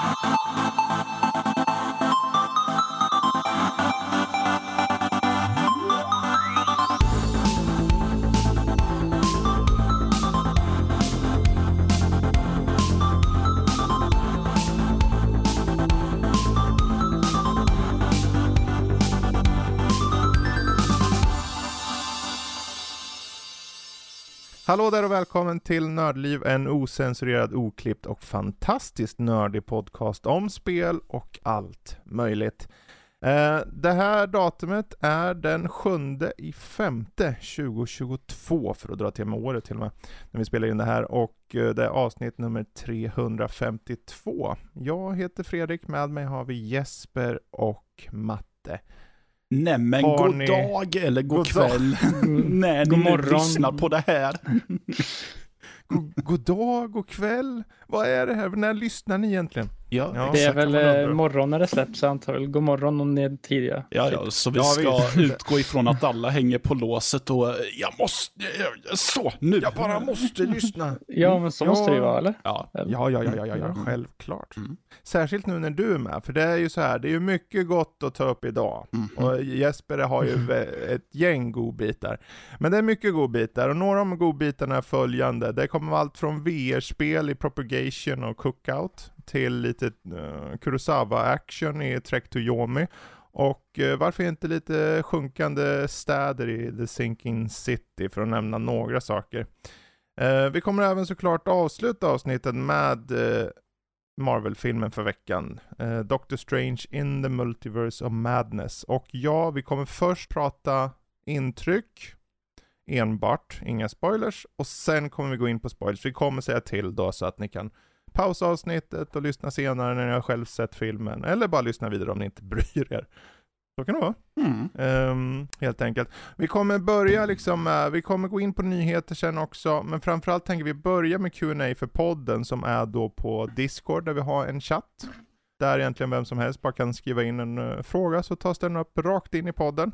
Thank you. Hallå där och välkommen till Nördliv, en osensurerad, oklippt och fantastiskt nördig podcast om spel och allt möjligt. Eh, det här datumet är den 7 i femte 2022 för att dra till med året till och med, när vi spelar in det här och eh, det är avsnitt nummer 352. Jag heter Fredrik, med mig har vi Jesper och Matte. Nämen, Har god ni- dag eller god, God kväll. när God ni morgon. lyssnar på det här. God, god dag, god kväll. Vad är det här? När lyssnar ni egentligen? Ja, Ja. Det är väl eh, morgon när det släpps antagligen. God morgon om ni är tidiga. ja, ja, så vi Ja, ska visst. utgå ifrån att alla hänger på låset och eh, jag måste, eh, så, nu. Jag bara måste lyssna. Ja, men så Ja. måste det ju vara, eller? Ja? Ja, ja, ja, ja, ja, ja Mm. självklart. Mm. Särskilt nu när du är med, för det är ju så här, det är ju mycket gott att ta upp idag. Mhm. Och Jesper har ju vä- ett gäng godbitar. Men det är mycket godbitar, och några av de godbitarna är följande. Det kommer allt från VR-spel i Investigation och Cookout, till lite uh, Kurosawa-action i Trek to Yomi. Och uh, varför inte lite sjunkande städer i The Sinking City, för att nämna några saker. Uh, vi kommer även såklart avsluta avsnittet med uh, Marvel-filmen för veckan. Uh, Doctor Strange in the Multiverse of Madness. Och ja, vi kommer först prata intryck enbart, inga spoilers. Och sen kommer vi gå in på spoilers. Vi kommer säga till då så att ni kan pausa avsnittet och lyssna senare när ni har själv sett filmen. Eller bara lyssna vidare om ni inte bryr er. Så kan det vara. mm. Ehm, helt enkelt. Vi kommer börja liksom, med- vi kommer gå in på nyheter sen också, men framförallt tänker vi börja med Q&A för podden som är då på Discord där vi har en chatt. Där egentligen vem som helst bara kan skriva in en eh, fråga så tas den upp rakt in i podden.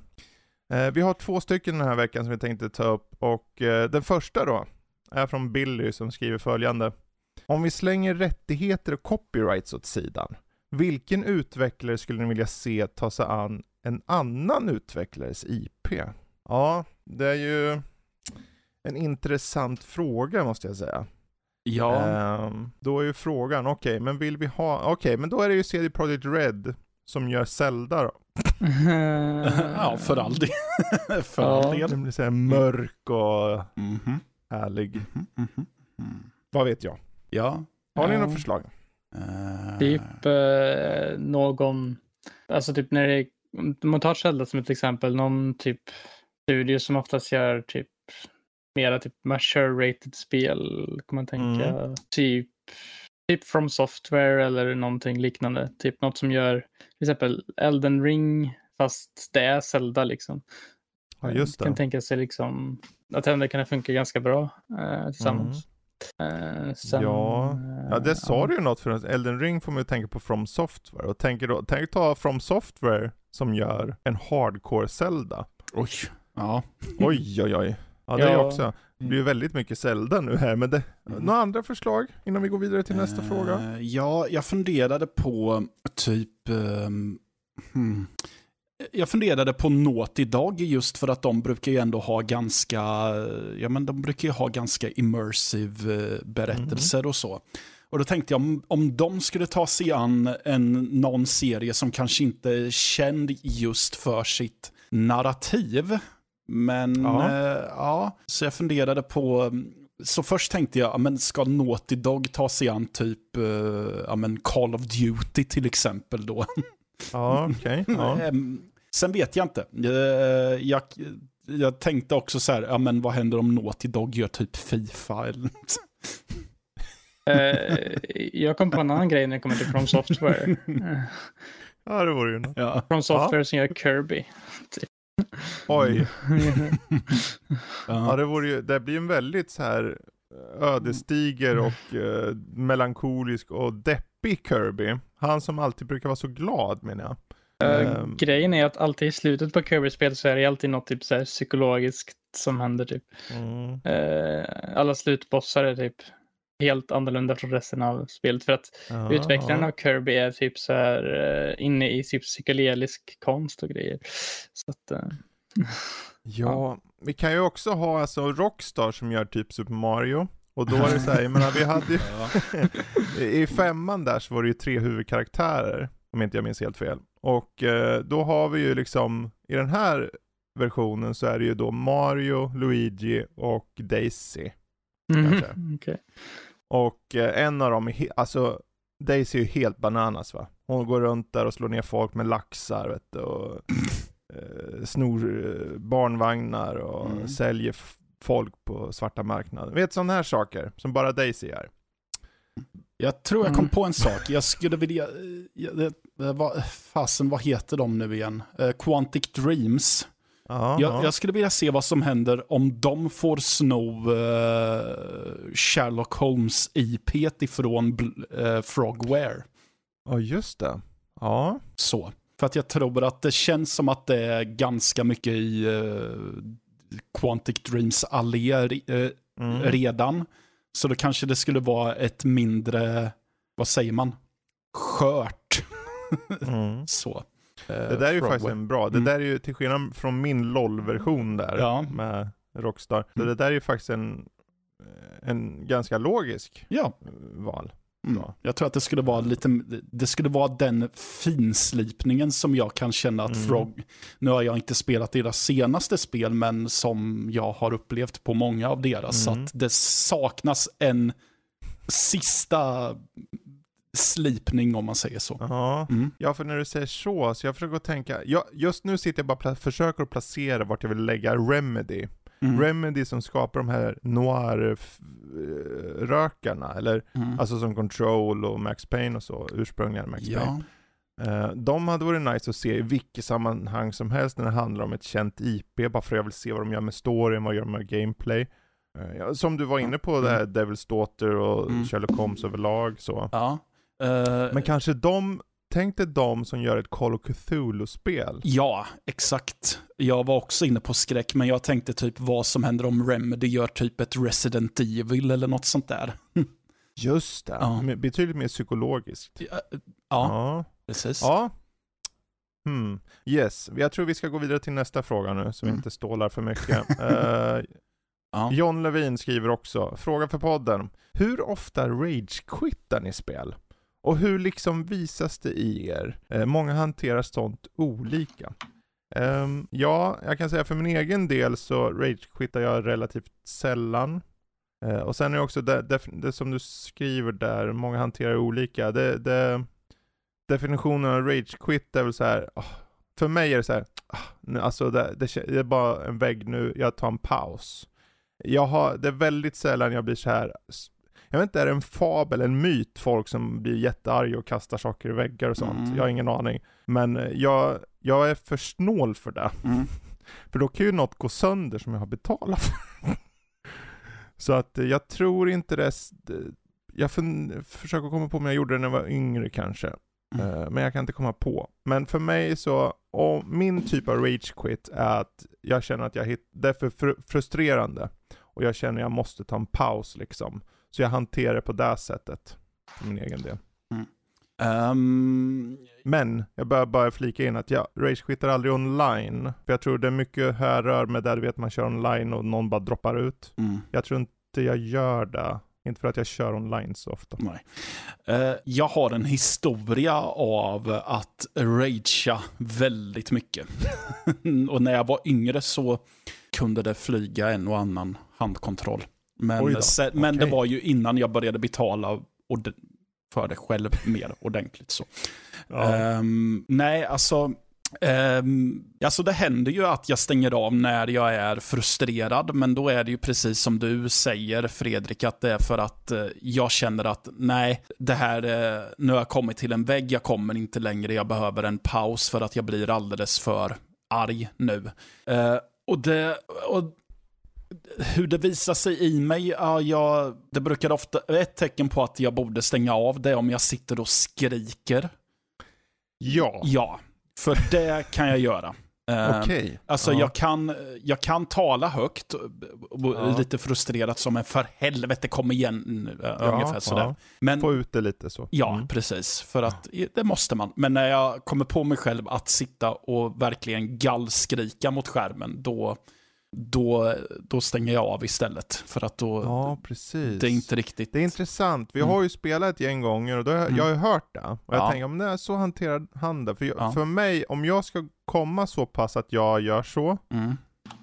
Eh, vi har två stycken den här veckan som vi tänkte ta upp och eh, den första då är från Billy som skriver följande. Om vi slänger rättigheter och copyrights åt sidan, vilken utvecklare skulle ni vilja se ta sig an en annan utvecklares IP? Ja, det är ju en intressant fråga måste jag säga. ja. Ehm, då är ju frågan, okej, men vill vi ha, okej, men då är det ju CD Projekt Red som gör Zelda då. Ja, för all del. för Ja. all del. Den blir såhär mörk och Mhm, härlig. mhm, mhm, mhm. Vad vet jag? Ja. Har ni Ja. några förslag? eh, Typ eh, någon, alltså typ när det, om man tar Zelda som ett exempel, någon typ studio som oftast gör typ mera typ mature rated spel, kan man tänka. Mm. Typ, typ from software eller någonting liknande. Typ något som gör till exempel Elden ring fast det är Zelda liksom. Ja, just Kan det. tänka sig liksom att det kan funka ganska bra eh, tillsammans. Eh, sen, Mm. Ja. Ja, det sa ja. du ju något för. Elden Ring får man ju tänka på From Software. Och tänker då, tänk ta From Software som gör en hardcore Zelda. Oj. Ja. Oj, oj, oj. Ja, det är Ja. också. Det blir ju väldigt mycket Zelda nu här, men det, Mm. några andra förslag innan vi går vidare till nästa Eh, fråga? Ja, jag funderade på typ... ehm, hmm. Jag funderade på Naughty Dog just för att de brukar ju ändå ha ganska, ja men de brukar ju ha ganska immersive eh, berättelser och så. Och då tänkte jag om, om de skulle ta sig an en, någon serie som kanske inte är känd just för sitt narrativ. Men Ja. ja, ja så jag funderade på, så först tänkte jag, ja, men ska Naughty Dog ta sig an typ eh, ja, men Call of Duty till exempel då? Ja, okej. Ja. Ehm, Sen vet jag inte. Eh, Jag, jag tänkte också så här, ja men vad händer om Naughty Dog gör typ Fifa eller något? Eh, jag kom på en annan grej när det kommer till From Software. Eh, ja, det vore ju något. Ja. From Software som gör Kirby. Oj. Ja, Ja. det vore ju, det blir en väldigt så här eh, ödesdiger och eh, melankolisk och deppig Kirby. Han som alltid brukar vara så glad menar jag. Eh, Ehm. Grejen är att alltid i slutet på Kirby-spel så är det alltid något typ så här psykologiskt som händer typ. Mm. Eh, alla slutbossar är typ helt annorlunda från resten av spelet. För att Ja, utvecklaren ja. av Kirby är typ så här eh, inne i typ psykedelisk konst och grejer. Så att, eh, Ja, vi kan ju också ha alltså Rockstar som gör typ Super Mario. Och då är det så här, jag menar vi hade ju, i femman där så var det ju tre huvudkaraktärer, om inte jag minns helt fel. Och eh, då har vi ju liksom, i den här versionen så är det ju då Mario, Luigi och Daisy. Kanske. okej. Och eh, en av dem alltså Daisy är ju helt bananas va. Hon går runt där och slår ner folk med laxar vet du, och eh, snor eh, barnvagnar och Mm. säljer folk på svarta marknaden. Vet sådana här saker som bara Daisy är. Jag tror jag kom Mm. på en sak. Jag skulle vilja... eh, ja, det, det var, fasen, vad heter de nu igen? Eh, Quantic Dreams. Ja, Jag, ja. jag skulle vilja se vad som händer om de får sno eh, Sherlock Holmes IP ifrån eh, Frogware. ja just det. Ja. Så. För att jag tror att det känns som att det är ganska mycket i eh, Quantic Dreams alléer eh, Mm. redan. Så då kanske det skulle vara ett mindre, vad säger man, skört. Mm. Så. Det där är ju faktiskt en bra, det Mm. där är ju till skillnad från min LOL-version där Ja. med Rockstar. Så Mm. det där är ju faktiskt en, en ganska logisk Ja, eh, val. mm. Jag tror att det skulle vara lite, det skulle vara den finslipningen som jag kan känna att Mm. Frog, nu har jag inte spelat deras senaste spel, men som jag har upplevt på många av deras, Mm. så att det saknas en sista slipning om man säger så. Ja. Mm. ja, för när du säger så, så jag försöker tänka, ja, just nu sitter jag bara pla- försöker att placera vart jag vill lägga Remedy. Mm. Remedy som skapar de här noir-rökarna, eller Mm. alltså som Control och Max Payne och så, ursprungliga Max Payne. ja. Eh, de hade varit nice att se i vilket sammanhang som helst när det handlar om ett känt IP, bara för att jag vill se vad de gör med storyn, vad de gör med gameplay. Ja, som du var inne på, det här Devil's Daughter och Mm. Sherlock Holmes överlag så. ja. Eh, Men kanske de, tänk dig de som gör ett Call of Cthulhu-spel. Ja, exakt. Jag var också inne på skräck, men jag tänkte typ vad som händer om Remedy gör typ ett Resident Evil eller något sånt där. Just det, Ja. Betydligt mer psykologiskt. Ja, ja Ja. precis. ja. Hmm. Yes, jag tror vi ska gå vidare till nästa fråga nu, så vi Mm. inte stålar för mycket. Eh, Ja. John Levin skriver också, fråga för podden. Hur ofta rage-quittar ni spel? Och hur liksom visas det i er? Eh, många hanterar sånt olika. Eh, ja, jag kan säga för min egen del så rage-quittar jag relativt sällan. Eh, och sen är det också det, det, det som du skriver där, många hanterar olika. Det, det, definitionen av rage-quit är väl så här. oh, för mig är det så här, oh, nu, alltså det, det, det är bara en vägg nu, jag tar en paus. Jag har, det är väldigt sällan jag blir så här jag vet inte, är det en fabel, en myt, folk som blir jättearga och kastar saker i väggar och sånt? Mm. Jag har ingen aning. Men eh, jag, jag är för snål för det. Mm. För då kan ju något gå sönder som jag har betalat för. Så att eh, jag tror inte det, jag försöker komma på om jag gjorde det när jag var yngre kanske. Mm. Eh, Men jag kan inte komma på. Men för mig så, och min typ av rage quit är att jag känner att jag hit, det är för fr- frustrerande. Och jag känner att jag måste ta en paus liksom. Så jag hanterar det på det sättet. För min egen del. Ehm, Men, jag bör bara flika in att jag rage-quittar aldrig online. För jag tror det är mycket härrör med där du vet man kör online och någon bara droppar ut. mm. Jag tror inte jag gör det. Inte för att jag kör online så ofta. Nej. Eh, jag har en historia av att ragea väldigt mycket. och när jag var yngre så kunde det flyga en och annan handkontroll. Men, se, men det Okej. var ju innan jag började betala för det själv mer ordentligt. Så. Ja. Ehm, nej, alltså, ehm, alltså det händer ju att jag stänger av när jag är frustrerad, men då är det ju precis som du säger Fredrik, att det är för att eh, jag känner att nej, det här, eh, nu har jag kommit till en vägg, jag kommer inte längre, jag behöver en paus för att jag blir alldeles för arg nu. Eh, och det, och hur det visar sig i mig, ja, jag, det brukar ofta, ett tecken på att jag borde stänga av det om jag sitter och skriker. ja. Ja, för det kan jag göra. Eh, Okej. Alltså Ja. jag, kan, jag kan tala högt, Ja. lite frustrerat som en för helvete kom igen, eh, Ja, ungefär sådär. Men, Få ut det lite så. Ja, Mm. precis. För att det måste man. Men när jag kommer på mig själv att sitta och verkligen gallskrika mot skärmen, då, då, då stänger jag av istället. För att då, Ja, precis. det är inte riktigt... Det är intressant. Vi Mm. har ju spelat ett gäng gånger och då har jag, Mm. jag har ju hört det. Och jag Ja. tänker, om det är så hanterar han det. För, jag, Ja. för mig, om jag ska komma så pass att jag gör så, Mm,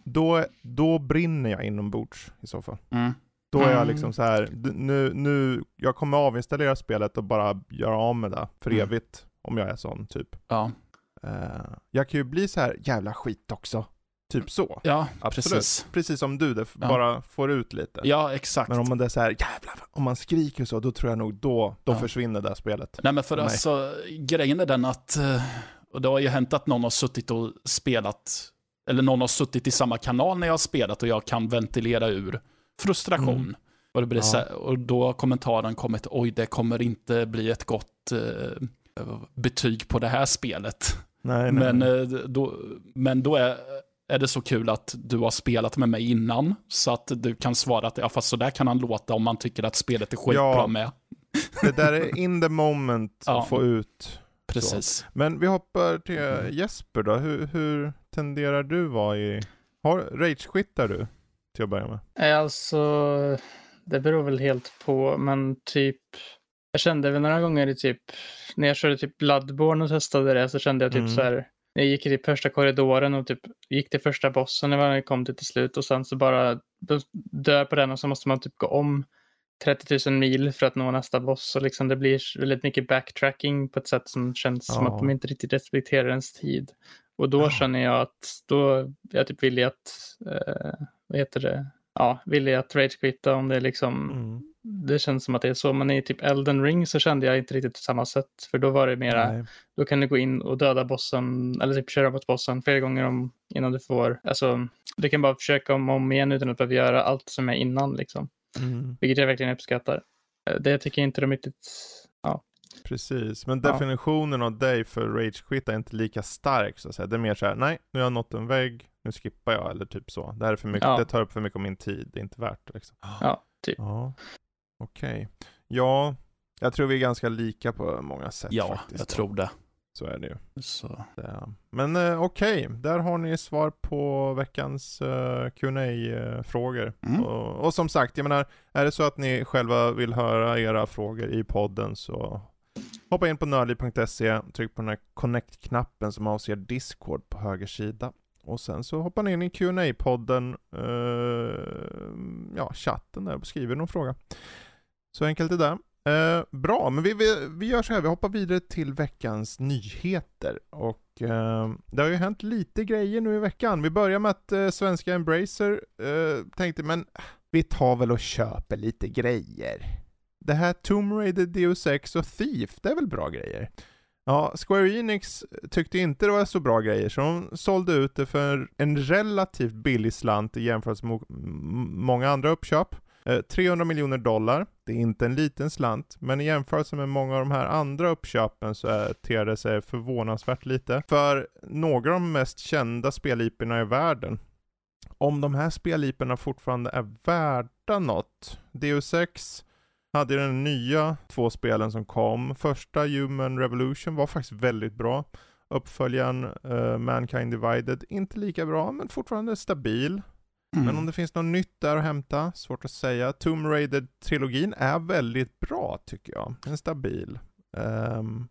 då, då brinner jag inombords i så fall. mm, Då är jag Mm. liksom så här, nu, nu, jag kommer avinstallera spelet och bara göra av med det för Mm. evigt. Om jag är sån typ. ja, Eh, jag kan ju bli så här jävla skit också. Typ så. ja Absolut. precis. Precis som du, det Ja. bara får ut lite. Ja, exakt. Men om man det är så här, jävlar, om man skriker så, då tror jag nog då, då Ja. försvinner det spelet. Nej men för Nej. alltså, grejen är den att, eh, och det har ju hänt att någon har suttit och spelat, eller någon har suttit i samma kanal när jag har spelat och jag kan ventilera ur frustration. Mm. Och, det blir Ja. här, och då har kommentaren kommit, oj det kommer inte bli ett gott eh, betyg på det här spelet. Nej, nej. Men, eh, då, men då är, är det så kul att du har spelat med mig innan, så att du kan svara att ja, fast så där kan han låta om man tycker att spelet är skitbra Ja. med. Det där är in the moment Ja. att få ut. Precis. Men vi hoppar till Jesper då. Hur, hur tenderar du vara i... Har, rage-quittar du? Till att börja med. Eh, Alltså, det beror väl helt på, men typ, jag kände väl några gånger i typ, när jag körde typ Bloodborne och testade det så kände jag typ Mm. så här, jag gick i typ första korridoren och typ gick till första bossen när jag kom till till slut och sen så bara dö på den och så måste man typ gå om 30 000 mil för att nå nästa boss och liksom det blir väldigt mycket backtracking på ett sätt som känns som Ja. att de inte riktigt respekterar ens tid. Och då Ja. känner jag att då är jag typ villig att, eh, vad heter det, ja, villig att ragequitta om det liksom, Mm. Det känns som att det är så. Men i typ Elden Ring så kände jag inte riktigt på samma sätt. För då var det mera, Nej. då kan du gå in och döda bossen, eller typ köra mot bossen flera gånger om, innan du får, alltså, du kan bara försöka om och om igen utan att behöva göra allt som är innan liksom. Mm. Vilket jag verkligen uppskattar. Eh, Det tycker jag inte de riktigt, Precis, men Ja. definitionen av dig för rage-quit är inte lika stark så att säga. Det är mer så här: nej, nu har jag nått en vägg, nu skippar jag, eller typ så. Det här är för mycket, Ja. det tar upp för mycket av min tid, det är inte värt det liksom. ja, typ. Ja, okej. Ja, jag tror vi är ganska lika på många sätt Ja, faktiskt. jag då. tror det. Så är det ju. Så. Men eh, okej, där har ni svar på veckans uh, qa frågor Mm. och, och som sagt, jag menar, är det så att ni själva vill höra era frågor i podden så hoppa in på nördliv.se, tryck på den här connect-knappen som avser Discord på höger sida. Och sen så hoppar ni in i qa podden ja, chatten där och skriver någon fråga. Så enkelt är det. Eh, bra, men vi, vi, vi gör så här, vi hoppar vidare till veckans nyheter. Och eh, det har ju hänt lite grejer nu i veckan. Vi börjar med att eh, svenska Embracer eh, tänkte, men vi tar väl och köper lite grejer. Det här Tomb Raider, Deus Ex och Thief, det är väl bra grejer? Ja, Square Enix tyckte inte det var så bra grejer, så de sålde ut det för en relativt billig slant i jämförelse med många andra uppköp. Eh, 300 miljoner dollar, det är inte en liten slant, men i jämförelse med många av de här andra uppköpen så är, ter det sig förvånansvärt lite. För några av de mest kända speliporna i världen, om de här speliperna fortfarande är värda något, Deus Ex hade den nya två spelen som kom. Första Human Revolution var faktiskt väldigt bra. Uppföljaren uh, Mankind Divided, inte lika bra, men fortfarande stabil. Mm. Men om det finns något nytt där att hämta, svårt att säga. Tomb Raider-trilogin är väldigt bra tycker jag. Den är stabil. Um,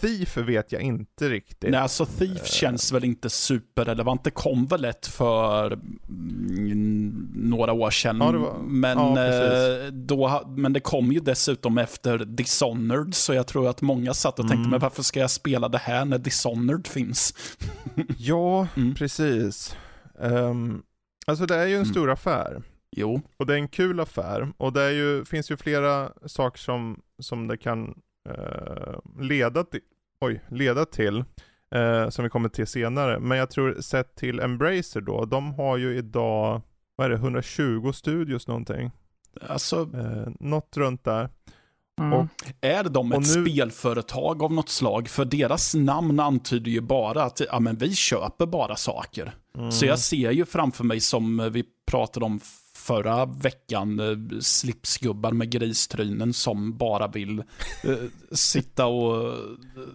Thief vet jag inte riktigt. Nej, alltså Thief Eh. känns väl inte superrelevant. Det kom väl ett för mm, några år sedan. Ja, var- men, ja, eh, då, men det kom ju dessutom efter Dishonored, så jag tror att många satt och tänkte, Mm. men varför ska jag spela det här när Dishonored finns? Ja, Mm. precis. Ehm, alltså det är ju en Mm. stor affär. Jo, Och det är en kul affär. Och det ju, finns ju flera saker som, som det kan eh, leda till, oj, leda till. eh, som vi kommer till senare. Men jag tror sett till Embracer då, de har ju idag, vad är det, 120 studios någonting. alltså, Eh, något runt där. Mm. Och- Är de ett nu- spelföretag av något slag? För deras namn antyder ju bara att ja, men vi köper bara saker. Mm. Så jag ser ju framför mig som vi pratade om förra veckan, eh, slipsgubbar med gristrynen som bara vill eh, sitta och eh,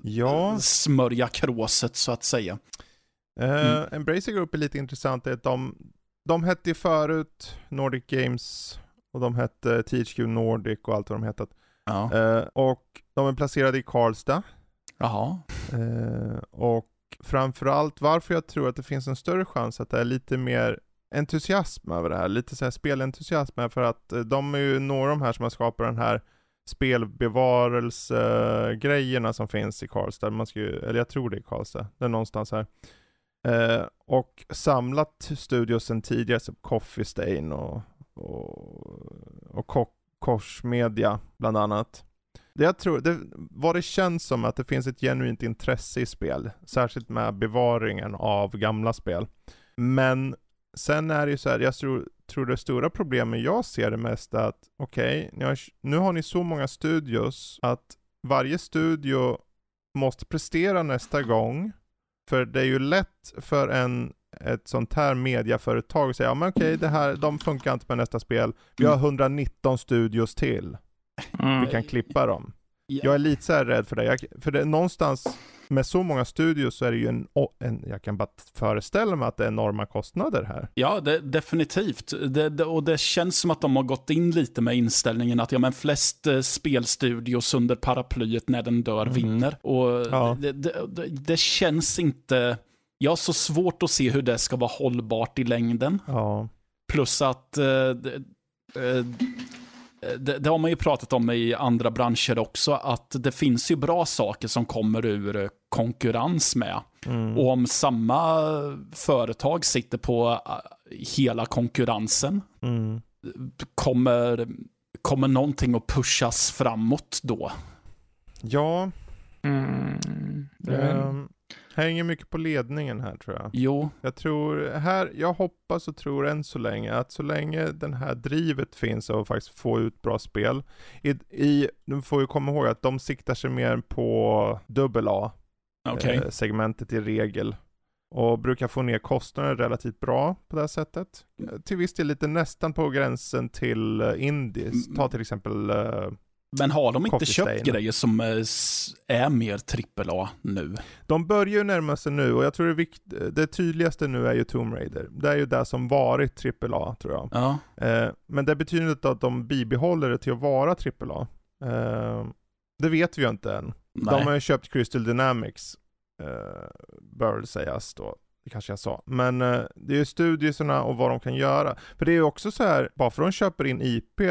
Ja. smörja kråset så att säga. Eh, Mm. Embracer Group är lite intressant, att de, de hette ju förut Nordic Games och de hette THQ Nordic och allt vad de hetat. Ja. Eh, och de är placerade i Karlstad. Jaha. Eh, och framförallt varför jag tror att det finns en större chans att det är lite mer entusiasm över det här, lite så här spelentusiasm är för att eh, de är ju några av de här som har skapat den här spelbevarelsegrejerna som finns i Karlstad, man ska ju, eller jag tror det är Karlstad, det är någonstans här. Eh, och samlat studios sen tidigare, som Coffee Stain och, och, och Ko- Korsmedia, bland annat. Det jag tror, det, vad det känns som att det finns ett genuint intresse i spel, särskilt med bevaringen av gamla spel. Men sen är det ju så här, jag tror, tror det stora problemet jag ser det mest är att, okej, okay, nu har ni så många studios att varje studio måste prestera nästa gång. För det är ju lätt för en, ett sånt här mediaföretag säga, ja men okej, det här, de funkar inte med nästa spel. Vi har 119 studios till. Mm. Vi kan klippa dem. Ja. Jag är lite så här rädd för det. Jag, för det, någonstans med så många studios så är det ju en, en, jag kan bara föreställa mig att det är enorma kostnader här. Ja, det, definitivt. Det, det, och det känns som att de har gått in lite med inställningen att ja, men flest eh, spelstudios under paraplyet när den dör Mm. vinner. Och Ja. det, det, det, det känns inte... Jag har så svårt att se hur det ska vara hållbart i längden. Ja. Plus att... Eh, det, eh, det, det har man ju pratat om i andra branscher också, att det finns ju bra saker som kommer ur konkurrens med. Mm. Och om samma företag sitter på eh, hela konkurrensen, Mm. kommer, kommer någonting att pushas framåt då? Ja, Mm. Mm. Hänger mycket på ledningen här tror jag. Jo, Jag tror, här, jag hoppas och tror än så länge att så länge den här drivet finns av att faktiskt få ut bra spel. I, i, du får ju komma ihåg att de siktar sig mer på dubbel A okej. eh, segmentet i regel. Och brukar få ner kostnader relativt bra på det här sättet. Eh, Till viss del lite nästan på gränsen till uh, indies. Ta till exempel eh, Men har de inte köpt grejer som eh, är mer AAA nu? De börjar ju närma sig nu och jag tror det, vikt, det tydligaste nu är ju Tomb Raider. Det är ju det som varit AAA tror jag. Ja, Eh, men det betyder inte att de bibehåller det till att vara AAA. Eh, det vet vi ju inte än. nej. De har ju köpt Crystal Dynamics, eh, bör sägas då. Det kanske jag sa. Men eh, det är ju studierna och vad de kan göra. För det är ju också så här, bara för att de köper in IP,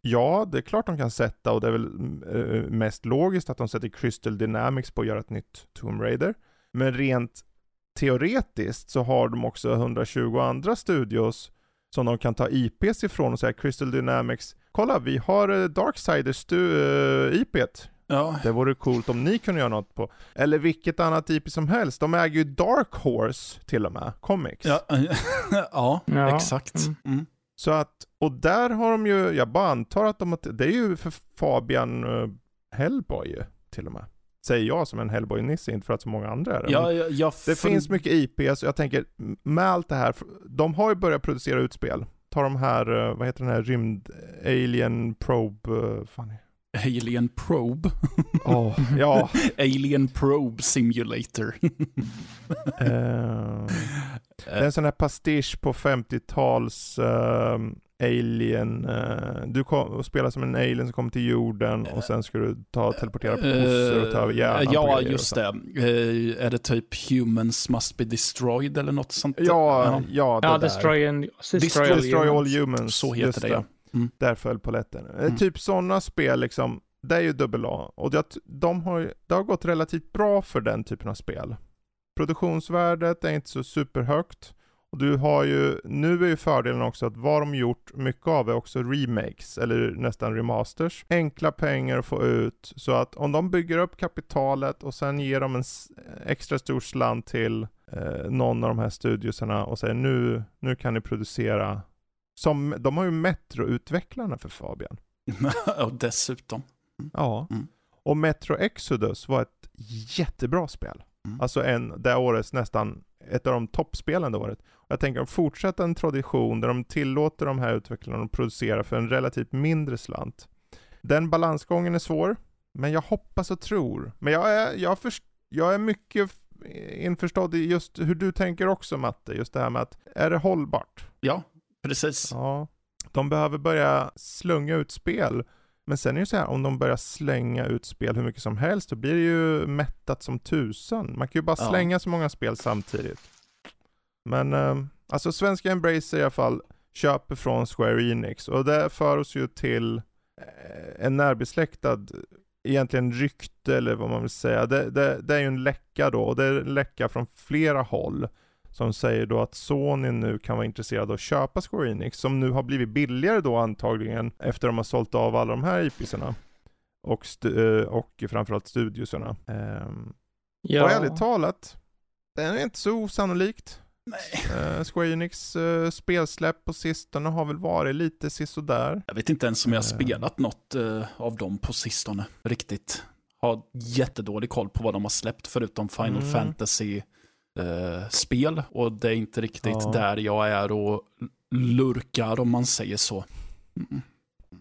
ja, det är klart de kan sätta och det är väl eh, eh, mest logiskt att de sätter Crystal Dynamics på att göra ett nytt Tomb Raider. Men rent teoretiskt så har de också 120 andra studios som de kan ta IPs ifrån och säga Crystal Dynamics, kolla vi har eh, Darksiders stu- eh, IPet. Ja, Det vore coolt om ni kunde göra något på. Eller vilket annat IP som helst. De äger ju Dark Horse till och med, Comics. ja, ja, Ja, exakt. mm. Mm. Så att, och där har de ju, jag bara antar att de har, det är ju för Fabian uh, Hellboy till och med. Säger jag som en Hellboy-nisse, inte för att så många andra är det. Ja, jag, jag det finns mycket IPs, och jag tänker med allt det här, de har ju börjat producera utspel. Ta de här, eh, vad heter den här rymd, Alien Probe, uh, fan är Alien Probe. oh, ja, Alien Probe Simulator. eh, Det är en sån här pastisch på 50-tals ehm, alien. eh, du kom, och spelar som en alien som kommer till jorden och sen ska du ta teleportera på kossor och ta över hjärnan Ja, just det. Eh, är det typ Humans Must Be Destroyed eller något sånt? Ja, ja, det Ja, där. Destroy, and, destroy, Destroy- all humans. Så heter just det, ja. Mm. Där föll polletten. Eh, Mm. Typ sådana spel liksom, det är ju dubbel A. Och det, de har, det har gått relativt bra för den typen av spel. Produktionsvärdet är inte så superhögt. Och du har ju, nu är ju fördelen också att vad de gjort mycket av är också remakes, eller nästan remasters. Enkla pengar att få ut, så att om de bygger upp kapitalet och sen ger de en extra stor slant till eh, någon av de här studiosarna och säger nu, nu kan ni producera som, de har ju Metro-utvecklarna för Fabian. och dessutom. Ja. Mm. Och Metro Exodus var ett jättebra spel. Mm. Alltså en, det årets nästan, ett av de toppspelen det året. Och jag tänker att fortsätta en tradition där de tillåter de här utvecklarna att producera för en relativt mindre slant. Den balansgången är svår, men jag hoppas och tror. Men jag är, jag först, jag är mycket införstådd i just hur du tänker också Matte, just det här med att, är det hållbart? Ja, precis. Ja. De behöver börja slunga ut spel. Men sen är det så här, om de börjar slänga ut spel hur mycket som helst, då blir det ju mättat som tusan. Man kan ju bara Ja. slänga så många spel samtidigt. Men, eh, alltså svenska Embracer i alla fall köper från Square Enix och det för oss ju till eh, en närbesläktad egentligen rykte eller vad man vill säga. Det, det, det är ju en läcka då och det är en läcka från flera håll som säger då att Sony nu kan vara intresserad av att köpa Square Enix som nu har blivit billigare då antagligen efter de har sålt av alla de här IPsarna och, stu- eh, och framförallt studiosarna. Um, Ja. Och ärligt talat, det är inte så osannolikt. Nej. Eh, Square Enix eh, spelsläpp på sistone har väl varit lite sisådär. Jag vet inte ens om jag har spelat något eh, av dem på sistone. Riktigt. Har jättedålig koll på vad de har släppt förutom Final Mm. Fantasy-spel. och det är inte riktigt Ja. där jag är och lurkar om man säger så. Mm.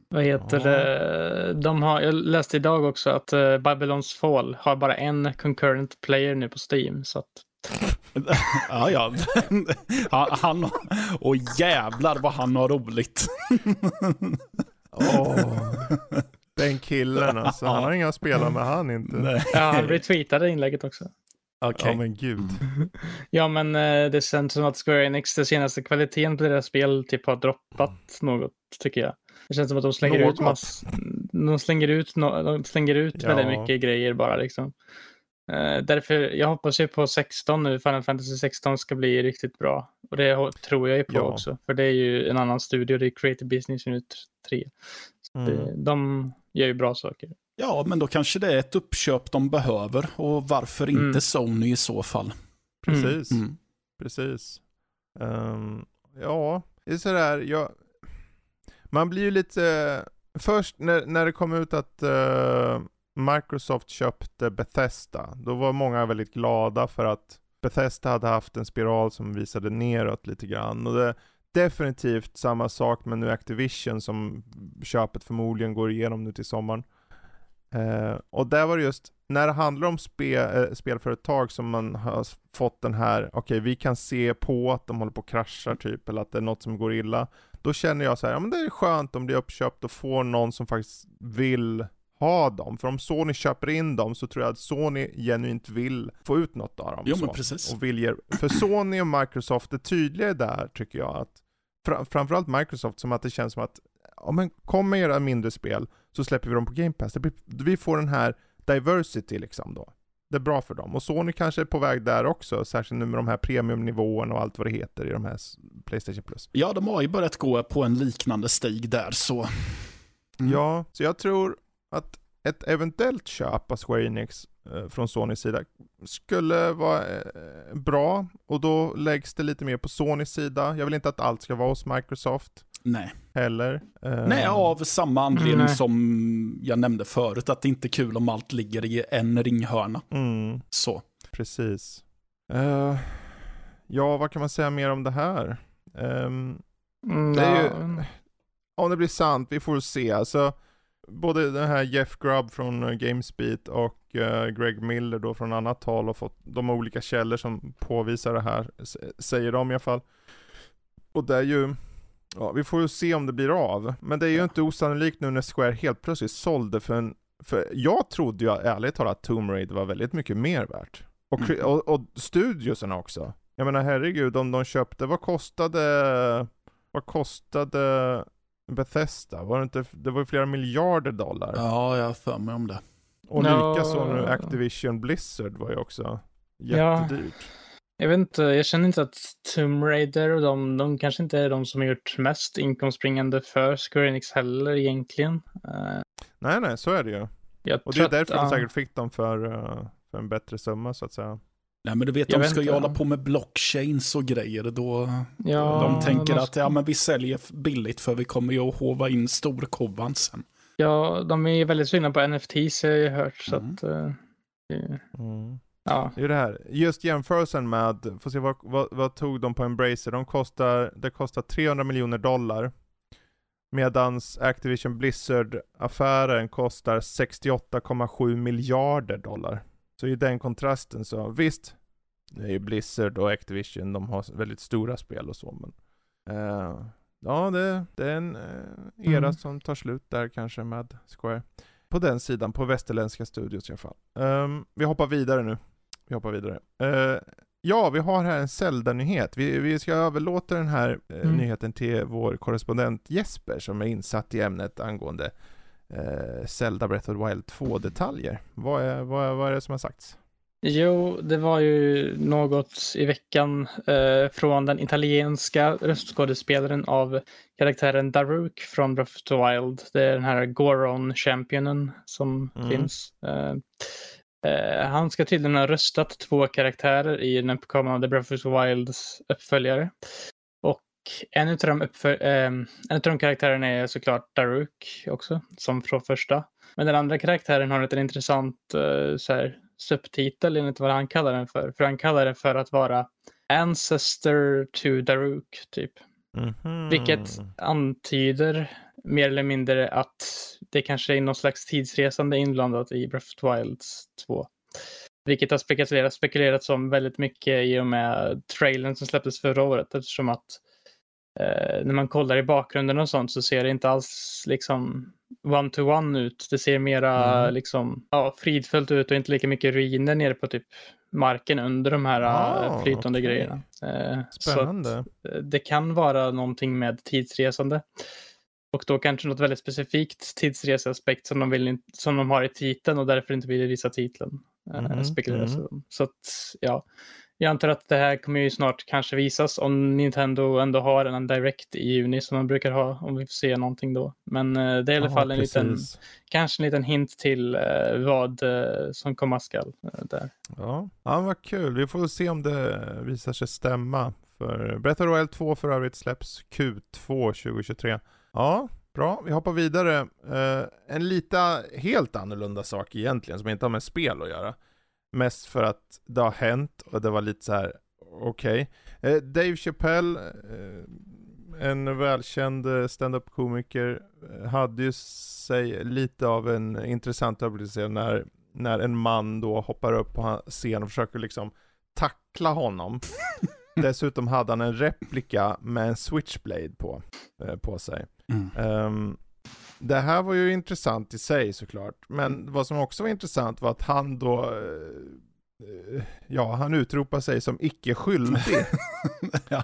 Vad heter Ja. det? De har, jag läste idag också att uh, Babylons Fall har bara en concurrent player nu på Steam. Så att, ja, ja. han, han, och jävlar vad han har roligt. Den killen alltså, han har inga att spela med han inte. Nej. ja, han retweetade inlägget också. Okej. Ja men gud. Ja, men eh, det känns som att Square Enix, den senaste kvaliteten på deras spel, typ har droppat något, tycker jag. Det känns som att de slänger ut Något? mass... De slänger ut, no... de slänger ut väldigt Ja. mycket grejer bara liksom. Eh, därför, jag hoppas ju på 16 nu, Final Fantasy 16 ska bli riktigt bra. Och det tror jag ju på Ja. också. För det är ju en annan studio, det är Creative Business Unit 3. Mm. Det, de gör ju bra saker. Ja, men då kanske det är ett uppköp de behöver. Och varför inte Mm. Sony i så fall? Precis. Mm. Precis. Ehm, ja, det är sådär, jag... Man blir ju lite... Först när, när det kom ut att eh, Microsoft köpte Bethesda, då var många väldigt glada för att Bethesda hade haft en spiral som visade neråt lite grann. Och det är definitivt samma sak med nu Activision som köpet förmodligen går igenom nu till sommaren. Eh, och där var det just, när det handlar om spe, eh, spelföretag som man har fått den här, okej vi kan se på att de håller på att krascha typ, eller att det är något som går illa. Då känner jag så här, ja men det är skönt om det är uppköpt och får någon som faktiskt vill ha dem. För om Sony köper in dem så tror jag att Sony genuint vill få ut något av dem. Jo, men precis. Och vill ge, för Sony och Microsoft är tydliga där tycker jag. att fra, Framförallt Microsoft som att det känns som att, ja men kom med era mindre spel så släpper vi dem på Game Pass. Blir, vi får den här diversity liksom då. Det är bra för dem. Och Sony kanske är på väg där också, särskilt nu med de här premiumnivåerna och allt vad det heter i de här Playstation Plus. Ja, de har ju börjat gå på en liknande stig där, så... Mm. Ja, så jag tror att ett eventuellt köp av Square Enix eh, från Sonys sida skulle vara eh, bra och då läggs det lite mer på Sonys sida. Jag vill inte att allt ska vara hos Microsoft Nej. heller. Eh, Nej, av samma anledning Nej. som jag nämnde förut, att det inte är kul om allt ligger i en ringhörna. Mm, Så. precis. Eh, ja, vad kan man säga mer om det här? Ehm, Mm, Det är ja, ju- om det blir sant, vi får se. Alltså, både den här Jeff Grubb från eh, Gamesbeat och eh, Greg Miller då från annat håll har fått de olika källor som påvisar det här, säger de i alla fall. Och det är ju, ja vi får ju se om det blir av. Men det är ju Ja. inte osannolikt nu när Square helt plötsligt sålde för en, för jag trodde ju ärligt talat att Tomb Raider var väldigt mycket mer värt. Och, Mm. och, och studiosarna också. Jag menar herregud, om de köpte, vad kostade, vad kostade Bethesda? Var det inte, det var ju flera miljarder dollar. Ja, jag har för mig om det. Och Ja. likaså nu Activision Blizzard var ju också Ja. Jag vet inte, jag känner inte att Tomb Raider och de, de kanske inte är de som har gjort mest inkomstbringande för Square Enix heller egentligen. Eh, Nej nej, så är det ju. jag Och det är därför att, de säkert fick dem för, eh, för en bättre summa så att säga. Nej, men du vet, Jag de vet ska ju hålla på med blockchains och grejer. Då Ja, de tänker de att ja, men vi säljer billigt för vi kommer ju att hova in storkovan sen. Ja, de är väldigt sugna på NFTs har jag ju hört. Så Mm. att, eh, det- Mm. Ja. Det är det här, just jämförelsen med, får se vad, vad, vad tog de på Embracer? De kostar, det kostar 300 miljoner dollar. Medans Activision Blizzard-affären kostar 68,7 miljarder dollar. Så i den kontrasten så, visst, det är ju Blizzard och Activision, de har väldigt stora spel och så men eh, Ja, det, det är en eh, era Mm. som tar slut där kanske med Square. På den sidan, på västerländska studios i alla fall. Ehm, vi hoppar vidare nu. Vi hoppar vidare. Eh, ja, vi har här en Zelda-nyhet. Vi, vi ska överlåta den här eh, Mm. nyheten till vår korrespondent Jesper som är insatt i ämnet angående eh, Zelda Breath of the Wild 2-detaljer. Vad är, vad, är, vad är det som har sagts? Jo, det var ju något i veckan eh, från den italienska röstskådespelaren av karaktären Daruk från Breath of the Wild. Det är den här Goron-championen som Mm. finns. Eh, eh, han ska tydligen ha röstat två karaktärer i den uppkommande Breath of the Wilds uppföljare. Och en av de, uppfölj- eh, en av de karaktärerna är såklart Daruk också, som från första. Men den andra karaktären har en intressant eh, så här, subtitel enligt vad han kallar den för. För han kallar den för att vara Ancestor to Daruk, typ. Mhm. Vilket antyder mer eller mindre att det kanske är någon slags tidsresande inblandat i Breath of the Wild 2. Vilket har spekulerats, spekulerats om väldigt mycket i och med trailern som släpptes förra året eftersom att eh, när man kollar i bakgrunden och sånt så ser det inte alls liksom one-to-one ut. Det ser mera Mm. liksom ja, fridfullt ut och inte lika mycket ruiner nere på typ marken under de här Ah, ah, flytande okej. grejerna. Eh, Spännande. det kan vara någonting med tidsresande. Och då kanske något väldigt specifikt tidsreseaspekt som de, vill, som de har i titeln och därför inte vill visa titeln. eh, Mhm, spekuleras om. Så att, ja. Jag antar att det här kommer ju snart kanske visas om Nintendo ändå har en direct i juni som de brukar ha, om vi får se någonting då. Men eh, det är i alla fall en liten, precis. kanske en liten hint till eh, vad eh, som komma skall där. Ja. ja, vad kul. Vi får se om det visar sig stämma. För Breath of Wild 2 för övrigt släpps Q2 2023. Ja, bra. Vi hoppar vidare. Eh, en lite helt annorlunda sak egentligen som inte har med spel att göra. Mest för att det har hänt och det var lite så här, okej. Eh, Dave Chappelle, eh, en välkänd eh, stand-up komiker, eh, hade ju sig lite av en intressant upplevelse när när en man då hoppar upp på scen och försöker liksom tackla honom. Dessutom hade han en replika med en switchblade på, eh, på sig. Mm. Ehm, det här var ju intressant i sig såklart, men vad som också var intressant var att han då, eh, eh, ja, han utropar sig som icke skyldig. Ja,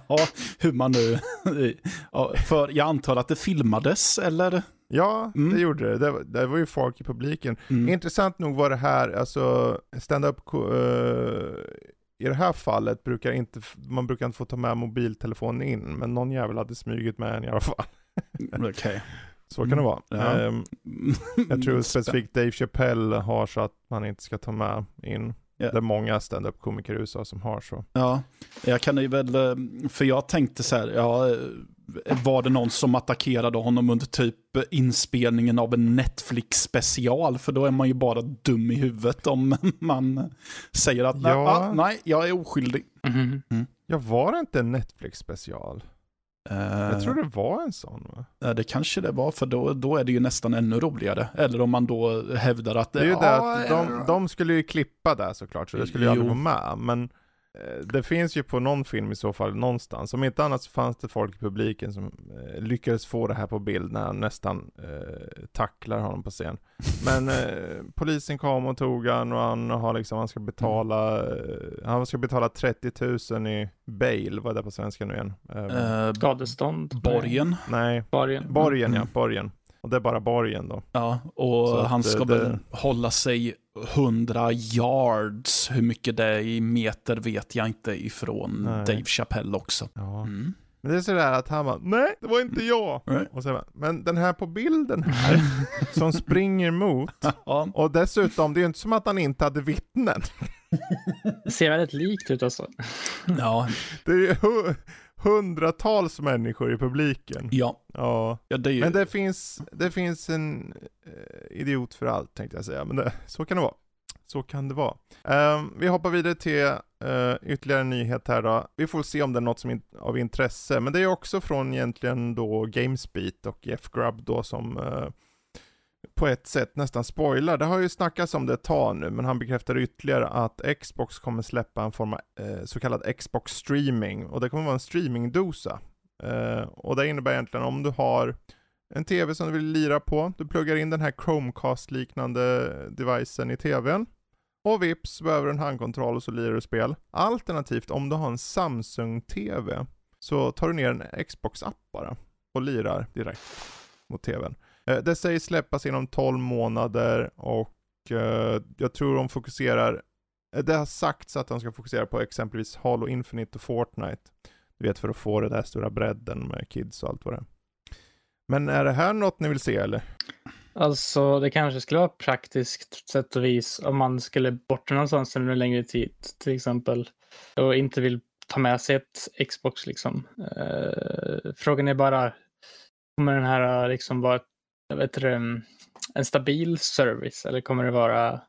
hur man nu... Ja, för jag antar att det filmades, eller? ja, Mm. det gjorde det. det. var- Det var ju folk i publiken. Mm. Intressant nog var det här, alltså stand-up eh, i det här fallet brukar inte, man brukar inte få ta med mobiltelefonen in, men någon jävel hade smugit med en i alla fall. Okej. Så kan det vara. Ja. Mm. Ehm, jag tror specifikt Dave Chappelle har så att man inte ska ta med in. Ja. Det är många stand-up komiker i USA som har så. Ja, jag kan ju väl, eh, för jag tänkte så här, ja, eh, var det någon som attackerade honom under typ inspelningen av en Netflix-special? För då är man ju bara dum i huvudet om man säger att nej, Ja. ah, nej jag är oskyldig. Mhm. Ja, var det inte en Netflix special? Jag tror det var en sån va? Eh, Det kanske det var, för då, då är det ju nästan ännu roligare. Eller om man då hävdar att Det är ju ja, det att de, ja. de skulle ju klippa där såklart, så det skulle ju aldrig vara med. Men eh, det finns ju på någon film i så fall någonstans. Om inte annat så fanns det folk i publiken som eh, lyckades få det här på bild när han nästan eh, tacklar honom på scen. Men eh, polisen kom och tog han och han har liksom, han ska betala, eh, han ska betala 30 000 i bail, vad är det på svenska nu igen? Eh, Eh, Skadestånd. borgen. nej, Borgen. borgen ja, Mm. borgen. Och det är bara borgen då. Ja, och Så han det- ska det- väl hålla sig 100 yards. Hur mycket det är i meter vet jag inte ifrån Nej. Dave Chappelle också. Ja. Mm. Men det är sådär att han bara, nej det var inte jag. Nej. Och så men den här på bilden här, som springer mot, Ja, och dessutom, det är ju inte som att han inte hade vittnen. Det ser väldigt likt ut alltså. ja, Det är ju hundratals människor i publiken. Ja, Ja. ja det ju... Men det finns, det finns en eh, idiot för allt tänkte jag säga, men det, så kan det vara. Så kan det vara. Ehm, vi hoppar vidare till eh, ytterligare en nyhet här då. Vi får se om det är något som är av intresse, men det är också från egentligen då Gamesbeat och Jeff Grubb då som eh, på ett sätt nästan spoilar. Det har ju snackats om det ett tag nu, men han bekräftar ytterligare att Xbox kommer släppa en form av eh, så kallad Xbox streaming och det kommer vara en streamingdosa. Eh, och det innebär egentligen om du har en TV som du vill lira på, du pluggar in den här Chromecast-liknande devicen i TVn och vips behöver en handkontroll och så lirar du spel. Alternativt om du har en Samsung-TV så tar du ner en Xbox-app bara och lirar direkt mot TVn. Eh, det sägs släppas inom 12 månader och eh, jag tror de fokuserar, eh, det har sagts att de ska fokusera på exempelvis Halo Infinite och Fortnite. Du vet för att få den där stora bredden med kids och allt vad det är. Men är det här något ni vill se eller? Alltså det kanske skulle vara praktiskt sätt och vis om man skulle bort någonstans under en längre tid till exempel och inte vill ta med sig ett Xbox liksom. Eh, frågan är bara, kommer den här liksom vara ett vet inte, en stabil service eller kommer det vara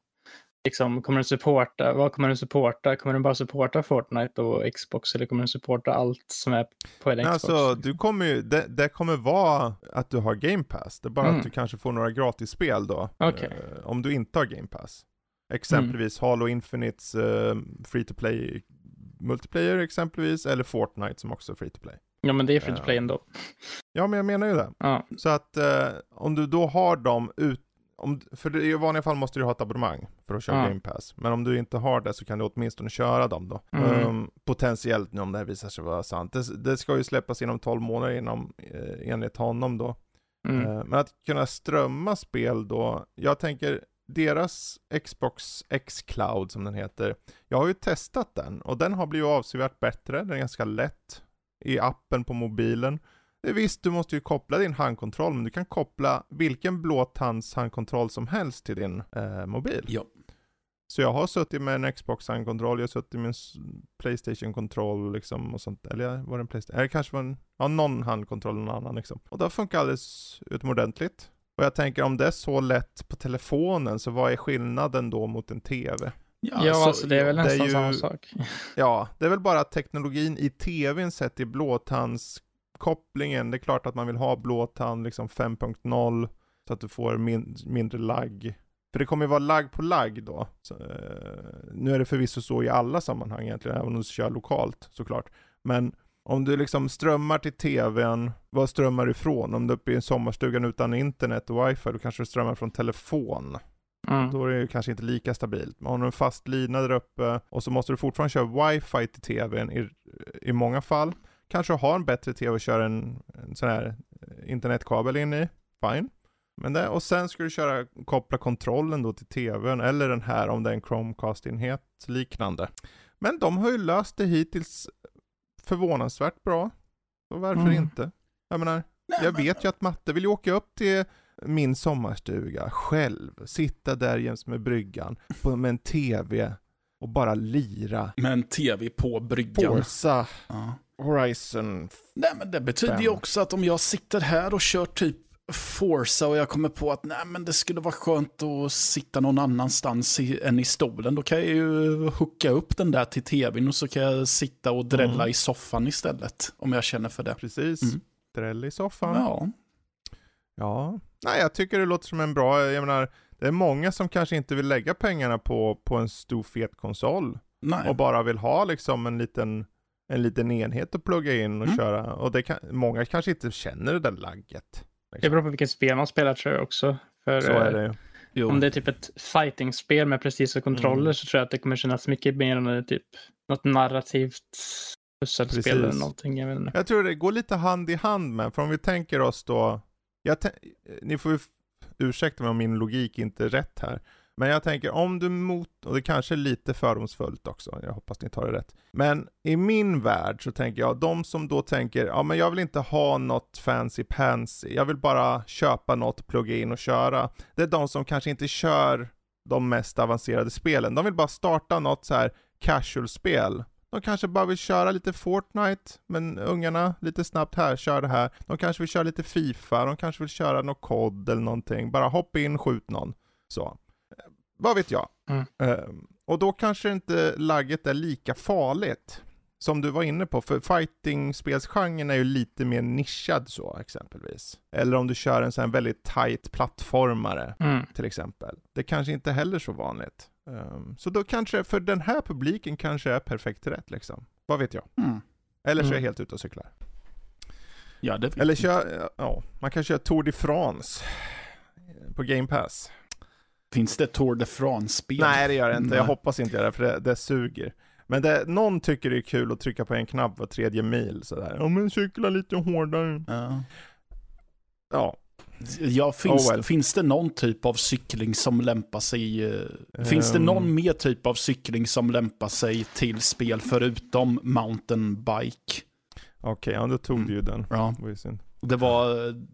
liksom, kommer den supporta, vad kommer den supporta? Kommer den bara supporta Fortnite och Xbox eller kommer den supporta allt som är på en Xbox? Alltså, du kommer ju, det, det kommer vara att du har Game Pass. Det är bara Mm. att du kanske får några gratisspel då. Okej. eh, om du inte har Game Pass. Exempelvis Halo Infinites eh, free to play multiplayer exempelvis, eller Fortnite som också är free to play. Ja men det är free to play Ja. ändå. Ja, men jag menar ju det. Ja. Så att eh, om du då har dem ut, om, för i vanliga fall måste du ha ett abonnemang för att köra Ja. Game Pass. Men om du inte har det så kan du åtminstone köra dem då. Mm. Ehm, potentiellt nu om det här visar sig vara sant. Det, det ska ju släppas inom 12 månader inom, eh, enligt honom då. Mm. Eh, men att kunna strömma spel då, jag tänker deras Xbox X-Cloud som den heter, jag har ju testat den och den har blivit avsevärt bättre, den är ganska lätt i appen på mobilen. Visst, du måste ju koppla din handkontroll, men du kan koppla vilken blåtands handkontroll som helst till din eh, mobil. Ja. Så jag har suttit med en Xbox-handkontroll, jag har suttit med en Playstation-kontroll liksom och sånt. Eller var det en Playstation? Eller kanske var en, ja någon handkontroll eller någon annan liksom. Och det funkar alldeles utomordentligt. Och jag tänker om det är så lätt på telefonen, så vad är skillnaden då mot en TV? Ja, så- alltså det är väl det är nästan ju- samma sak. Ja, det är väl bara att teknologin i TVn sett till blåtandskopplingen, det är klart att man vill ha blåtand liksom 5.0 så att du får min, mindre lagg. För det kommer ju vara lagg på lagg då. Så, eh, nu är det förvisso så i alla sammanhang egentligen, även om du kör lokalt såklart. Men om du liksom strömmar till TVn, vad strömmar du ifrån? Om du är uppe i en sommarstugan utan internet och wifi, då kanske du strömmar från telefon. Mm. Då är det ju kanske inte lika stabilt. Men har du en fast lina där uppe och så måste du fortfarande köra wifi till tvn i, i många fall. Kanske ha en bättre tv och köra en, en sån här eh, internetkabel in i. Fine. Men det, och sen ska du köra, koppla kontrollen då till tvn eller den här om det är en Chromecast-enhet liknande. Men de har ju löst det hittills förvånansvärt bra. Så varför Mm. inte? Jag menar, Nej, jag men- vet ju att Matte vill ju åka upp till min sommarstuga själv, sitta där jäms med bryggan på, med en TV och bara lira Med en tv på bryggan. Forza Ja. Horizon. Nej, men det betyder ju också att om jag sitter här och kör typ Forza och jag kommer på att nej, men det skulle vara skönt att sitta någon annanstans i, än i stolen. Då kan jag ju hooka upp den där till tvn och så kan jag sitta och drälla Mm. i soffan istället. Om jag känner för det. Precis. Mm. Dräll i soffan. Ja. Ja. Nej, jag tycker det låter som en bra, jag menar, det är många som kanske inte vill lägga pengarna på, på en stor fet konsol. Nej. och bara vill ha liksom en liten, en liten enhet att plugga in och Mm. köra. Och det kan, många kanske inte känner det där lagget. Det Liksom. beror på vilket spel man spelar tror jag också. För, Så är det ju. Jo. Om det är typ ett fighting-spel med precisa kontroller Mm. så tror jag att det kommer kännas mycket mer än typ något narrativt pusselspel eller någonting. Jag vet inte. Jag tror det går lite hand i hand med, för om vi tänker oss då, ni får ju ursäkta mig om min logik inte är rätt här, men jag tänker om du mot, och det kanske är lite fördomsfullt också, jag hoppas ni tar det rätt, men i min värld så tänker jag, de som då tänker, ja men jag vill inte ha något fancy pansy, jag vill bara köpa något, plugga in och köra, det är de som kanske inte kör de mest avancerade spelen, de vill bara starta något så här casual-spel, de kanske bara vill köra lite Fortnite, men ungarna lite snabbt här, kör det här. De kanske vill köra lite Fifa, de kanske vill köra något kod eller någonting. Bara hoppa in, skjut någon. Så. Vad vet jag? Mm. Eh, och då kanske inte lagget är lika farligt. Som du var inne på, för fighting-spelsgenren är ju lite mer nischad så exempelvis. Eller om du kör en sån här väldigt tight plattformare Mm. till exempel. Det kanske inte heller så vanligt. Um, så då kanske, för den här publiken kanske är perfekt rätt liksom. Vad vet jag? Mm. Eller så är jag Mm. helt ute och cyklar. Ja, det Eller kör, ja, man kan köra Tour de France på Game Pass. Finns det Tour de France-spel? Nej det gör det inte, jag hoppas inte göra det för det, det suger. Men det, någon tycker det är kul att trycka på en knapp var tredje mil sådär. Ja men cykla lite hårdare. Ja. Ja. Ja, finns, Oh well. finns det någon typ av cykling som lämpar sig... eh, Finns det Ehm. någon mer typ av cykling som lämpar sig till spel förutom mountainbike? Okej, ja då tog Mm. du ju den. Ja, Det var det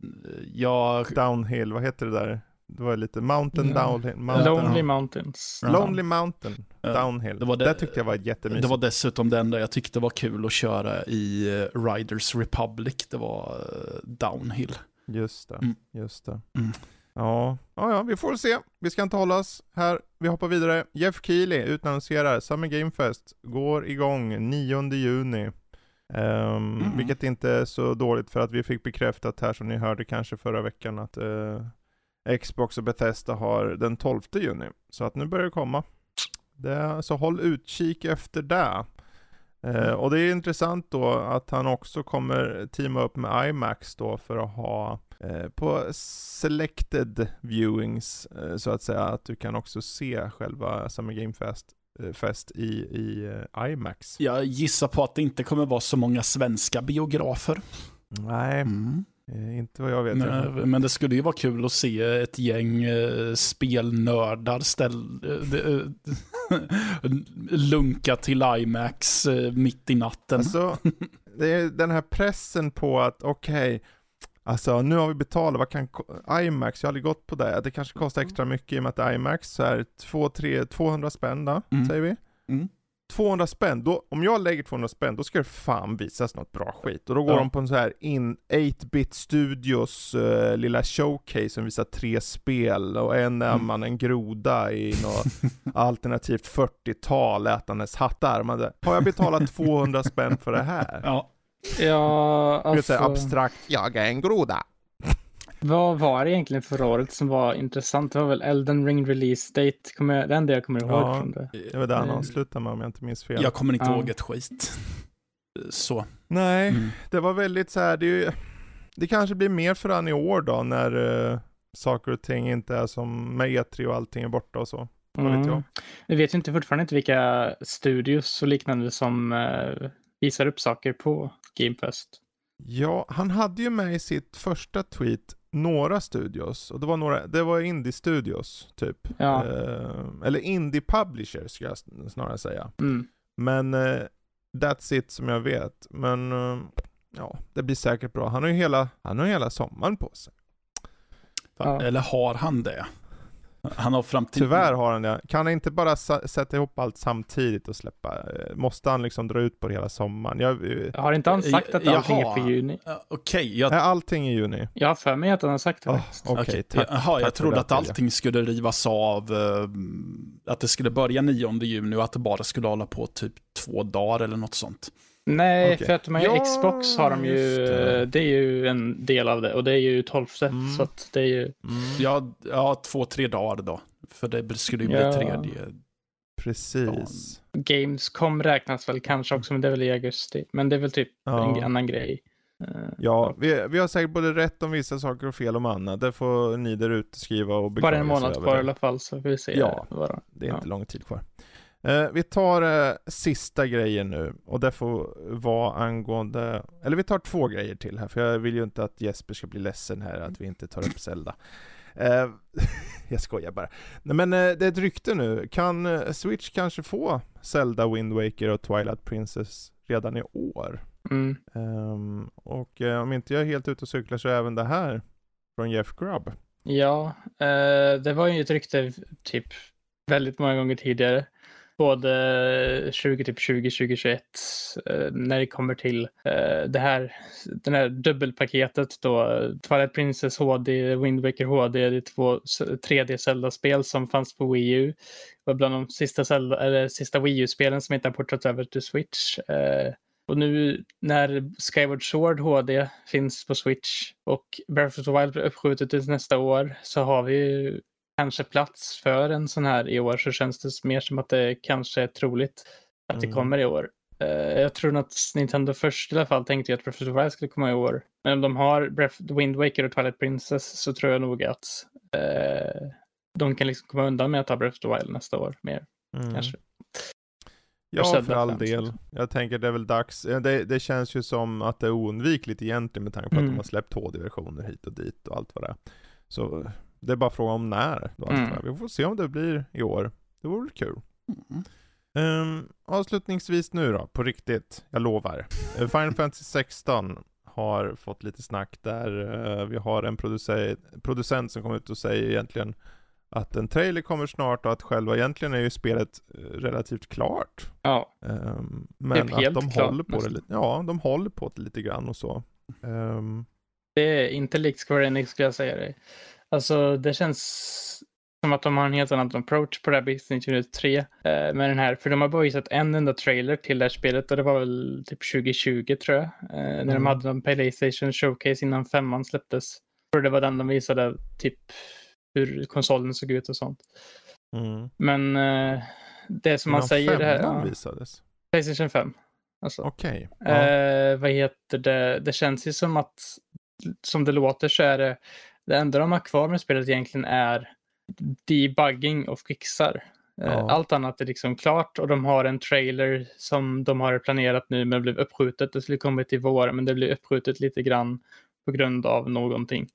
Jag... Downhill, vad heter det där? Det var lite mountain Ja. downhill. Mountain, Lonely. Mountains. Lonely mountain downhill. Det var det, det- tyckte jag var jättemysigt. Det var dessutom den där jag tyckte var kul att köra i eh, Riders Republic. Det var eh, downhill. Just det, Mm. just det. Mm. Ja, ja, ja, vi får se. Vi ska inte hålla oss här. Vi hoppar vidare. Jeff Keely utannonserar Summer Game Fest går igång 9 juni. Ehm, Mm. Vilket inte är så dåligt för att vi fick bekräftat här som ni hörde kanske förra veckan att eh, Xbox och Bethesda har den 12 juni. Så att nu börjar det komma. Det, så håll utkik efter det. Eh, och det är intressant då att han också kommer teama upp med IMAX då för att ha eh, på selected viewings eh, så att säga, att du kan också se själva Summer Game Fest, eh, fest i, i eh, IMAX. Jag gissar på att det inte kommer vara så många svenska biografer. Nej, Mm. Eh, inte vad jag vet. Nej, men det skulle ju vara kul att se ett gäng eh, spelnördar ställ, eh, lunka till IMAX mitt i natten. Alltså, det är den här pressen på att okej, alltså nu har vi betalat, vad kan IMAX, jag har aldrig gått på det, det kanske kostar extra mycket i och med att IMAX, så är 2, 3, 200 spänn då, Mm. säger vi. Mm. 200 spänn, då, om jag lägger 200 spänn, då ska det fan visas något bra skit. Och då går Ja. de på en så här in 8-bit studios eh, lilla showcase som visar tre spel, och en är Mm. man en groda i något alternativt 40-tal ätandes hattarmade. Har jag betalat 200 spänn för det här? Ja. Ja, Det är så här alltså, abstrakt, jag är en groda. Vad var det egentligen förra året som var intressant? Det var väl Elden Ring Release Date, kommer jag, det enda jag kommer ihåg Ja. från det. Det var där han Mm. avslutade med om jag inte minns fel. Jag kommer inte Ja. ihåg ett skit. Så. Nej, Mm. det var väldigt så här, det, är ju, det kanske blir mer för han i år då när eh, saker och ting inte är som med E3 och allting är borta och så. Vad vet jag? Mm. Vi vet ju inte fortfarande inte vilka studios och liknande som eh, visar upp saker på Game Fest. Ja, han hade ju med i sitt första tweet några studios, och det var några, det var indie-studios typ. Ja. Eh, eller indie-publishers ska jag sn- snarare säga. Mm. Men eh, that's it som jag vet. Men eh, ja, det blir säkert bra. Han har ju hela, han har hela sommaren på sig. Ja. Eller har han det? Han har fram till... Tyvärr har han det. Kan han inte bara sätta ihop allt samtidigt och släppa? Eh, Måste han liksom dra ut på det hela sommaren? Jag, eh, Har inte han sagt att Jaha. allting är på juni? Okej, jag, är allting i juni? Jag har för mig att han har sagt det Oh, faktiskt. Okej, okej, tack. Jaha, tack jag för trodde att allting skulle rivas av, eh, att det skulle börja 9 juni och att det bara skulle hålla på typ två dagar eller något sånt. Nej, Okej. för att ju Ja, Xbox har de ju, det. det. är ju en del av det och det är ju 12 Mm. så att det är ju, Mm, Ja, ja, två, tre dagar då. För det skulle ju bli Ja. tredje. precis. Gamescom räknas väl kanske också, men det är väl i augusti. Men det är väl typ Ja. en annan grej. Eh, Ja, vi, vi har säkert både rätt om vissa saker och fel om annat. Det får ni där ute skriva och Bara beklaga en sig månad kvar i det. alla fall så får vi se. Ja. det- är Ja. inte lång tid kvar. Eh, vi tar eh, sista grejen nu och det får vara angående, eller vi tar två grejer till här för jag vill ju inte att Jesper ska bli ledsen här att vi inte tar upp Zelda. Eh, jag skojar bara. Nej, men eh, det är ett rykte nu. Kan eh, Switch kanske få Zelda, Wind Waker och Twilight Princess redan i år? Mm. Ehm, och eh, om inte jag är helt ute och cyklar så är även det här från Jeff Grubb. Ja, det var ju ett rykte typ väldigt många gånger tidigare både 20, typ 20, 2021 eh, när det kommer till eh, det här, den här dubbelpaketet då. Twilight Princess HD, Wind Waker HD, det är två 3D Zelda-spel som fanns på Wii U. Det var bland de sista, Zelda, eller sista Wii U-spelen som inte har portats över till Switch. Eh. Och nu när Skyward Sword HD finns på Switch och Breath of the Wild blir uppskjutet till nästa år så har vi kanske plats för en sån här i år så känns det mer som att det kanske är troligt att det Mm. kommer i år. Eh, jag tror att Nintendo först i alla fall tänkte att Breath of the Wild skulle komma i år. Men om de har Breath, Wind Waker och Twilight Princess så tror jag nog att eh, de kan liksom komma undan med att ta Breath of the Wild nästa år mer Mm. kanske. Ja, för all del. Jag tänker det är väl dags. Det, det känns ju som att det är oundvikligt egentligen med tanke på att Mm. de har släppt HD-versioner hit och dit och allt vad det är. Så det är bara fråga om när. Då, Mm. det. Vi får se om det blir i år. Det vore kul. Mm. Um, avslutningsvis nu då, på riktigt. Jag lovar. Eh, Final Fantasy 16 har fått lite snack där. eh, vi har en produce- producent som kommer ut och säger egentligen att en trailer kommer snart och att själva egentligen är ju spelet eh, relativt klart. Ja, Ehm, men Typ att de klart, håller på det nästan. lite, ja de håller på det lite grann och så. Ehm, det är inte likt Square Enix skulle jag säga dig. Alltså det känns som att de har en helt annan approach på det här Business Unit 3 eh, med den här. För de har bara visat en enda trailer till det här spelet och det var väl typ 2020 tror jag. Eh, när de Mm. hade en Playstation Showcase innan femman släpptes. Tror det var den de visade typ hur konsolen såg ut och sånt. mm. Men eh, det som man Innan säger det här. femman Ja, visades. Playstation 5. Alltså. Okej. Ja. Eh, vad heter det? Det känns ju som att, som det låter så är det, det enda de har kvar med spelet egentligen är debugging och fixar. Eh, Ja. Allt annat är liksom klart och de har en trailer som de har planerat nu men blev uppskjutet. Det skulle kommit i vår men det blev uppskjutet lite grann på grund av någonting.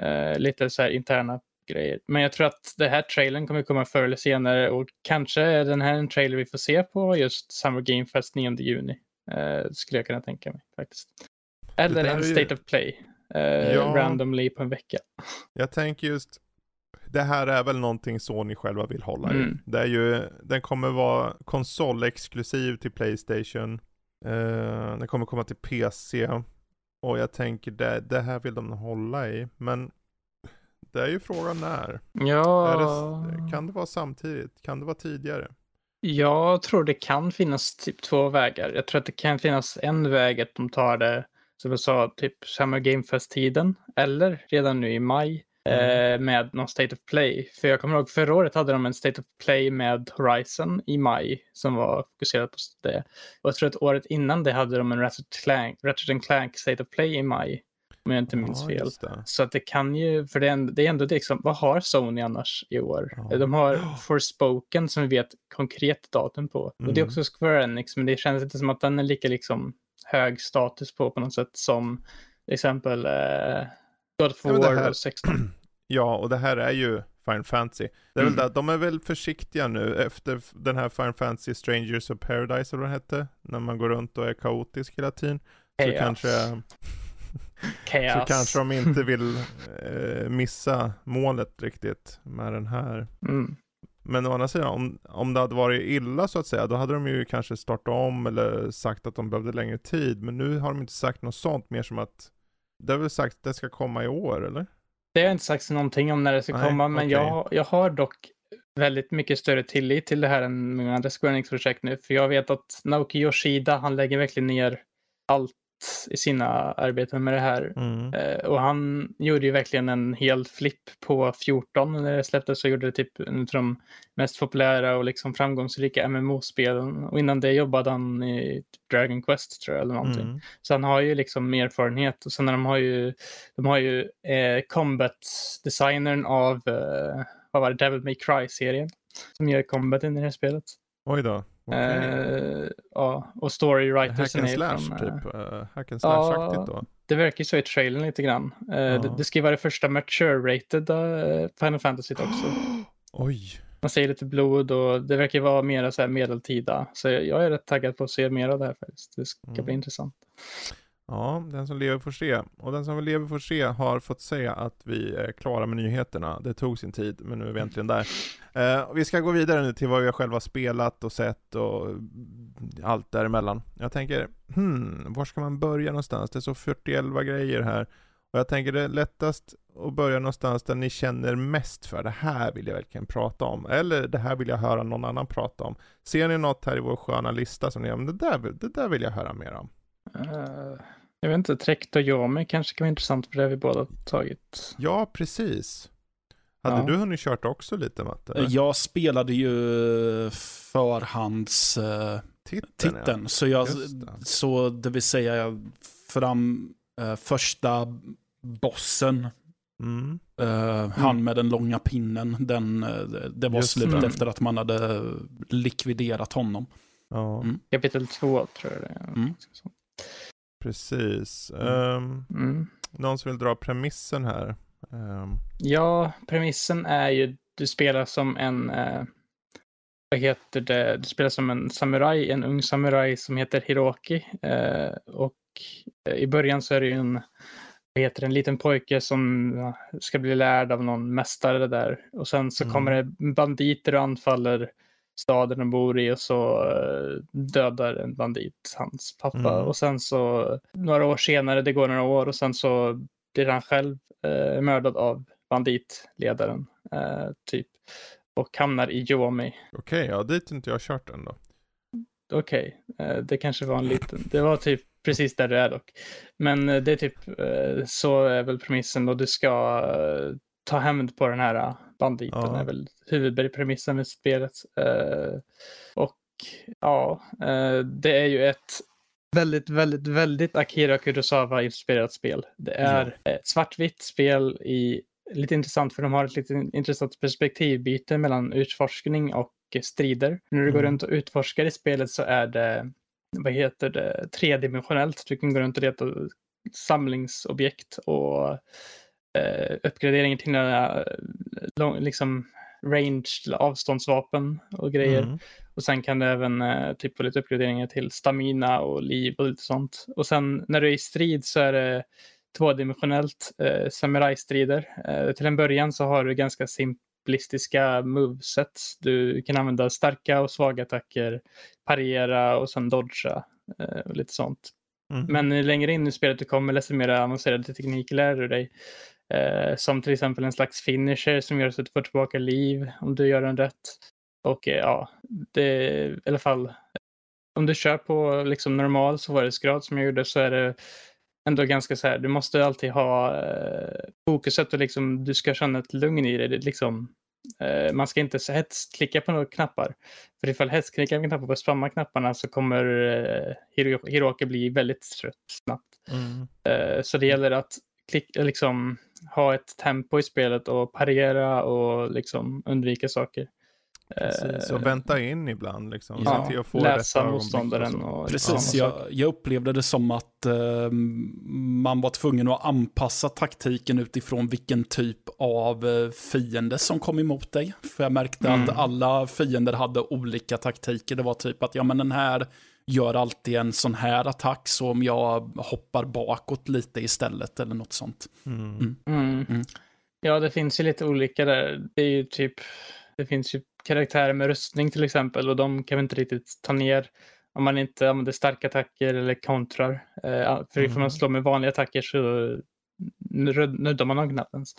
Eh, lite så här interna grejer. Men jag tror att det här trailern kommer komma förr eller senare och kanske är den här en trailer vi får se på just Summer Game Fest 9 juni. Eh, skulle jag kunna tänka mig faktiskt. Eller en ju- State of Play. Eh, Ja. Randomly på en vecka. Jag tänker just, det här är väl någonting Sony själva vill hålla i. Mm. Det är ju, den kommer vara konsolexklusiv till Playstation. Eh, den kommer komma till PC. Och jag tänker det, det här vill de hålla i. Men det är ju frågan när. Ja, det, kan det vara samtidigt? Kan det vara tidigare? jag tror det kan finnas typ två vägar. Jag tror att det kan finnas en väg att de tar det, som jag sa, typ Summer Game Fest-tiden. Eller redan nu i maj. Mm. eh, med någon State of Play. För jag kommer ihåg förra året hade de en State of Play med Horizon i maj som var fokuserad på det. Och jag tror att året innan det hade de en Ratchet Clank, Ratchet Clank State of Play i maj. Om jag inte minns Ja, fel. Så att det kan ju, för det är, ändå, det är ändå liksom, vad har Sony annars i år? Ja. De har Forspoken som vi vet konkret datum på. Och det är Mm. också Square Enix, men det känns inte som att den är lika liksom hög status på på något sätt som till exempel eh, God of War här- och 16. Ja, och det här är ju Final Fantasy. Det är Mm. väl det, de är väl försiktiga nu efter den här Final Fantasy Strangers of Paradise eller vad det hette. När man går runt och är kaotisk hela tiden. Så Chaos. kanske, Chaos. så kanske de inte vill eh, missa målet riktigt med den här. Mm. Men å andra sidan, om, om det hade varit illa så att säga, då hade de ju kanske startat om eller sagt att de behövde längre tid. Men nu har de inte sagt något sånt, mer som att det är väl sagt att det ska komma i år, eller? Det har inte sagts någonting om när det ska Nej, komma, men okej. jag, jag har dock väldigt mycket större tillit till det här än många andra Square Enix-projekt nu. För jag vet att Naoki Yoshida, han lägger verkligen ner allt i sina arbeten med det här. Mm. Eh, och han gjorde ju verkligen en hel flipp på 14 när det släpptes och gjorde det typ en av de mest populära och liksom framgångsrika MMO-spelen. Och innan det jobbade han i Dragon Quest tror jag eller någonting. Mm. Så han har ju liksom erfarenhet. Och sen när de har ju, de har ju eh, combat-designern av, eh, vad var det, Devil May Cry-serien. Som gör combaten i det här spelet. Oj då. Okej. Eh, ja, och story Hack writersen and är slash från, typ. Uh, hack and slash-aktigt då. det verkar ju så i trailern lite grann. Det, det ska ju vara det första mature-rated uh, Final Fantasy också. Oj. Man ser lite blod och det verkar vara mer så här medeltida. Så jag, jag är rätt taggad på att se mer av det här faktiskt. Det ska Mm. bli intressant. Ja, den som lever får se. Och den som lever får se har fått säga att vi är klara med nyheterna. Det tog sin tid, men nu är vi äntligen där. Eh, vi ska gå vidare nu till vad vi har själva spelat och sett och allt däremellan. Jag tänker, hmm, var ska man börja någonstans? Det är så 41 grejer här. Och jag tänker det är lättast att börja någonstans där ni känner mest för det här vill jag verkligen prata om. Eller det här vill jag höra någon annan prata om. Ser ni något här i vår sköna lista som ni, det där, det där vill jag höra mer om? Uh, jag vet inte, Trekt och Yomi kanske kan vara intressant för det har vi båda tagit. Ja, precis. Hade ja. du hunnit kört också lite Matte? Eller? Jag spelade ju förhands... Uh, titeln, titeln. Ja. Så, jag, det. så det vill säga fram uh, första bossen. Mm. Uh, han mm. med den långa pinnen, den, det var Just slut det. efter att man hade likviderat honom. Ja. Mm. Kapitel två tror jag det är. Mm. Precis. Um, mm. Någon som vill dra premissen här? Um. Ja, premissen är ju du spelar som en uh, vad heter det? Du spelar som en samuraj, en ung samuraj som heter Hiroki. Uh, och uh, i början så är det ju en, vad heter det, en liten pojke som ska bli lärd av någon mästare där. Och sen så mm. kommer det banditer och anfaller staden de bor i och så eh, dödar en bandit hans pappa. Mm. Och sen så några år senare, det går några år och sen så blir han själv eh, mördad av banditledaren. Eh, typ. Och hamnar i Yomi. Okej, okay, ja dit inte jag kört än då. Okej, okay. eh, det kanske var en liten, det var typ precis där du är dock. Men eh, det är typ, eh, så är väl premissen då du ska ta hämnd på den här banditen ja. är väl huvudpremissen med spelet. Och ja, det är ju ett väldigt, väldigt, väldigt Akira Kurosawa-inspirerat spel. Det är ja. ett svartvitt spel i lite intressant för de har ett lite intressant perspektivbyte mellan utforskning och strider. När du mm. går runt och utforskar i spelet så är det, vad heter det, tredimensionellt. Du kan gå runt och leta samlingsobjekt och eh, uppgraderingar till några lång, liksom ranged avståndsvapen och grejer. Mm. Och sen kan det även eh, typ få lite uppgraderingar till stamina och liv och lite sånt. Och sen när du är i strid så är det tvådimensionellt eh, samurajstrider. Eh, till en början så har du ganska simplistiska moveset. Du kan använda starka och svaga attacker, parera och sen dodga eh, och lite sånt. Mm. Men längre in i spelet du kommer, desto mer avancerade tekniker lär du dig. Eh, som till exempel en slags finisher som gör så att du får tillbaka liv om du gör den rätt. Och eh, ja, det i alla fall om du kör på liksom normal svårighetsgrad som jag gjorde så är det ändå ganska så här, du måste alltid ha eh, fokuset och liksom du ska känna ett lugn i det liksom, eh, man ska inte hetsklicka på några knappar. För ifall hetsklickar på knappar på spamma knapparna så kommer eh, Hiroki bli väldigt trött snabbt. Mm. Eh, så det gäller att klick, liksom, ha ett tempo i spelet och parera och liksom undvika saker. Precis, och eh, vänta in ibland liksom. Ja, till att få läsa motståndaren. Och, och Precis, jag, jag, upplevde det som att uh, man var tvungen att anpassa taktiken utifrån vilken typ av uh, fiende som kom emot dig. För jag märkte mm. att alla fiender hade olika taktiker. Det var typ att, ja men den här gör alltid en sån här attack, så om jag hoppar bakåt lite istället eller något sånt. Mm. Mm. mm. Mm. Ja, det finns ju lite olika där. Det är ju typ, det finns ju karaktärer med rustning till exempel och de kan vi inte riktigt ta ner om man inte använder starka attacker eller kontrar. Eh, för ifall man mm. slår med vanliga attacker så nuddar man dem knappt ens.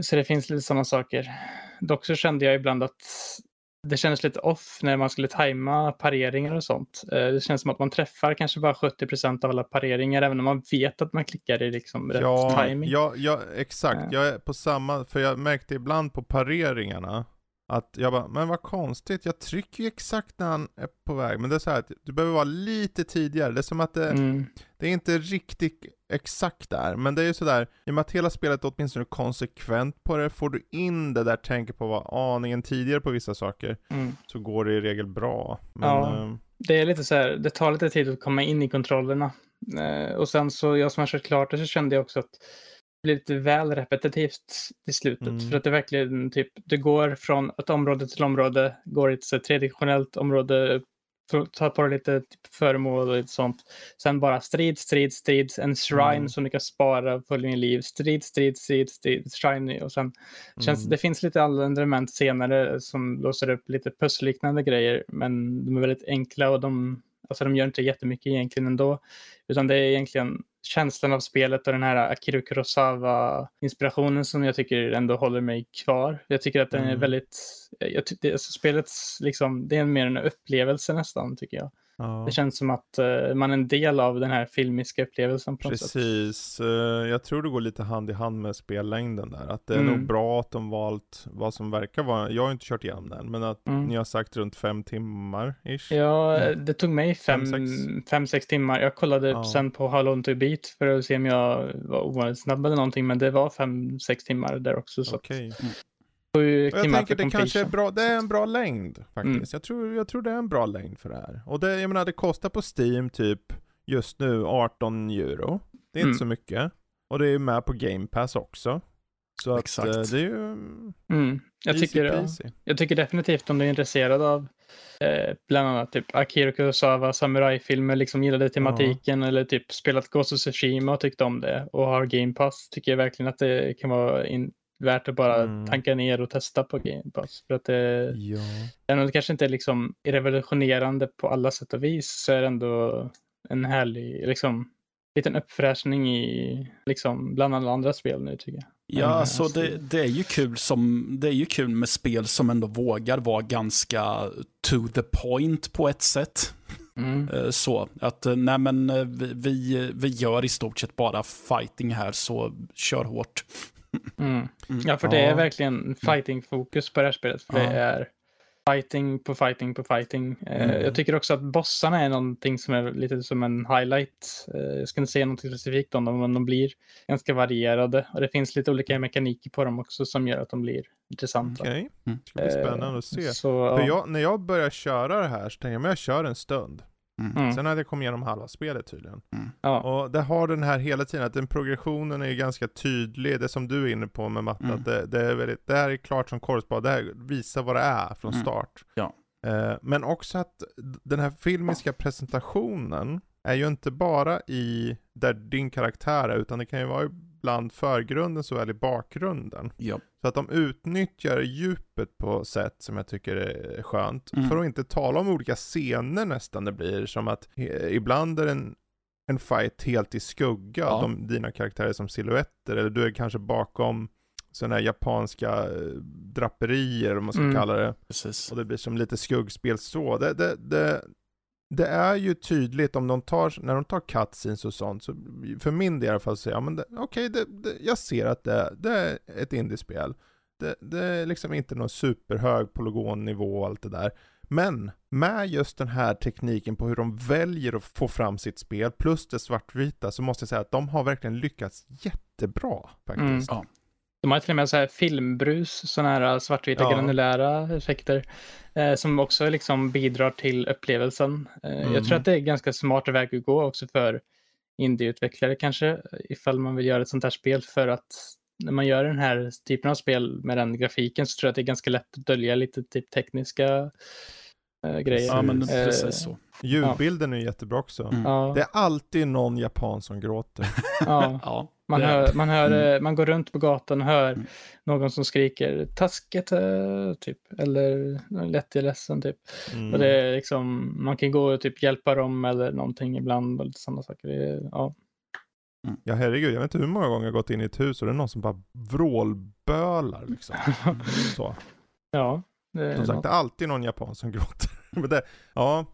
Så det finns lite sådana saker. Dock så kände jag ibland att det kändes lite off när man skulle tajma pareringar och sånt. Eh, det känns som att man träffar kanske bara 70% av alla pareringar, även om man vet att man klickar i liksom rätt ja, timing. Ja, ja, exakt. Ja. Jag är på samma, för jag märkte ibland på pareringarna, att jag bara, men vad konstigt, jag trycker ju exakt när han är på väg. Men det är så här att du behöver vara lite tidigare. Det är som att det, mm. det är inte riktigt exakt där. Men det är ju sådär, i och med att hela spelet är åtminstone konsekvent på det, får du in det där tänket på att vara aningen tidigare på vissa saker, mm. så går det i regel bra. Men, ja, äh... det är lite så här, det tar lite tid att komma in i kontrollerna. Eh, och sen så, jag som har kört klart det, så kände jag också att blir lite väl repetitivt i slutet. Mm. För att det verkligen typ, det går från ett område till område, går i ett tredimensionellt område ta på dig lite typ, föremål och lite sånt. Sen bara strid, strid, strid, en shrine Mm. som du kan spara för din liv. Strid, strid, strid, strid, shrine och sen känns Mm. det finns lite andra element senare som låser upp lite pusselliknande grejer, men de är väldigt enkla och de, alltså de gör inte jättemycket egentligen ändå, utan det är egentligen känslan av spelet och den här Akira Kurosawa-inspirationen som jag tycker ändå håller mig kvar. Jag tycker att den är Mm. väldigt, jag det, alltså spelets, liksom, det är mer en upplevelse nästan tycker jag. Ja. Det känns som att eh, man är en del av den här filmiska upplevelsen på något sätt. Precis, Eh, jag tror det går lite hand i hand med spellängden där. Att det är Mm. nog bra att de valt vad som verkar vara, jag har inte kört igenom den, men att Mm. ni har sagt runt fem timmar ish. Ja, eh, det tog mig fem, Fem, fem, sex. sex timmar. Jag kollade Ja. sen på How long to beat för att se om jag var ovanligt snabb eller någonting, men det var fem, sex timmar där också. Så att Okej. sju Och jag timmar tänker det kanske är bra, det är en bra längd faktiskt. Mm. Jag, tror, jag tror det är en bra längd för det här. Och det, jag menar det kostar på Steam typ just nu 18 euro. Det är Mm. inte så mycket. Och det är med på Game Pass också. Så att Exakt. eh, det är ju Mm. Jag, easy tycker, peasy. jag tycker definitivt om du är intresserad av eh, bland annat typ Akira Kurosawa, samurajfilmer, liksom gillade tematiken eller typ spelat Ghost of Tsushima och tyckte om det och har Game Pass tycker jag verkligen att det kan vara in, värt att bara Mm. tanka ner och testa på Game Pass. För att det, Ja. Även om det kanske inte är liksom revolutionerande på alla sätt och vis så är det ändå en härlig liksom, liten uppfräschning i liksom, bland alla andra spel nu tycker jag. Ja, Mm, alltså alltså- det, det är ju kul som, det är ju kul med spel som ändå vågar vara ganska to the point på ett sätt. Mm. Eh, Så att, eh, nej men eh, vi, vi, vi gör i stort sett bara fighting här, så kör hårt. Mm. Mm. Ja, för det är Ja. verkligen fighting-fokus på det här spelet. För Ja. det är fighting på fighting på fighting. Eh, Mm. Jag tycker också att bossarna är någonting som är lite som en highlight. Eh, Jag ska inte säga något specifikt om dem, men de blir ganska varierade. Och det finns lite olika mekaniker på dem också som gör att de blir intressanta. Okej, Mm. det ska bli Eh, spännande att se. Så, För ja. jag, när jag börjar köra det här så tänker jag, men jag kör en stund. Mm. Sen hade jag kommit igenom halva spelet tydligen. Ja. Och det har den här hela tiden, att den progressionen är ganska tydlig, det som du är inne på med matte, Mm. att det, det, är väldigt, det här är klart som korvspad, det här visar vad det är från Mm. start. Ja. Eh, men också att den här filmiska presentationen är ju inte bara i där din karaktär är, utan det kan ju vara ibland förgrunden såväl i bakgrunden. Ja. Så att de utnyttjar djupet på sätt som jag tycker är skönt. Mm. För att inte tala om olika scener nästan det blir, som att eh, ibland är en, en fight helt i skugga, Ja. de, dina karaktärer som silhuetter, eller du är kanske bakom sådana här japanska eh, draperier, vad man ska Mm. kalla det. Precis. Och det blir som lite skuggspel så. Det, det, det, det är ju tydligt om de tar, när de tar cutscenes och sånt, så för min del i alla fall så, ja men det- okej, det, det, jag ser att det, det är ett indiespel. Det, det är liksom inte någon superhög polygonnivå och allt det där. Men med just den här tekniken på hur de väljer att få fram sitt spel, plus det svartvita, så måste jag säga att de har verkligen lyckats jättebra faktiskt. Ja. De har till och med så här filmbrus, sådana här svartvita Ja. granulära effekter eh, som också liksom bidrar till upplevelsen. Eh, Mm. Jag tror att det är ganska smart väg att gå också för indieutvecklare kanske, ifall man vill göra ett sånt här spel för att när man gör den här typen av spel med den grafiken så tror jag att det är ganska lätt att dölja lite typ tekniska eh, grejer. Ja, men Precis. Eh, precis så. Ljudbilden är jättebra också. Mm. Ja, Det är alltid någon japan som gråter. ja. Man, hör, man, hör, Mm. eh, man går runt på gatan och hör Mm. någon som skriker taskigt eh, typ, eller lätt jag ledsen typ. Mm. Och det är liksom, man kan gå och typ hjälpa dem eller någonting ibland och lite sådana saker. Är, ja. Ja herregud, jag vet inte hur många gånger jag gått in i ett hus och det är någon som bara vrålbölar liksom. Så. ja, det är Som sagt, något. det är alltid någon japan som gråter. Men det, ja.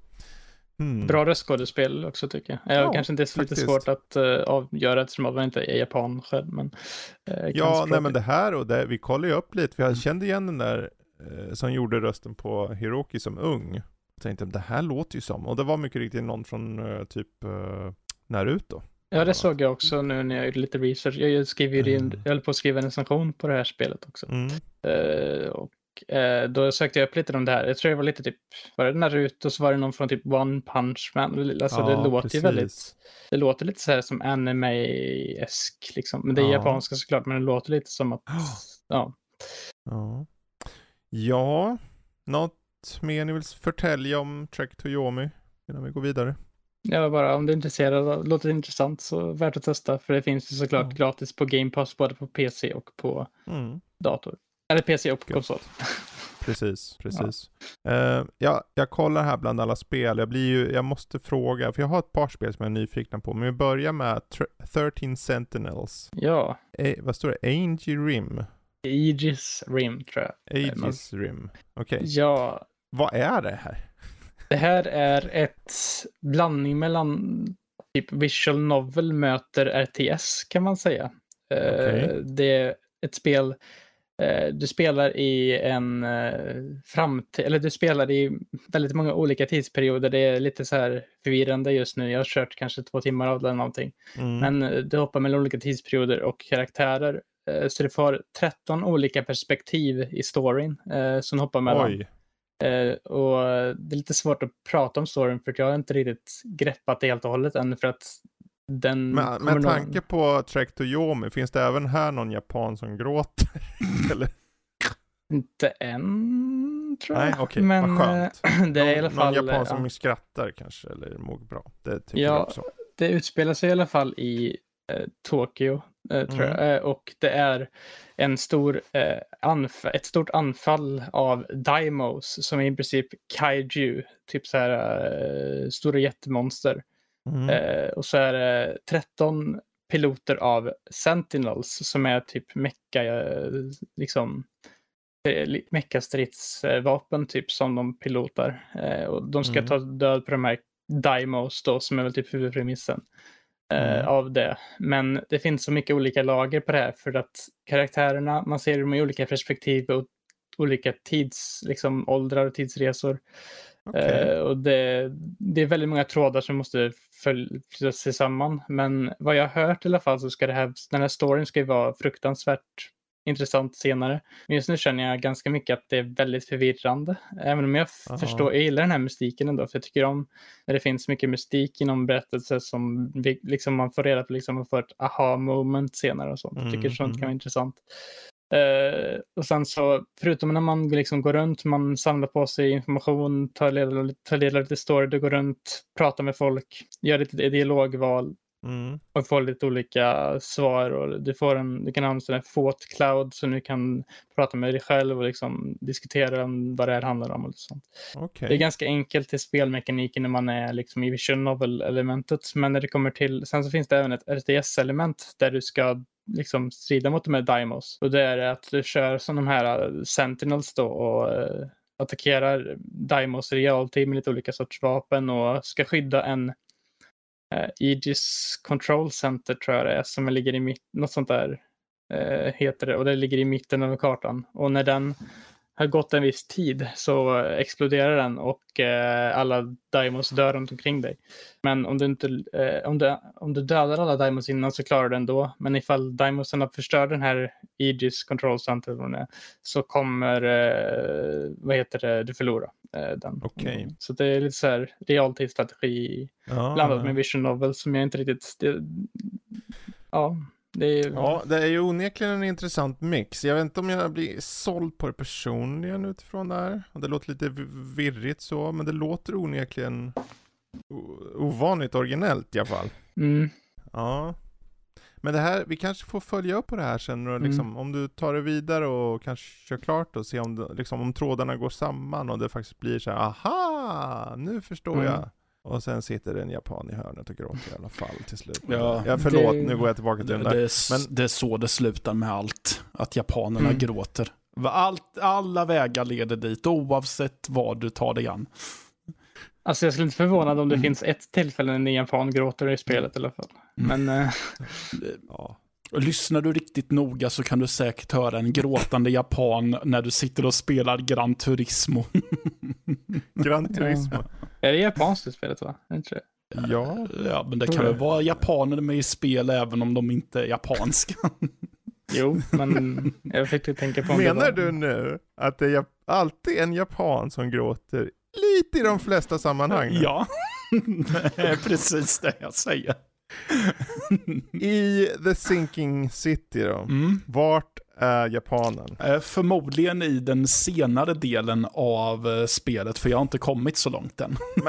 Hmm. Bra röstskådespel också tycker jag. Ja, kanske inte är så lite svårt att uh, avgöra eftersom man inte är japan själv. Men, kan Ja, nej men det här och det, vi kollade ju upp lite, för jag kände igen den där eh, som gjorde rösten på Hiroki som ung. Jag tänkte, det här låter ju som, och det var mycket riktigt någon från eh, typ eh, Naruto. Ja, det såg jag också nu när jag gjorde lite research. Jag, skriver in, Mm. jag höll på att skriva en recension på det här spelet också. Mm. Eh, och eh, då sökte jag upp lite om det här. Jag tror det var lite typ, var det Naruto så var det någon från typ One Punch Man. Alltså det Ja, låter ju precis. väldigt, det låter lite så här som anime-esk liksom. Men det är Ja. japanska såklart, men det låter lite som att, ja. Ja. Ja, något mer ni vill förtälja om Trek to Yomi innan vi går vidare? Ja, bara om du är intresserad, låter det intressant så värt att testa. För det finns ju såklart Ja. gratis på Game Pass både på PC och på Mm. dator. Eller PC och konsol. Precis, precis. Ja. ja, jag kollar här bland alla spel. Jag blir ju, jag måste fråga, för jag har ett par spel som jag är nyfikna på. Men vi börjar med tr- 13 Sentinels. Ja, Eh, vad står det? Angie Rim? Aegis Rim tror jag. Aegis Rim. Okej, Ja, vad är det här? det här är ett blandning mellan typ visual novel möter RTS kan man säga. Eh, Okej. Det är ett spel eh, du spelar i en uh, framtid, eller du spelar i väldigt många olika tidsperioder. Det är lite så här förvirrande just nu. Jag har kört kanske två timmar av det eller någonting. Mm. Men eh, du hoppar mellan olika tidsperioder och karaktärer. Eh, Så du får 13 olika perspektiv i storyn eh, som du hoppar mellan. Oj, Eh, och det är lite svårt att prata om storyn för att jag har inte riktigt greppat det helt och hållet än för att den men med tanke på Trek to Yomi, finns det även här någon japan som gråter? Eller? Inte än, tror jag. Nej, okej, Men vad skönt. eh, det är i alla någon, fall... någon japan ja, som skrattar kanske, eller mår bra. Det tycker Ja, jag också. det utspelar sig i alla fall i eh, Tokyo, eh, tror Mm. jag. Eh, och det är en stor, eh, ett stort anfall av daimos som är i princip kaiju, typ så här stora jättemonster. Mm. Eh, och så är det 13 piloter av Sentinels som är typ mecka, eh, liksom eh, meckastridsvapen typ som de pilotar. Eh, och de ska Mm. ta död på de här Daimos då som är väl typ huvudpremissen eh, Mm. av det. Men det finns så mycket olika lager på det här för att karaktärerna, man ser dem i olika perspektiv och olika tids, liksom åldrar och tidsresor. Okej. Eh, och det, det är väldigt många trådar som måste följas sig samman. Men vad jag har hört i alla fall så ska det här, den här storyn ska ju vara fruktansvärt intressant senare. Men just nu känner jag ganska mycket att det är väldigt förvirrande. Även om jag Ja. förstår, jag gillar den här mystiken ändå. För jag tycker om när det finns mycket mystik inom berättelser som vi, liksom man får reda på, liksom man får ett aha moment senare och sånt. Jag tycker Mm, sånt kan mm. vara intressant. Eh, och sen så, förutom när man liksom går runt, man samlar på sig information, tar del av, tar del av lite story, du går runt, pratar med folk, gör lite dialogval Mm. och får lite olika svar. Och du, får en, du kan använda en Fought Cloud så du kan prata med dig själv och liksom diskutera om vad det här handlar om. Och sånt. Okej. Det är ganska enkelt till spelmekaniken när man är liksom i visual novel-elementet. Men när det kommer till, sen så finns det även ett RTS-element där du ska liksom strida mot de här Daimos. Och det är att du kör som de här eh, Sentinels då och eh, attackerar Daimos i realtid med lite olika sorts vapen och ska skydda en eh, Aegis Control Center tror jag det är som ligger i mitt, något sånt där eh, heter det och det ligger i mitten av kartan. Och när den har gått en viss tid så exploderar den och eh, alla Daimos dör runt omkring dig. Men om du, inte, eh, om, du, om du dödar alla Daimos innan så klarar du det ändå. Men ifall Daimosarna förstör den här Aegis Control Center så kommer eh, vad heter det, du förlora eh, den. Mm. Så det är lite så här realtidsstrategi Ja, blandat med vision novel som jag inte riktigt... Det, ja, det är... Ja, det är ju onekligen en intressant mix. Jag vet inte om jag blir såld på det personligen utifrån det här. Det låter lite virrigt så, men det låter onekligen ovanligt originellt i alla fall. Mm, Ja. Men det här, vi kanske får följa upp på det här sen och Mm. liksom, om du tar det vidare och kanske kör klart och se om, det, liksom, om trådarna går samman och det faktiskt blir så här, aha, nu förstår Mm. jag. Och sen sitter det en japan i hörnet och gråter i alla fall till slut. Ja, ja förlåt, det- nu går jag tillbaka till Det, den det, där. är, s- Men- det är så det slutar med allt. Att japanerna Mm. gråter. Allt, alla vägar leder dit, oavsett vad du tar dig an. Alltså jag skulle inte förvånad om det Mm. finns ett tillfälle när Japan gråter i spelet i alla fall. Mm. Men eh, Ja. Lyssnar du riktigt noga så kan du säkert höra en gråtande japan när du sitter och spelar Gran Turismo. Gran Turismo. är det japanskt det spelet va? Det inte det? Ja. Ja, men det kan väl vara japaner med i spel även om de inte är japanska. Jo, men jag fick tänka på om det Menar var... du nu att det är jap- alltid en japan som gråter lite i de flesta sammanhang? nu? Ja, det är precis det jag säger. I The Sinking City då, Mm. vart är japanen? Eh, Förmodligen i den senare delen av eh, spelet, för jag har inte kommit så långt än.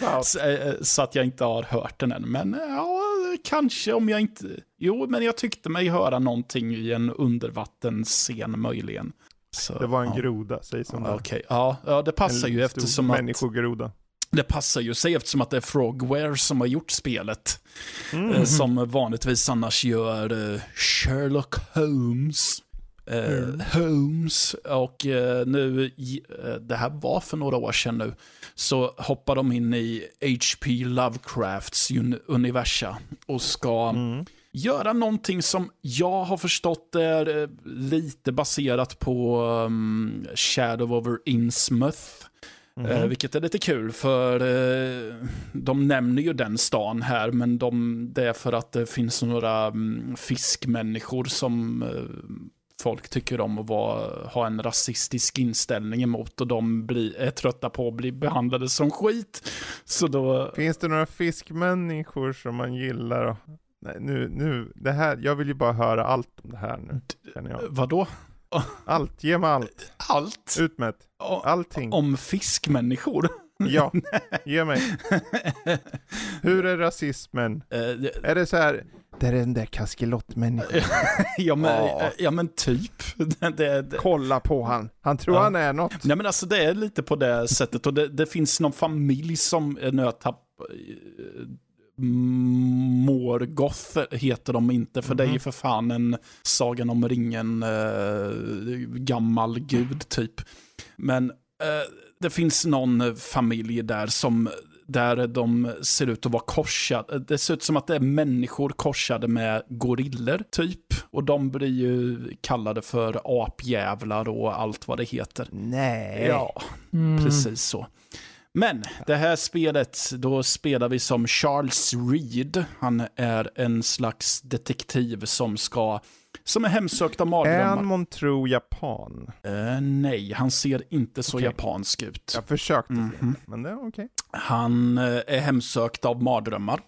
Wow. Så, eh, så att jag inte har hört den än. Men ja, kanske om jag inte... Jo, men jag tyckte mig höra någonting i en undervattensscen möjligen. Så, Det var en ja. groda, säg som det är. Okej, ja, ja, det passar En ju eftersom att... Människogroda. Det passar ju sig eftersom att det är Frogware som har gjort spelet. Mm. Som vanligtvis annars gör eh, Sherlock Holmes. Eh, Mm. Holmes. Och nu, det här var för några år sedan nu, så hoppar de in i H.P. Lovecrafts un- universa och ska Mm. göra någonting som jag har förstått är lite baserat på um, Shadow over Innsmouth. Mhm. vilket är lite kul för eh, de nämner ju den stan här men de, det är för att det finns några mm, fiskmänniskor som eh, folk tycker om att vara, ha en rasistisk inställning emot och de blir, är trötta på att bli behandlade som skit. Så då, Finns det några fiskmänniskor som man gillar? Nej, nu, nu, det här, jag vill ju bara höra allt om det här nu, känner jag. vadå? Allt, ge mig allt. Allt? Ut med Allting. Om fiskmänniskor? Ja, ge mig. Hur är rasismen? Det- Är det så här, det är den där kaskelottmänniskan. ja, men, Ja. eh, ja men typ. Det, det, Kolla på han. Han tror Ja. han är något. Nej men alltså det är lite på det sättet och det, det finns någon familj som, nu har jag tapp, eh, Morgoth heter de inte, för det är ju för fan en Sagan om ringen eh, gammal gud typ. Men eh, det finns någon familj där som där de ser ut att vara korsade. Det ser ut som att det är människor korsade med gorillor typ. Och de blir ju kallade för apjävlar och allt vad det heter. Nej. Ja, Mm. precis så. Men det här spelet, då spelar vi som Charles Reed. Han är en slags detektiv som ska, som är hemsökt av Är mardrömmar. han månntro japan? Eh, nej, han ser inte så Okej. japansk ut. Jag försökte se, Mhm. men det är okej. Han eh, är hemsökt av mardrömmar.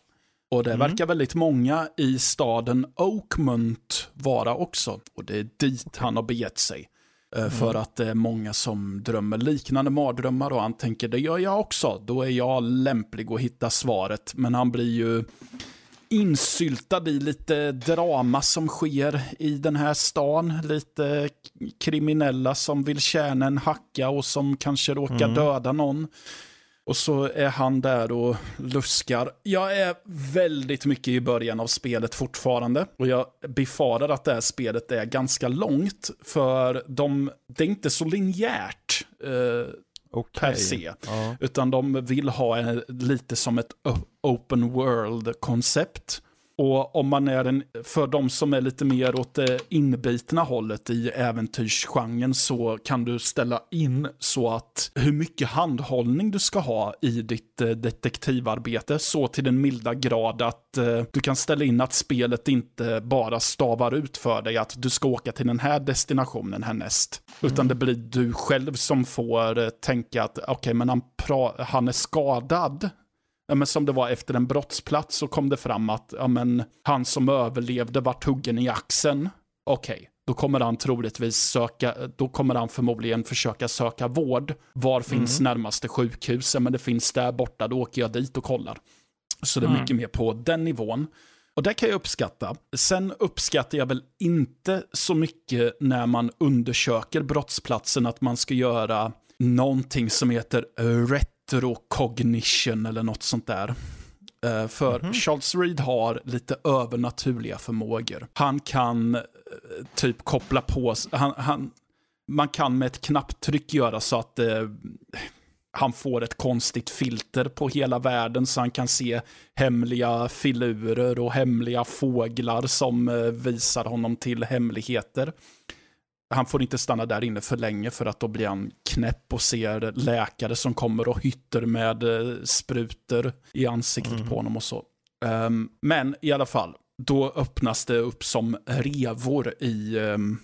Och det Mm. verkar väldigt många i staden Oakmont vara också. Och det är dit han har begett sig. Eh, För att det är många som drömmer liknande mardrömmar och han tänker det gör jag också. Då är jag lämplig att hitta svaret. Men han blir ju insyltad i lite drama som sker i den här stan. Lite kriminella som vill tjäna en hacka och som kanske råkar Mm. döda någon. Och så är han där och luskar. Jag är väldigt mycket i början av spelet fortfarande. Och jag befarar att det här spelet är ganska långt. För de, det är inte så linjärt eh, Okej. per se. Ja. Utan de vill ha en, lite som ett open world-koncept. Och om man är en, för de som är lite mer åt det inbitna hållet i äventyrsgenren så kan du ställa in så att hur mycket handhållning du ska ha i ditt eh, detektivarbete så till den milda grad att eh, du kan ställa in att spelet inte bara stavar ut för dig att du ska åka till den här destinationen härnäst. Utan det blir du själv som får eh, tänka att okej, men han, han är skadad. Ja, men som det var efter en brottsplats så kom det fram att ja, men, han som överlevde var huggen i axeln. Okej, då kommer han troligtvis söka, då kommer han förmodligen försöka söka vård. Var finns närmaste sjukhus? Ja, men det finns där borta, då åker jag dit och kollar. Så det är Mm. mycket mer på den nivån. Och det kan jag uppskatta. Sen uppskattar jag väl inte så mycket när man undersöker brottsplatsen att man ska göra någonting som heter retrocognition eller något sånt där. Eh, För Charles Reed har lite övernaturliga förmågor. Han kan eh, typ koppla på, han, han, man kan med ett knapptryck göra så att eh, han får ett konstigt filter på hela världen så han kan se hemliga filurer och hemliga fåglar som eh, visar honom till hemligheter. Han får inte stanna där inne för länge för att då blir han knäpp och ser läkare som kommer och hytter med eh, sprutor i ansiktet på honom och så. Ehm, men i alla fall, då öppnas det upp som revor i um,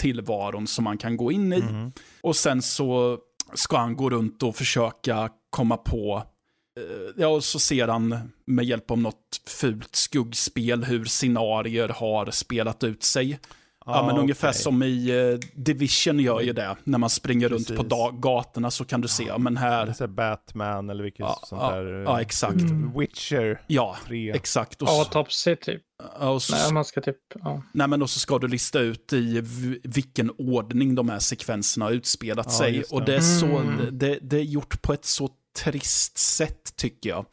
tillvaron som man kan gå in i. Mhm. Och sen så ska han gå runt och försöka komma på eh, ja, och så ser han med hjälp av något fult skuggspel hur scenarier har spelat ut sig. Ja, men ungefär okej. som i eh, Division gör ju det. När man springer runt på Precis. dag- gatorna så kan du se, ja, men här, så Batman eller vilket Ja, sånt ja, där. eh, ja, exakt. Mm. Witcher ja, 3. exakt. Och så, Autopsy typ. och så, Nej, man ska typ, ja. nej, men och så ska du lista ut i vilken ordning de här sekvenserna har utspelat Ja, sig. det. Och det är, så, Mm. det, det är gjort på ett så trist sätt tycker jag.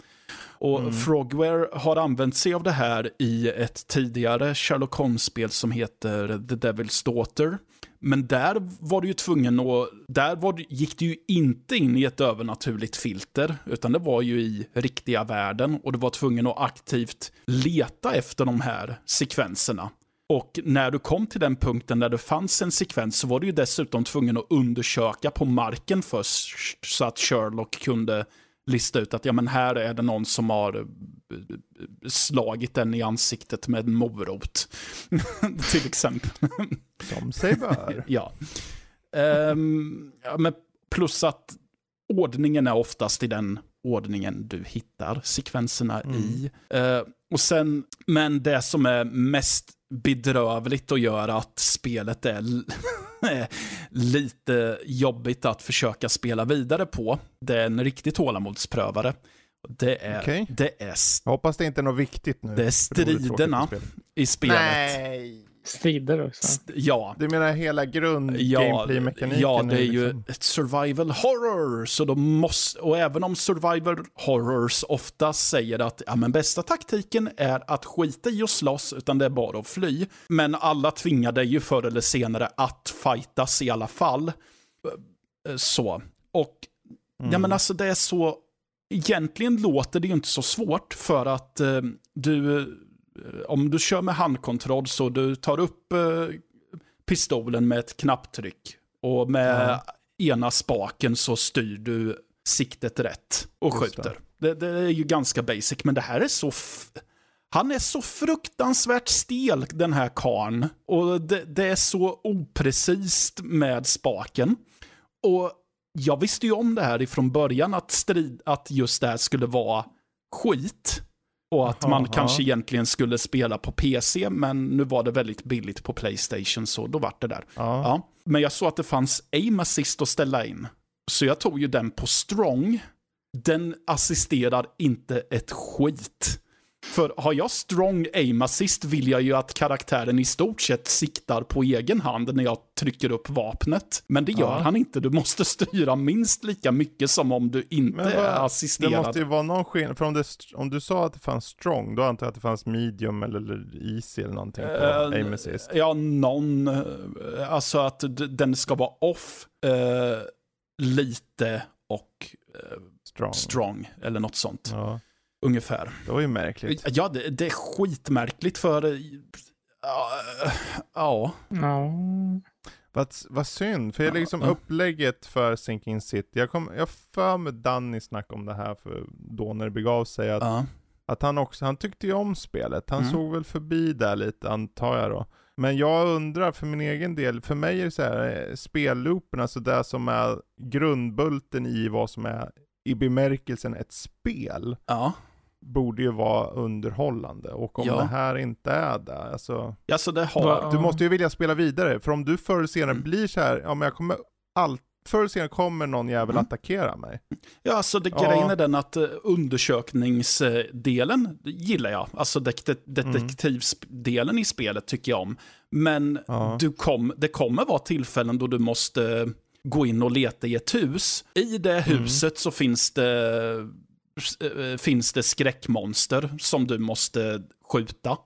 Och Mm. Frogware har använt sig av det här i ett tidigare Sherlock Holmes-spel som heter The Devil's Daughter. Men där var du ju tvungen att, där var, gick du ju inte in i ett övernaturligt filter, utan det var ju i riktiga världen och du var tvungen att aktivt leta efter de här sekvenserna. Och när du kom till den punkten där det fanns en sekvens så var du ju dessutom tvungen att undersöka på marken först så att Sherlock kunde lista ut att ja, men här är det någon som har eh, slagit den i ansiktet med en morot. till exempel. Som sig bör. Ja. Ehm, ja, men plus att ordningen är oftast i den ordningen du hittar sekvenserna Mm. i. Eh, och sen, men det som är mest bedrövligt att göra att spelet är lite jobbigt att försöka spela vidare på. Det är en riktig tålamodsprövare. Det är, Okej. det är, Jag hoppas det inte är något viktigt nu. det är striderna spela. i spelet. Nej! Strider också. St- ja, Du menar hela grund Ja, gameplay-mekaniken? ja, det är ju liksom- ett survival horror. Så de måste, och även om survival horrors ofta säger att ja, men bästa taktiken är att skita i och slåss, utan det är bara att fly. Men alla tvingar dig ju förr eller senare att fightas i alla fall. Eh, Så. Och ja, Mm. men alltså det är så, egentligen låter det ju inte så svårt för att eh, du, om du kör med handkontroll så du tar upp eh, pistolen med ett knapptryck och med Ja. ena spaken så styr du siktet rätt och Just skjuter. Det. Det, är ju ganska basic, men det här är så... Han är så fruktansvärt stel, den här karn. Och det, det är så oprecist med spaken. Och jag visste ju om det här ifrån början, att, strid, att just det här skulle vara skit. Och att man Jaha. kanske egentligen skulle spela på PC, men nu var det väldigt billigt på Playstation, så då vart det där. Ja. Ja, men jag såg att det fanns aim assist att ställa in. Så jag tog ju den på strong. Den assisterar inte ett skit. För har jag strong aim assist vill jag ju att karaktären i stort sett siktar på egen hand när jag trycker upp vapnet. Men det gör Ja. han inte. Du måste styra minst lika mycket som om du inte vad- är Det assisterad. måste ju vara någon skillnad, för om, det, om du sa att det fanns strong, då antar jag att det fanns medium eller, eller easy eller någonting på Eh, aim assist. Ja, någon, eh, alltså att den ska vara off eh, lite och eh, Strong. strong eller något sånt. Ja, Ungefär. det var ju märkligt. Ja, det, det är skitmärkligt för... eh, Ja, ja. Vad, vad synd, för jag Ja, liksom ja. upplägget för Sinking City, jag kom, jag för med Danny snack om det här för då när det begav sig, att, ja. att han också, han tyckte ju om spelet, han Mm. såg väl förbi där lite antar jag då. Men jag undrar för min egen del, för mig är det så här, eh, spelloopen, alltså det som är grundbulten i vad som är i bemärkelsen ett spel, ja. Borde ju vara underhållande. Och om Ja. det här inte är det, alltså Alltså det har... Du måste ju vilja spela vidare, för om du förr eller senare Mm. blir så här, ja men jag kommer allt, förr eller senare kommer någon jävel Mm. attackera mig. Ja, alltså det, Ja. grejen är den att eh, undersökningsdelen gillar jag. Alltså det, detektivdelen i spelet tycker jag om. Men Ja. du kom, det kommer vara tillfällen då du måste gå in och leta i ett hus. I det Mm. huset så finns det, eh, finns det skräckmonster som du måste skjuta.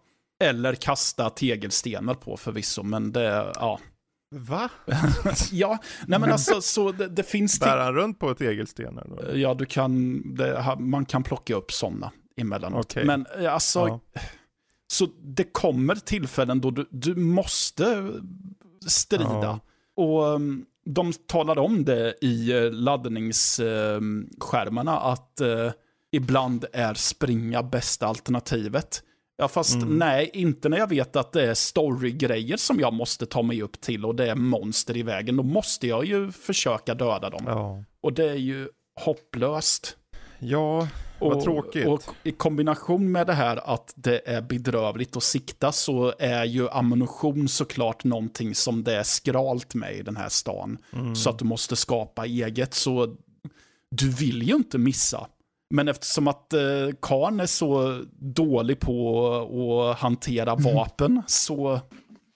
Eller kasta tegelstenar på förvisso, men det, ja. Va? Ja, nej men alltså så det, det finns... Bär han runt på tegelstenar då? Ja, du kan, det, man kan plocka upp sådana emellanåt. Okej. Men eh, alltså, Ja. så det kommer tillfällen då du, du måste strida. Ja. Och um, de talade om det i eh, laddningsskärmarna att eh, ibland är springa bästa alternativet. Ja, fast Mm. nej, inte när jag vet att det är storygrejer som jag måste ta mig upp till och det är monster i vägen. Då måste jag ju försöka döda dem. Ja. Och det är ju hopplöst. Ja, vad Och, tråkigt. och i kombination med det här att det är bedrövligt att sikta så är ju ammunition såklart någonting som det är skralt med i den här stan. Mm. Så att du måste skapa eget. Så du vill ju inte missa. Men eftersom att eh, Karn är så dålig på att hantera vapen så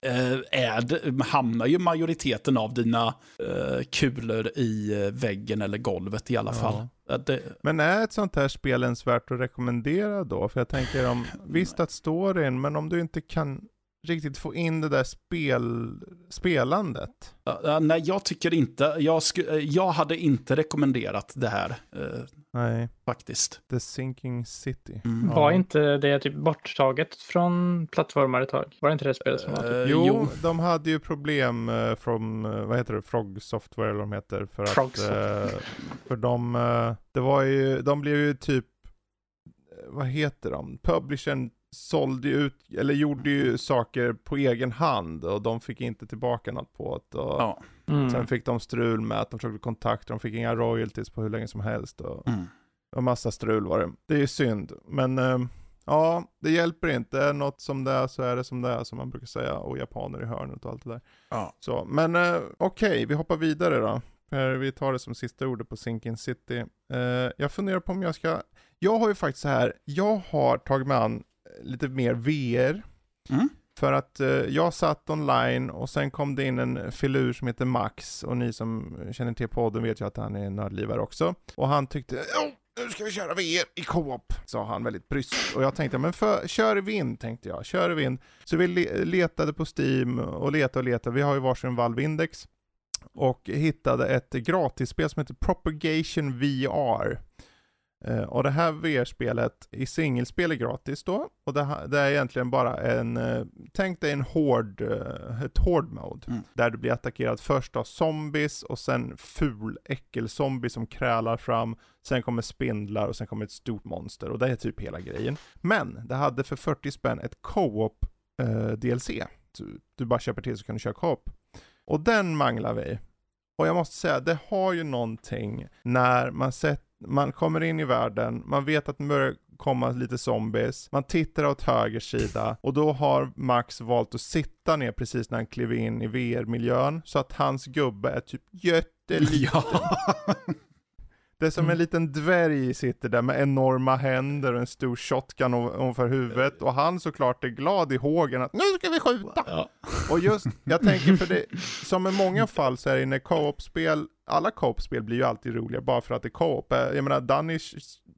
eh, är det, hamnar ju majoriteten av dina eh, kulor i eh, väggen eller golvet i alla Ja. fall. Det, Men är ett sånt här spel ens värt att rekommendera då? För jag tänker om, visst att storyn, men om du inte kan riktigt få in det där spel, spelandet. Uh, nej, jag tycker inte. Jag, sku, uh, jag hade inte rekommenderat det här uh, Nej, faktiskt. The Sinking City. Mm. Var inte det typ borttaget från plattformar ett tag? Var det inte det spelet som var typ? Eh, Jo, jo. de hade ju problem uh, från, eh, vad heter det, Frog Software eller vad de heter. För att, Frog eh, Software. för de, eh, det var ju, de blev ju typ, eh, vad heter de? Publishern sålde ut, eller gjorde ju saker på egen hand och de fick inte tillbaka något på det. Och Ja. Mm. Sen fick de strul med att de försökte kontakta, de fick inga royalties på hur länge som helst. Och, Mm. och massa strul var det. Det är ju synd, men eh, ja, det hjälper inte. Är något som det är så är det som det är, som man brukar säga. Och japaner i hörnet och allt det där. Ja. Så, men eh, okej, vi hoppar vidare då. För vi tar det som sista ordet på Sinking City. Eh, jag funderar på om jag ska, jag har ju faktiskt så här, jag har tagit mig an lite mer VR. Mm. För att eh, jag satt online och sen kom det in en filur som heter Max och ni som känner till podden vet ju att han är nördlivare också. Och han tyckte, "Ja, nu ska vi köra VR i co-op, sa han väldigt bryskt. Och jag tänkte, men för, kör i vind, tänkte jag, kör i vind. Så vi le- letade på Steam och letade och letade, vi har ju varsin Valve Index. Och hittade ett gratisspel som heter Propagation VR. Eh, och det här VR-spelet i singelspel är gratis då. Och det, här, det är egentligen bara en, eh, tänk dig en hård, eh, ett hård mode. Mm. Där du blir attackerad först av zombies och sen ful äckelzombie som krälar fram. Sen kommer spindlar och sen kommer ett stort monster. Och det är typ hela grejen. Men det hade för 40 spänn ett co-op DLC. Du, du bara köper till så kan du köra co-op. Och den manglar vi. Och jag måste säga, det har ju någonting när man, sett, man kommer in i världen, man vet att det börjar komma lite zombies, man tittar åt höger sida och då har Max valt att sitta ner precis när han kliver in i VR-miljön så att hans gubbe är typ jätteliten. Ja. Det är som en liten dvärg sitter där med enorma händer och en stor shotgun ov- ovanför huvudet och han såklart är glad i hågen att nu ska vi skjuta! ja. Och just, jag tänker för det, som i många fall så är det när co-op-spel, alla co-op-spel blir ju alltid roliga bara för att det är co-op. Eh, Jag menar, Danny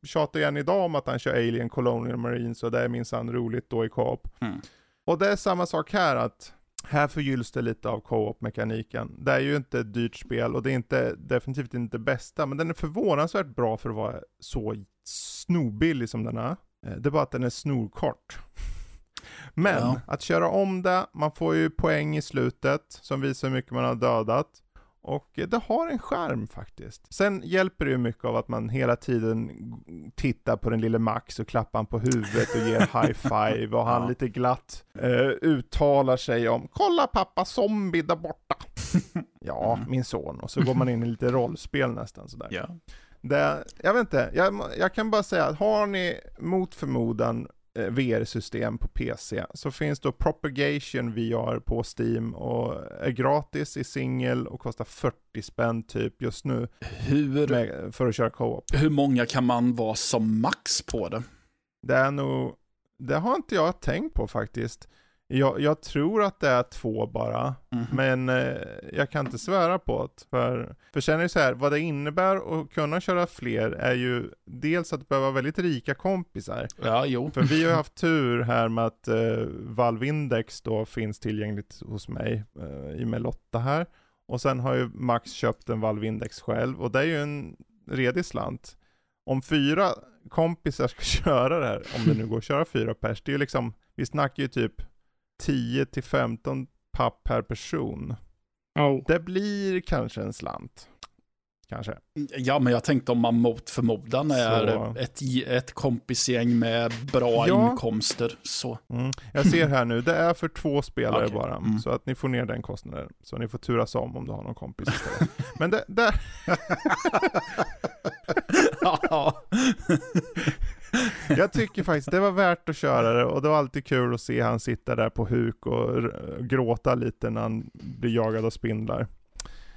tjatar igen idag om att han kör Alien Colonial Marines och det är minsann roligt då i co-op. Mm. Och det är samma sak här att här förgylls det lite av co-op-mekaniken. Det är ju inte ett dyrt spel och det är inte, definitivt inte det bästa, men den är förvånansvärt bra för att vara så snorbillig som den är. Eh, Det är bara att den är snorkort. Men Ja. att köra om det, man får ju poäng i slutet som visar hur mycket man har dödat. Och det har en skärm faktiskt. Sen hjälper det ju mycket av att man hela tiden tittar på den lille Max och klappar han på huvudet och ger high five och han Ja. lite glatt eh, uttalar sig om Kolla pappa zombie där borta. ja, min son. Och så går man in i lite rollspel nästan sådär. ja. Det, jag vet inte, jag, jag kan bara säga att har ni mot förmodan VR-system på PC så finns då Propagation VR på Steam och är gratis i singel och kostar 40 spänn typ just nu Hur, med, för att köra co-op. hur många kan man vara som max på det? Det är nog, det har inte jag tänkt på faktiskt. Jag, jag tror att det är två bara, Mhm. men eh, jag kan inte svära på det. För, för sen är det så här, vad det innebär att kunna köra fler är ju dels att behöva väldigt rika kompisar. Ja, jo. För vi har haft tur här med att eh, Valve Index då finns tillgängligt hos mig, eh, i och med Lotta här. Och sen har ju Max köpt en Valve Index själv och det är ju en redig slant. Om fyra kompisar ska köra det här, om det nu går att köra fyra pers, det är ju liksom, vi snackar ju typ 10 till 15 papp per person. Oh. Det blir kanske en slant. kanske. Ja, men jag tänkte om man mot förmodan är Så- ett, ett kompisgäng med bra Ja. inkomster. Så. Mm. Jag ser här nu, det är för två spelare Okej. bara, Mm. så att ni får ner den kostnaden. Så ni får turas om om du har någon kompis istället. Men det, där, Ja. Jag tycker faktiskt det var värt att köra det och det var alltid kul att se han sitta där på huk och gråta lite när han blir jagad av spindlar.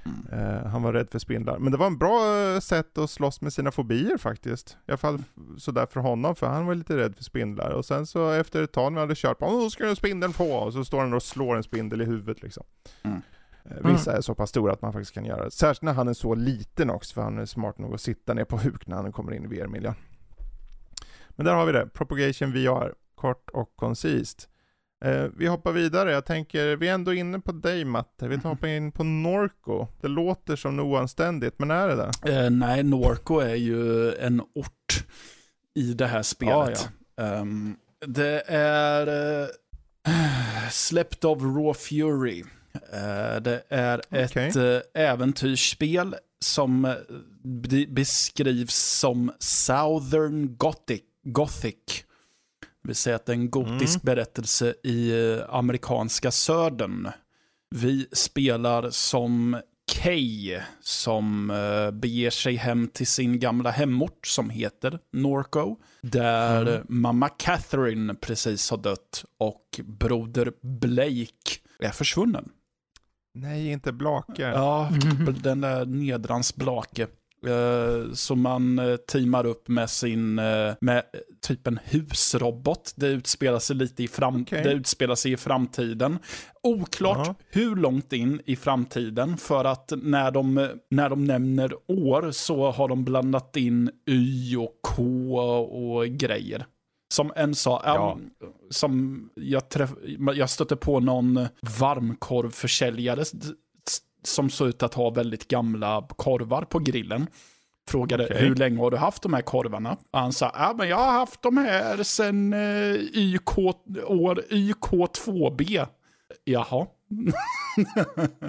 Mm. Eh, han var rädd för spindlar. Men det var en bra eh, sätt att slåss med sina fobier faktiskt. I alla fall sådär för honom, för han var lite rädd för spindlar. Och sen så efter ett tag när han hade kört på, "Åh, ska den spindeln få? Och så står han och slår en spindel i huvudet liksom. Mm. Eh, Vissa är så pass stora att man faktiskt kan göra det. Särskilt när han är så liten också, för han är smart nog att sitta ner på huk när han kommer in i VR-miljön. Men där har vi det, Propagation VR, kort och koncist. Eh, vi hoppar vidare, jag tänker, vi är ändå inne på dig Matte, vi tar hoppa in på Norco. Det låter som något oanständigt, men är det det? Eh, nej, Norco är ju en ort i det här spelet. Ehm, det är uh, släppt av Raw Fury. Eh, det är Okej. ett uh, äventyrsspel som be- beskrivs som Southern Gothic. Gothic. Det vill säga att det är en gotisk berättelse i eh, amerikanska södern. Vi spelar som Kay som uh, beger sig hem till sin gamla hemort som heter Norco. Där Mm. eh, mamma Catherine precis har dött och broder Blake är försvunnen. Nej, inte Blake. Ja, den där nedrans Blake. Eh, Så man eh, teamar upp med sin, eh, med typ en husrobot. Det utspelar sig lite i, fram, Okej. det utspelar sig i framtiden. Oklart Ja. hur långt in i framtiden, för att när de, när de nämner år så har de blandat in Y och K och grejer. Som en sa, Ja. som jag, träff, jag stötte på någon varmkorvförsäljare som såg ut att ha väldigt gamla korvar på grillen. Frågade Okej. hur länge har du haft de här korvarna? Han sa, ja men jag har haft de här sen eh, YK, år YK2B. Jaha.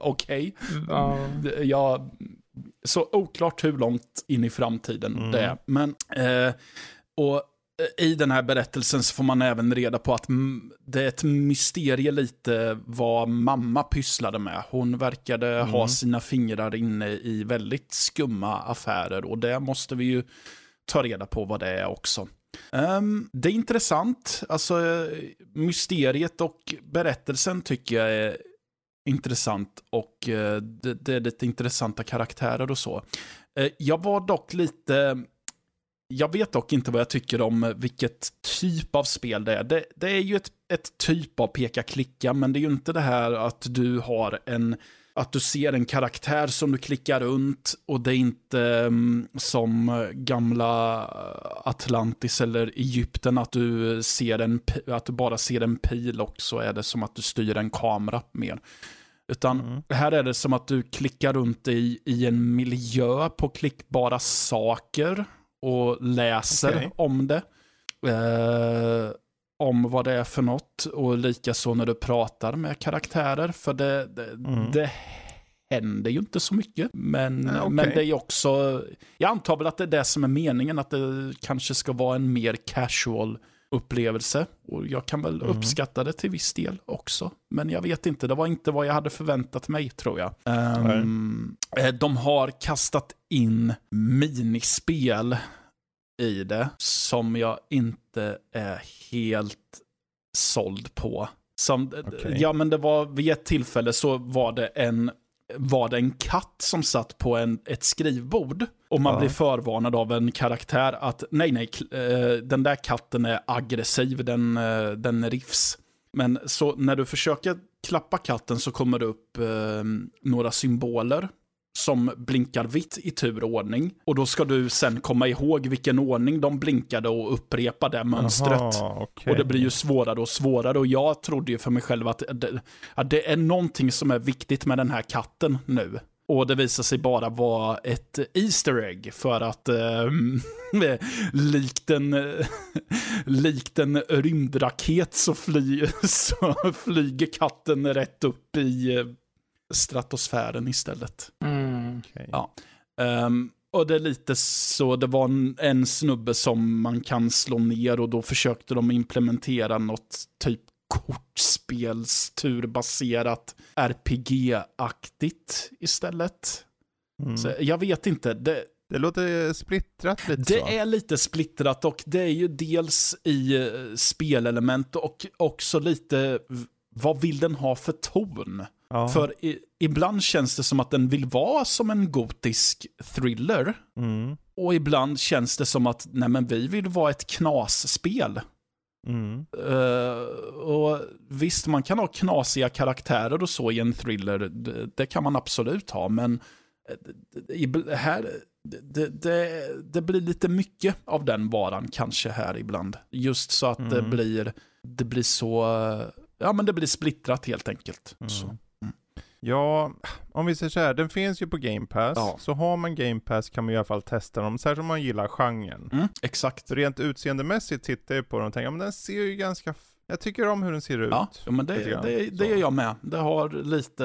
Okej. Ja. Det- Jag, så oklart hur långt in i framtiden Mm. det är. Men, eh, och i den här berättelsen så får man även reda på att det är ett mysterie lite vad mamma pysslade med. Hon verkade Mm. ha sina fingrar inne i väldigt skumma affärer och det måste vi ju ta reda på vad det är också. Ehm, det är intressant, alltså eh, mysteriet och berättelsen tycker jag är intressant och eh, det, det är lite intressanta karaktärer och så. Eh, jag var dock lite... Jag vet dock inte vad jag tycker om vilket typ av spel det är. Det, det är ju ett, ett typ av peka-klicka, men det är ju inte det här att du har en att du ser en karaktär som du klickar runt och det är inte mm, som gamla Atlantis eller Egypten att du, ser en, att du bara ser en pil och så är det som att du styr en kamera mer. Utan Mm. här är det som att du klickar runt i, i en miljö på klickbara saker och läser Okej. om det. Eh, om vad det är för något och likaså när du pratar med karaktärer. För det, det, Mm. det händer ju inte så mycket. Men, okej. men det är också, jag antar väl att det är det som är meningen, att det kanske ska vara en mer casual upplevelse. Och jag kan väl Mm. uppskatta det till viss del också. Men jag vet inte, det var inte vad jag hade förväntat mig tror jag. Eh, de har kastat in minispel i det som jag inte är helt såld på. Som, Okej. Ja, men det var vid ett tillfälle så var det en var det en katt som satt på en, ett skrivbord. Och man Ja. blir förvarnad av en karaktär att nej, nej, eh, den där katten är aggressiv, den, eh, den rivs. Men så när du försöker klappa katten så kommer det upp eh, några symboler som blinkar vitt i turordning. Och då ska du sen komma ihåg vilken ordning de blinkade och upprepa det mönstret. Jaha, okej. Och det blir ju svårare och svårare och jag trodde ju för mig själv att det, att det är någonting som är viktigt med den här katten nu. Och det visar sig bara vara ett Easter egg för att eh, likt, en, likt en rymdraket så, fly, så flyger katten rätt upp i, stratosfären istället. Mm. Okej. Ja. Ehm, och det är lite så, det var en, en snubbe som man kan slå ner och då försökte de implementera något typ kortspelsturbaserat RPG-aktigt istället. Mm. Så jag vet inte, det, Det låter splittrat lite det så. är lite splittrat och det är ju dels i eh, spelelement och också lite vad vill den ha för ton? ja. För i, ibland känns det som att den vill vara som en gotisk thriller. Mm. Och ibland känns det som att nej men vi vill vara ett knasspel. Mm. Eh, och visst, man kan ha knasiga karaktärer och så i en thriller. Det, det kan man absolut ha, men eh, det- ib- här, det, det, det blir lite mycket av den varan kanske här ibland. Just så att det Mm. blir, det blir så, ja men det blir splittrat helt enkelt. Mm. Ja, om vi säger så här, den finns ju på Game Pass. Ja. Så har man Game Pass kan man i alla fall testa dem, särskilt om man gillar genren. Mm, exakt. Rent utseendemässigt tittar jag på den och tänker, men den ser ju ganska... Jag tycker om hur den ser ut. Ja, men det, det, det Så. är jag med. Det har lite,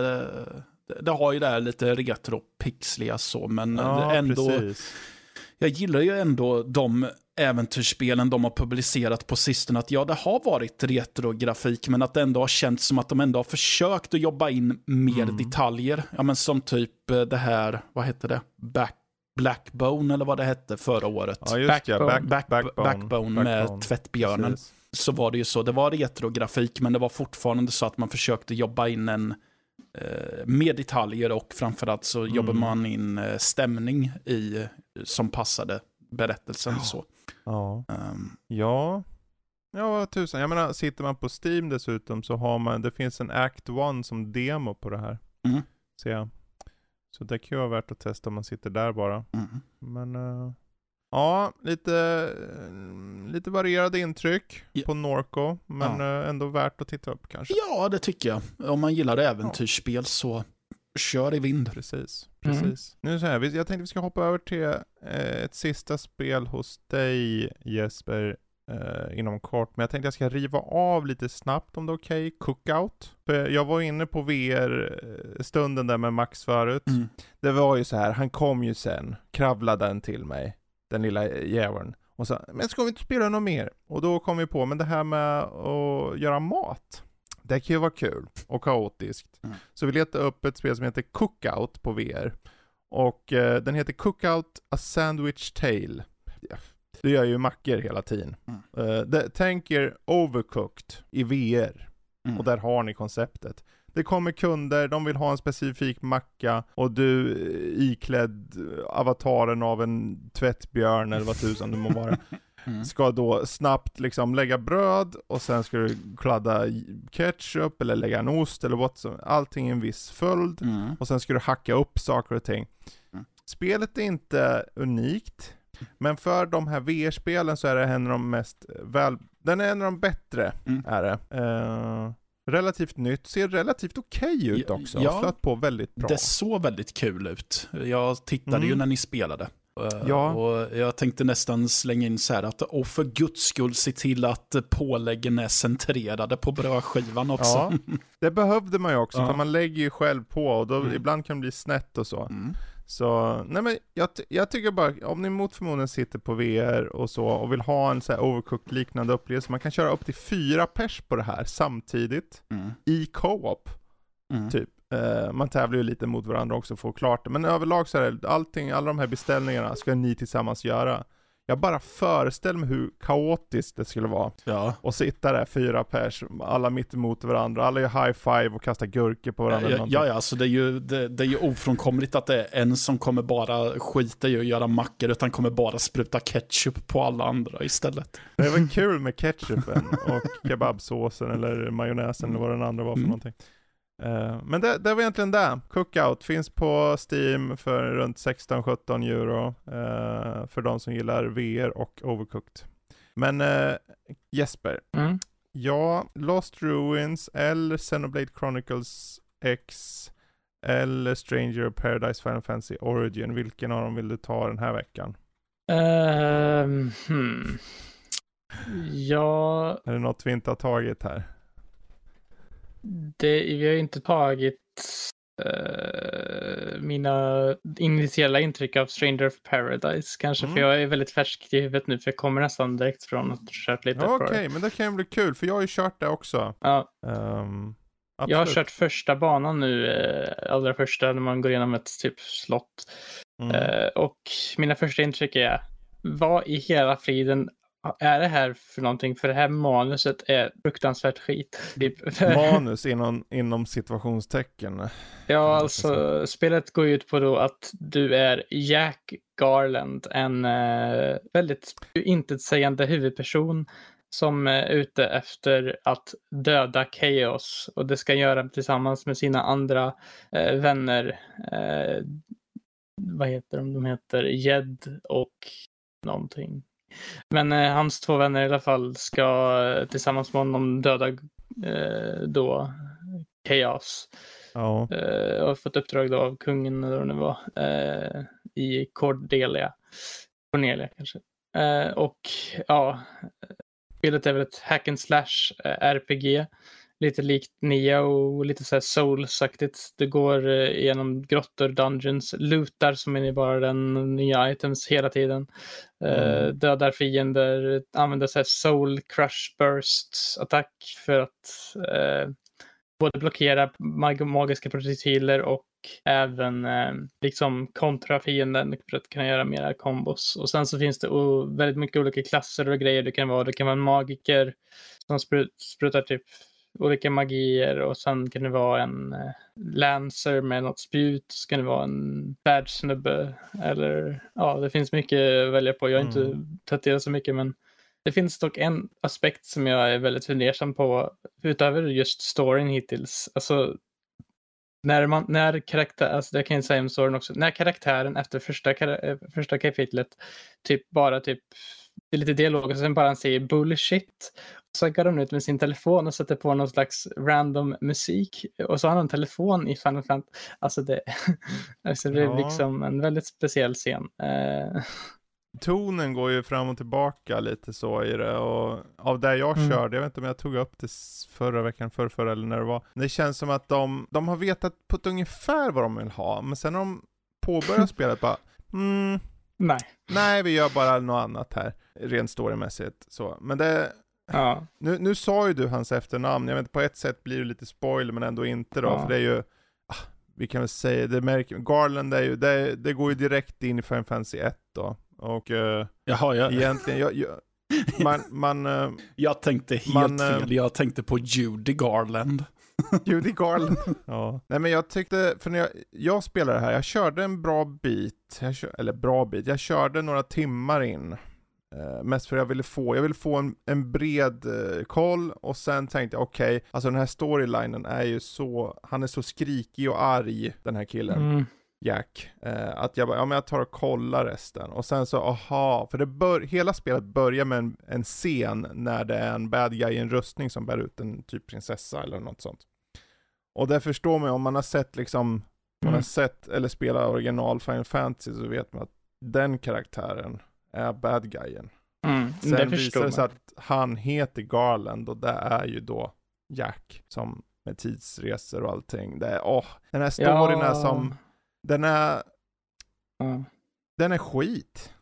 det, det har ju det här lite retro-pixliga så, men Ja, ändå, precis. jag gillar ju ändå de äventyrsspelen de har publicerat på sistone. Att ja, det har varit retrografik, men att det ändå har känts som att de ändå har försökt att jobba in mer Mm. detaljer. Ja, men som typ eh, det här, vad hette det? Back, Blackbone eller vad det hette förra året. Ja, just ja. Backbone. Back, Back, backbone. backbone, med Backbone. tvättbjörnen Precis. så var det ju så. Det var retrografik, men det var fortfarande så att man försökte jobba in en eh, mer detaljer och framförallt så Mm. jobbar man in eh, stämning i som passade berättelsen. Så. Ja. Ehm, Ja. Ja, tusan. Jag menar, sitter man på Steam dessutom så har man, det finns en Act 1 som demo på det här. Mm. Ser jag. Så det kan ju vara värt att testa om man sitter där bara. mm. Men eh, ja, lite, eh, lite varierade intryck Ja. på Norco. Men eh, ändå värt att titta upp kanske. Ja, det tycker jag. Om man gillar äventyrsspel så kör i vind. Precis, Mm. precis. Nu så här, jag tänkte vi ska hoppa över till eh, ett sista spel hos dig Jesper eh, inom kort. Men jag tänkte jag ska riva av lite snabbt om det är okej. Cookout. För jag var inne på VR-stunden där med Max förut. Mm. Det var ju så här, han kom ju sen, kravlade den till mig, den lilla jäveln. Och sa, men ska vi inte spela något mer? Och då kom vi på, men det här med att göra mat, det kan ju vara kul och kaotiskt. Mm. Så vi letade upp ett spel som heter Cookout på VR. Och eh, den heter Cookout A Sandwich Tale. Ja. Du gör ju mackor hela tiden. Mm. Eh, det, tänk er Overcooked i VR. Mm. Och där har ni konceptet. Det kommer kunder, de vill ha en specifik macka och du eh, iklädd avataren av en tvättbjörn eller vad tusan det må vara, Mm. ska då snabbt liksom lägga bröd och sen ska du kladda ketchup eller lägga en ost eller vad som, allting i en viss följd. Mm. Och sen ska du hacka upp saker och ting. Mm. Spelet är inte unikt, men för de här VR-spelen så är det en av de mest väl... Den är en av de bättre, Mm. är det. Eh, relativt nytt, ser relativt okej ut Ja, också. ja. Flöt på väldigt bra. Det såg väldigt kul ut. Jag tittade ju Mm. när ni spelade. Eh, Ja. Och jag tänkte nästan slänga in så här att, och för guds skull se till att påläggen är centrerade på brödskivan också. Ja, det behövde man ju också, Ja. för man lägger ju själv på och då Mm. ibland kan det bli snett och så. Mm. Så, nej men jag, jag tycker bara, om ni mot förmodan sitter på VR och så och vill ha en så här overcooked liknande upplevelse, man kan köra upp till fyra pers på det här samtidigt Mm. i co-op, Mm. typ. Eh, man tävlar ju lite mot varandra också för att få klart det, men överlag så är det, allting, alla de här beställningarna ska ni tillsammans göra. Jag bara föreställer mig hur kaotiskt det skulle vara. Ja. Och sitta där fyra pers, alla mitt emot varandra, alla gör high five och kastar gurkor på varandra. Ja, ja, ja, så det är, ju, det, det är ju ofrånkomligt att det är en som kommer bara skita i att göra mackor, utan kommer bara spruta ketchup på alla andra istället. Det var kul med ketchupen och kebabsåsen eller majonnäsen eller vad den andra var för Mm. någonting. Eh, men det, det var egentligen det. Cookout finns på Steam för runt 16-17 euro eh, för de som gillar VR och Overcooked. Men eh, Jesper, Mm. ja, Lost Ruins eller Xenoblade Chronicles X eller Stranger of Paradise Final Fantasy Origin, vilken av dem vill du ta den här veckan? Ehm, hmm. Ja, Är det något vi inte har tagit här? Det, vi har inte tagit eh, mina initiala intryck av Stranger of Paradise kanske. Mm. För jag är väldigt färsk i huvudet nu för jag kommer nästan direkt från att ha kört lite Ja, Okej, det. men det kan ju bli kul för jag har ju kört det också. Ja, Um, jag har kört första banan nu, eh, allra första, när man går igenom ett typ slott. Mm. Eh, och mina första intryck är, vad i hela friden är det här för någonting? För det här manuset är fruktansvärt skit. Typ. Manus inom, inom situationstecken. Ja, alltså spelet går ut på då att du är Jack Garland, en eh, väldigt intetsägande huvudperson som är ute efter att döda Chaos och det ska göra tillsammans med sina andra eh, vänner. Eh, vad heter de? De heter Jed och någonting. Men eh, hans två vänner i alla fall ska eh, tillsammans med honom döda eh, då Chaos. Ja. Eh, och fått uppdrag då av kungen eller vad det var. Eh, I Cordelia. Cornelia kanske. Eh, och ja, spelet är väl ett hack and slash RPG. Lite likt Nia och lite så här soulsaktigt. Du går eh, igenom grottor, dungeons, lootar som är bara den nya items hela tiden. Eh, Mm. Dödar fiender, använder så här soul crush burst attack för att eh, både blockera mag- magiska projektiler och även eh, liksom kontra fienden för att kunna göra mera kombos. Och sen så finns det väldigt mycket olika klasser och grejer du kan vara. Du kan vara en magiker som sprut, sprutar typ olika magier och sen kan det vara en eh, lancer med något spjut. Så kan det vara en världssnubbe eller ja, det finns mycket att välja på. Jag har inte Mm. tatuerat så mycket men det finns dock en aspekt som jag är väldigt fundersam på utöver just storyn hittills. Alltså, när, man, när karaktär, alltså det kan jag säga om storyn också, när karaktären efter första, eh, första kapitlet typ bara typ, det är lite dialog och sen bara han säger bullshit. Så går de ut med sin telefon och sätter på någon slags random musik och så har han en telefon i Final Fantasy. Alltså det, alltså det är Ja. liksom en väldigt speciell scen. Eh, Tonen går ju fram och tillbaka lite så i det och av det jag Mm. körde, jag vet inte om jag tog upp det förra veckan, förra, förra eller när det var. Det känns som att de, de har vetat på ett ungefär vad de vill ha, men sen när de påbörjar spelet bara, mm, nej. nej vi gör bara något annat här, rent storymässigt så. Men det, Ja. nu, nu sa ju du hans efternamn, jag vet på ett sätt blir det lite spoiler men ändå inte då, Ja. för det är ju, ah, vi kan väl säga, det märker, Garland är ju, det, det går ju direkt in i Final Fantasy 1 då. Och eh, Jaha, jag, egentligen, jag, jag, man, man, eh, jag tänkte helt Man, eh, fel. Jag tänkte på Judy Garland. Judy Garland. ja. Nej men jag tyckte, för när jag, jag spelade det här, jag körde en bra bit, kör, eller bra bit, jag körde några timmar in. Eh, mest för jag ville få, jag ville få en, en bred eh, koll och sen tänkte jag okej, alltså den här storylinen är ju så, han är så skrikig och arg den här killen. Mm. Jack. Eh, att jag bara, ja men jag tar och kollar resten. Och sen så, aha, för det bör, hela spelet börjar med en, en scen när det är en bad guy i en rustning som bär ut en typ prinsessa eller något sånt. Och det förstår man ju, om man har sett liksom, man har Mm. sett eller spelat original Final Fantasy så vet man att den karaktären är bad guyen. Mm. Sen det visar det sig att han heter Garland och det är ju då Jack som med tidsresor och allting. Det är, åh, den här storyn är som, den är, Ja. den är skit.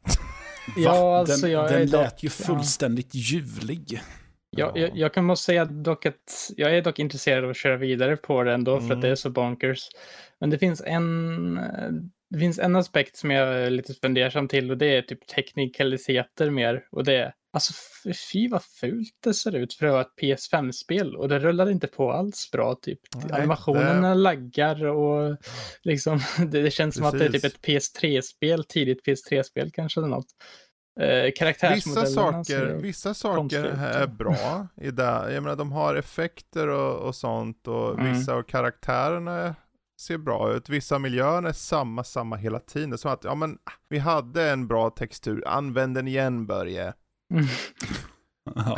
Ja, alltså den jag den är lät dock, ju fullständigt ljuvlig. Jag, jag, jag kan måste säga dock att jag är dock intresserad av att köra vidare på det ändå för Mm. att det är så bonkers. Men det finns en, det finns en aspekt som jag är lite fundersam till och det är typ teknikaliteter mer. Och det är, alltså fy vad fult det ser ut för att vara ett PS5-spel och det rullar inte på alls bra. Typ. Nej, Animationerna laggar och liksom det, det känns som att det är typ Precis. ett PS3-spel, tidigt PS3-spel kanske eller något. Eh, Vissa karaktärsmodellerna saker, ser- vissa saker är bra i det. Jag menar de har effekter och, och sånt och Mm. vissa av karaktärerna ser bra ut. Vissa miljöer är samma, samma hela tiden. Det är som att, ja men, ah, vi hade en bra textur, använd den igen Börje. Mm. Ja.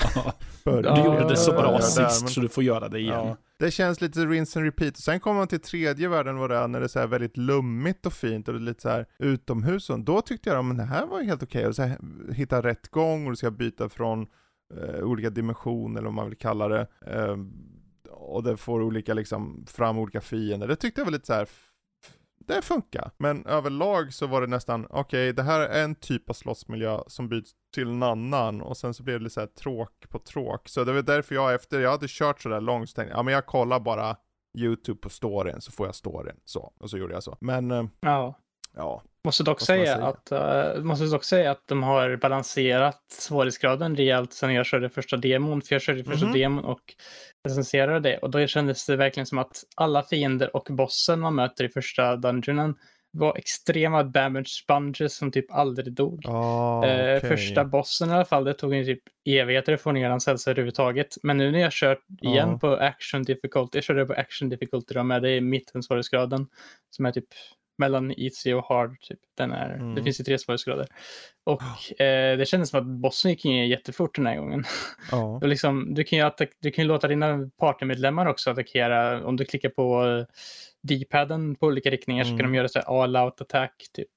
Börje. Du gjorde det så bra ja, sist men- så du får göra det igen. Ja, det känns lite rinse and repeat. Och sen kommer man till tredje världen vad det är när det är så här väldigt lummigt och fint och det är lite så här utomhus. Och då tyckte jag att det här var helt okej. Och så här, hitta rätt gång och du ska byta från eh, olika dimensioner eller vad man vill kalla det. Eh, och det får olika liksom, fram olika fiender. Det tyckte jag var lite så här. det funkar. Men överlag så var det nästan, okej okay, det här är en typ av slottsmiljö som byts till en annan och sen så blev det lite så här tråk på tråk. Så det var därför jag efter, jag hade kört sådär långt så tänkte jag, ja men jag kollar bara YouTube på storyn så får jag storyn. Så, och så gjorde jag så. Men, eh, ja ja. Måste dock säga, säga, att, uh, måste dock säga att de har balanserat svårighetsgraden rejält sen jag körde första demon. För jag körde första mm -hmm. demon och recenserade det. Och då kändes det verkligen som att alla fiender och bossen man möter i första dungeonen var extrema damage sponges som typ aldrig dog. Oh, eh, första bossen i alla fall, det tog ju typ evigheter att få ner hans hälsa överhuvudtaget. Men nu när jag kört igen oh. på action difficulty, jag körde på action difficulty då med, det är mittensvårighetsgraden som är typ mellan easy och hard. Typ. Den är, mm. Det finns ju tre svårighetsgrader. Och oh. eh, det kändes som att bossen gick in jättefort den här gången. Oh. och liksom, du, kan ju du kan ju låta dina partymedlemmar också attackera. Om du klickar på D-paden på olika riktningar mm. så kan de mm. göra så här all out attack. Typ.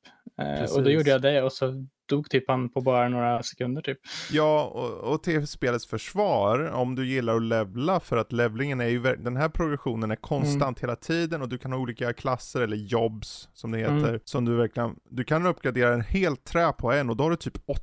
Eh, och då gjorde jag det och så dog typ han på bara några sekunder typ. Ja, och, och till spelets försvar, om du gillar att levla, för att levlingen är ju, den här progressionen är konstant mm. hela tiden och du kan ha olika klasser eller jobs, som det heter, mm. som du verkligen, du kan uppgradera en helt trä på en och då har du typ åtta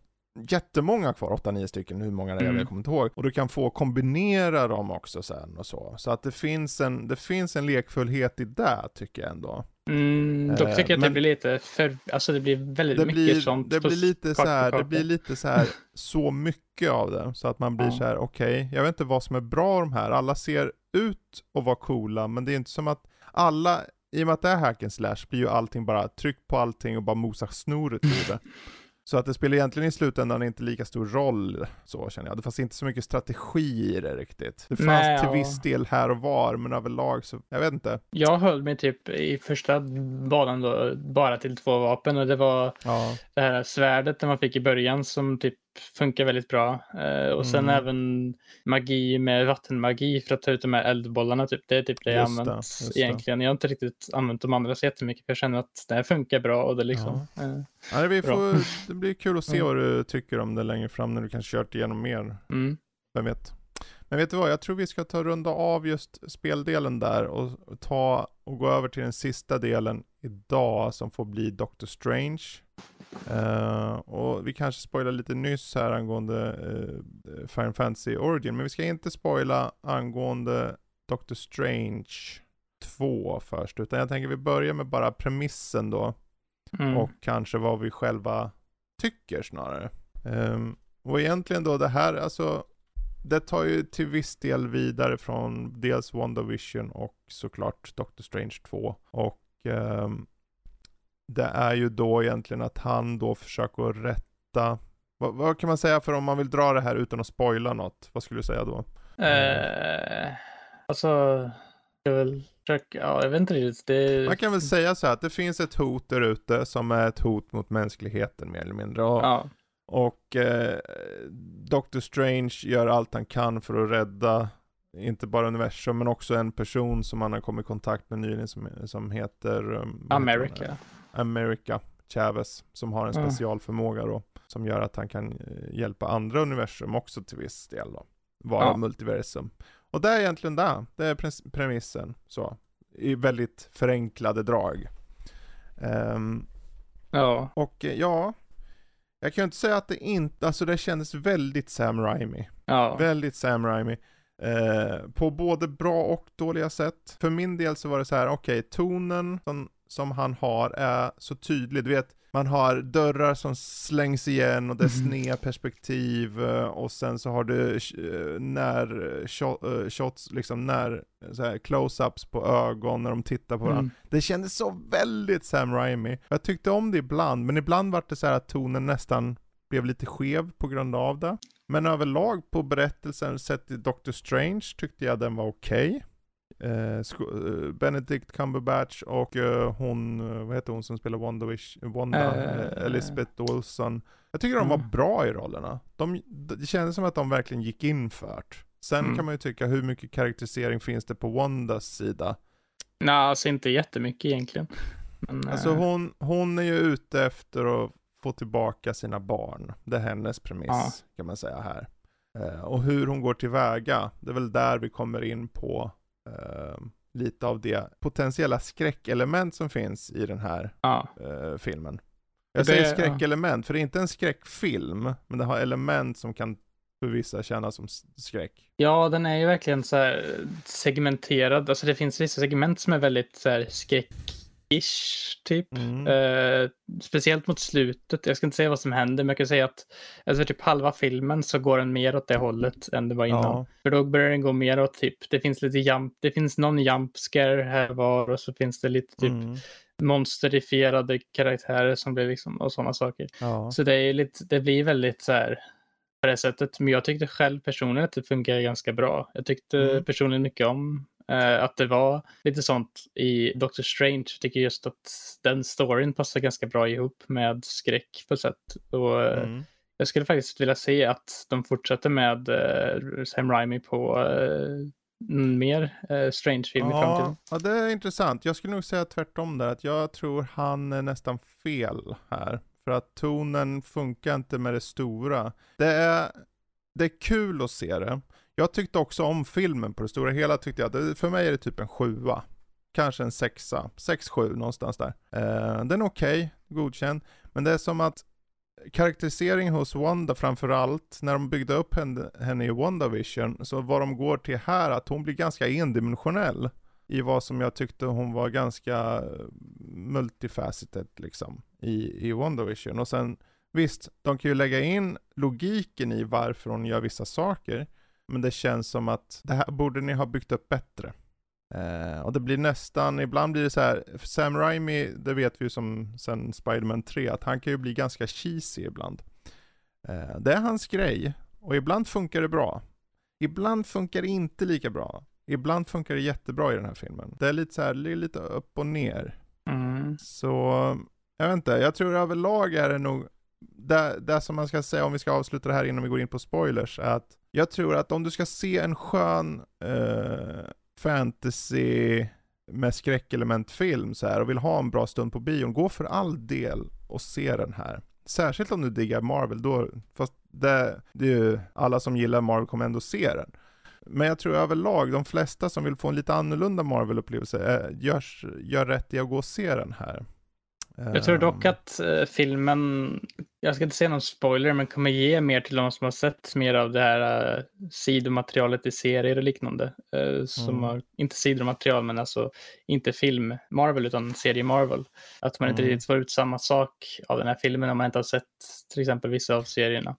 jättemånga kvar, 8-9 stycken, hur många det är, mm. jag kommer inte ihåg. Och du kan få kombinera dem också sen och så. Så att det finns en, det finns en lekfullhet i det, tycker jag ändå. Mm, dock tycker jag att men, det blir lite för, alltså det blir väldigt det mycket blir, sånt. Det blir lite så här, det blir lite så här, så mycket av det, så att man blir ja. så här, okej, okay, jag vet inte vad som är bra de här, alla ser ut att vara coola, men det är inte som att alla, i och med att det är hack and slash, blir ju allting bara, tryck på allting och bara mosa snoret ur det. Så att det spelar egentligen i slutändan inte lika stor roll, så känner jag. Det fanns inte så mycket strategi i det riktigt. Det fanns Nej, till ja. viss del här och var, men överlag så, jag vet inte. Jag höll mig typ i första banan då bara till två vapen och det var ja. det här svärdet man fick i början som typ funkar väldigt bra. Eh, och sen mm. även magi med vattenmagi för att ta ut de här eldbollarna. Typ. Det är typ det jag använt det, egentligen. Jag har inte riktigt använt de andra så jättemycket för jag känner att det här funkar bra och det liksom. Ja. Eh, ja, vi får, det blir kul att se mm. vad du tycker om det längre fram när du kanske kört igenom mer. Mm. Vem vet. Men vet du vad, jag tror vi ska ta runda av just speldelen där och ta och gå över till den sista delen idag som får bli Doctor Strange. Uh, och vi kanske spoilar lite nyss här angående uh, Final Fantasy Origin, men vi ska inte spoila angående Doctor Strange 2 först, utan jag tänker vi börjar med bara premissen då. Mm. Och kanske vad vi själva tycker snarare. Um, och egentligen då det här, alltså det tar ju till viss del vidare från dels WandaVision och såklart Doctor Strange 2. Och um, det är ju då egentligen att han då försöker rätta, vad, vad, kan man säga för om man vill dra det här utan att spoila något? Vad skulle du säga då? Eh, alltså, jag vill försöka, ja jag vet inte riktigt. Det... Man kan väl säga så här att det finns ett hot där ute som är ett hot mot mänskligheten mer eller mindre. Och, ja. och eh, Doctor Strange gör allt han kan för att rädda inte bara universum men också en person som han har kommit i kontakt med nyligen som, som heter um, America. America Chavez som har en specialförmåga då som gör att han kan eh, hjälpa andra universum också till viss del då. Vara ja. multiversum. Och det är egentligen det, det är premissen så. I väldigt förenklade drag. Um, ja. Och eh, ja, jag kan ju inte säga att det inte, alltså det kändes väldigt Sam Raimi. Ja. Väldigt Sam Raimi. Eh, på både bra och dåliga sätt. För min del så var det så här, okej, okay, tonen som som han har är så tydlig. Du vet, man har dörrar som slängs igen och det är mm. sneda perspektiv eh, och sen så har du eh, när eh, shots, liksom när close-ups på ögon när de tittar på varandra. Mm. Det kändes så väldigt Sam Raimi. Jag tyckte om det ibland, men ibland var det så att tonen nästan blev lite skev på grund av det. Men överlag på berättelsen sett i Doctor Strange tyckte jag den var okej. Okay. Eh, eh, Benedict Cumberbatch och eh, hon, eh, vad heter hon som spelar Wanda, Wish, Wanda uh, Elizabeth Olsen. Jag tycker de var mm. bra i rollerna. De, det kändes som att de verkligen gick in för det. Sen mm. kan man ju tycka hur mycket karaktärisering finns det på Wandas sida? Nej, alltså inte jättemycket egentligen. Men, alltså hon, hon är ju ute efter att få tillbaka sina barn. Det är hennes premiss ja. kan man säga här. Eh, och hur hon går tillväga, det är väl där vi kommer in på eh, lite av det potentiella skräckelement som finns i den här Ja. eh, filmen. Jag Det- säger ja. skräckelement, för det är inte en skräckfilm, men det har element som kan för vissa kännas som skräck. ja, den är ju verkligen så här segmenterad. Alltså det finns vissa segment som är väldigt så här skräck-ish, typ. Mm. Eh, speciellt mot slutet. Jag ska inte säga vad som händer, men jag kan säga att alltså typ halva filmen så går den mer åt det hållet än det var innan. Ja. För då börjar den gå mer åt typ, det finns lite jump, det finns någon jump scare här var och så finns det lite typ Mm. monsterifierade karaktärer som blir liksom och sådana saker. Ja. Så det är lite, det blir väldigt så här på det sättet. Men jag tyckte själv personligen att det funkar ganska bra. Jag tyckte Mm. personligen mycket om eh, att det var lite sånt i Doctor Strange. Jag tycker just att den storyn passar ganska bra ihop med skräck på ett sätt. Och eh, Mm. jag skulle faktiskt vilja se att de fortsätter med eh, Sam Raimi på n- mer eh, Strange-film i framtiden. Ja, ja, det är intressant. Jag skulle nog säga tvärtom där, att jag tror han är nästan fel här. För att tonen funkar inte med det stora. Det är, det är kul att se det. Jag tyckte också om filmen på det stora hela, tyckte jag. Det, för mig är det typ en sjua. Kanske en sexa, sex, sju någonstans där. Eh, den är okej, godkänd. Men det är som att karaktäriseringen hos Wanda framförallt, när de byggde upp henne, henne i WandaVision, så vad de går till här, att hon blir ganska endimensionell i vad som jag tyckte hon var ganska multifaceted liksom i, i WandaVision. Och sen visst, de kan ju lägga in logiken i varför hon gör vissa saker, men det känns som att det här borde ni ha byggt upp bättre. Eh, och det blir nästan, ibland blir det så här, Sam Raimi, det vet vi ju som sen Spider-Man 3, att han kan ju bli ganska cheesy ibland. Eh, det är hans grej, och ibland funkar det bra. Ibland funkar det inte lika bra. Ibland funkar det jättebra i den här filmen. Det är lite så här, det är lite upp och ner. Mm. Så, jag vet inte, jag tror överlag är det nog, det, det som man ska säga om vi ska avsluta det här innan vi går in på spoilers, är att jag tror att om du ska se en skön eh, fantasy med skräckelementfilm så här och vill ha en bra stund på bion, gå för all del och se den här. Särskilt om du diggar Marvel, då, fast det, det är ju, alla som gillar Marvel kommer ändå se den. Men jag tror överlag, de flesta som vill få en lite annorlunda Marvel-upplevelse, äh, gör rätt i att gå och se den här. Jag tror dock Ehm, att eh, filmen, jag ska inte säga någon spoiler, men kommer ge mer till de som har sett mer av det här eh, sidomaterialet i serier och liknande. eh, som Mm. har, inte sidomaterial, men alltså inte film Marvel, utan serie Marvel. Att man inte Mm. riktigt får ut samma sak av den här filmen om man inte har sett till exempel vissa av serierna.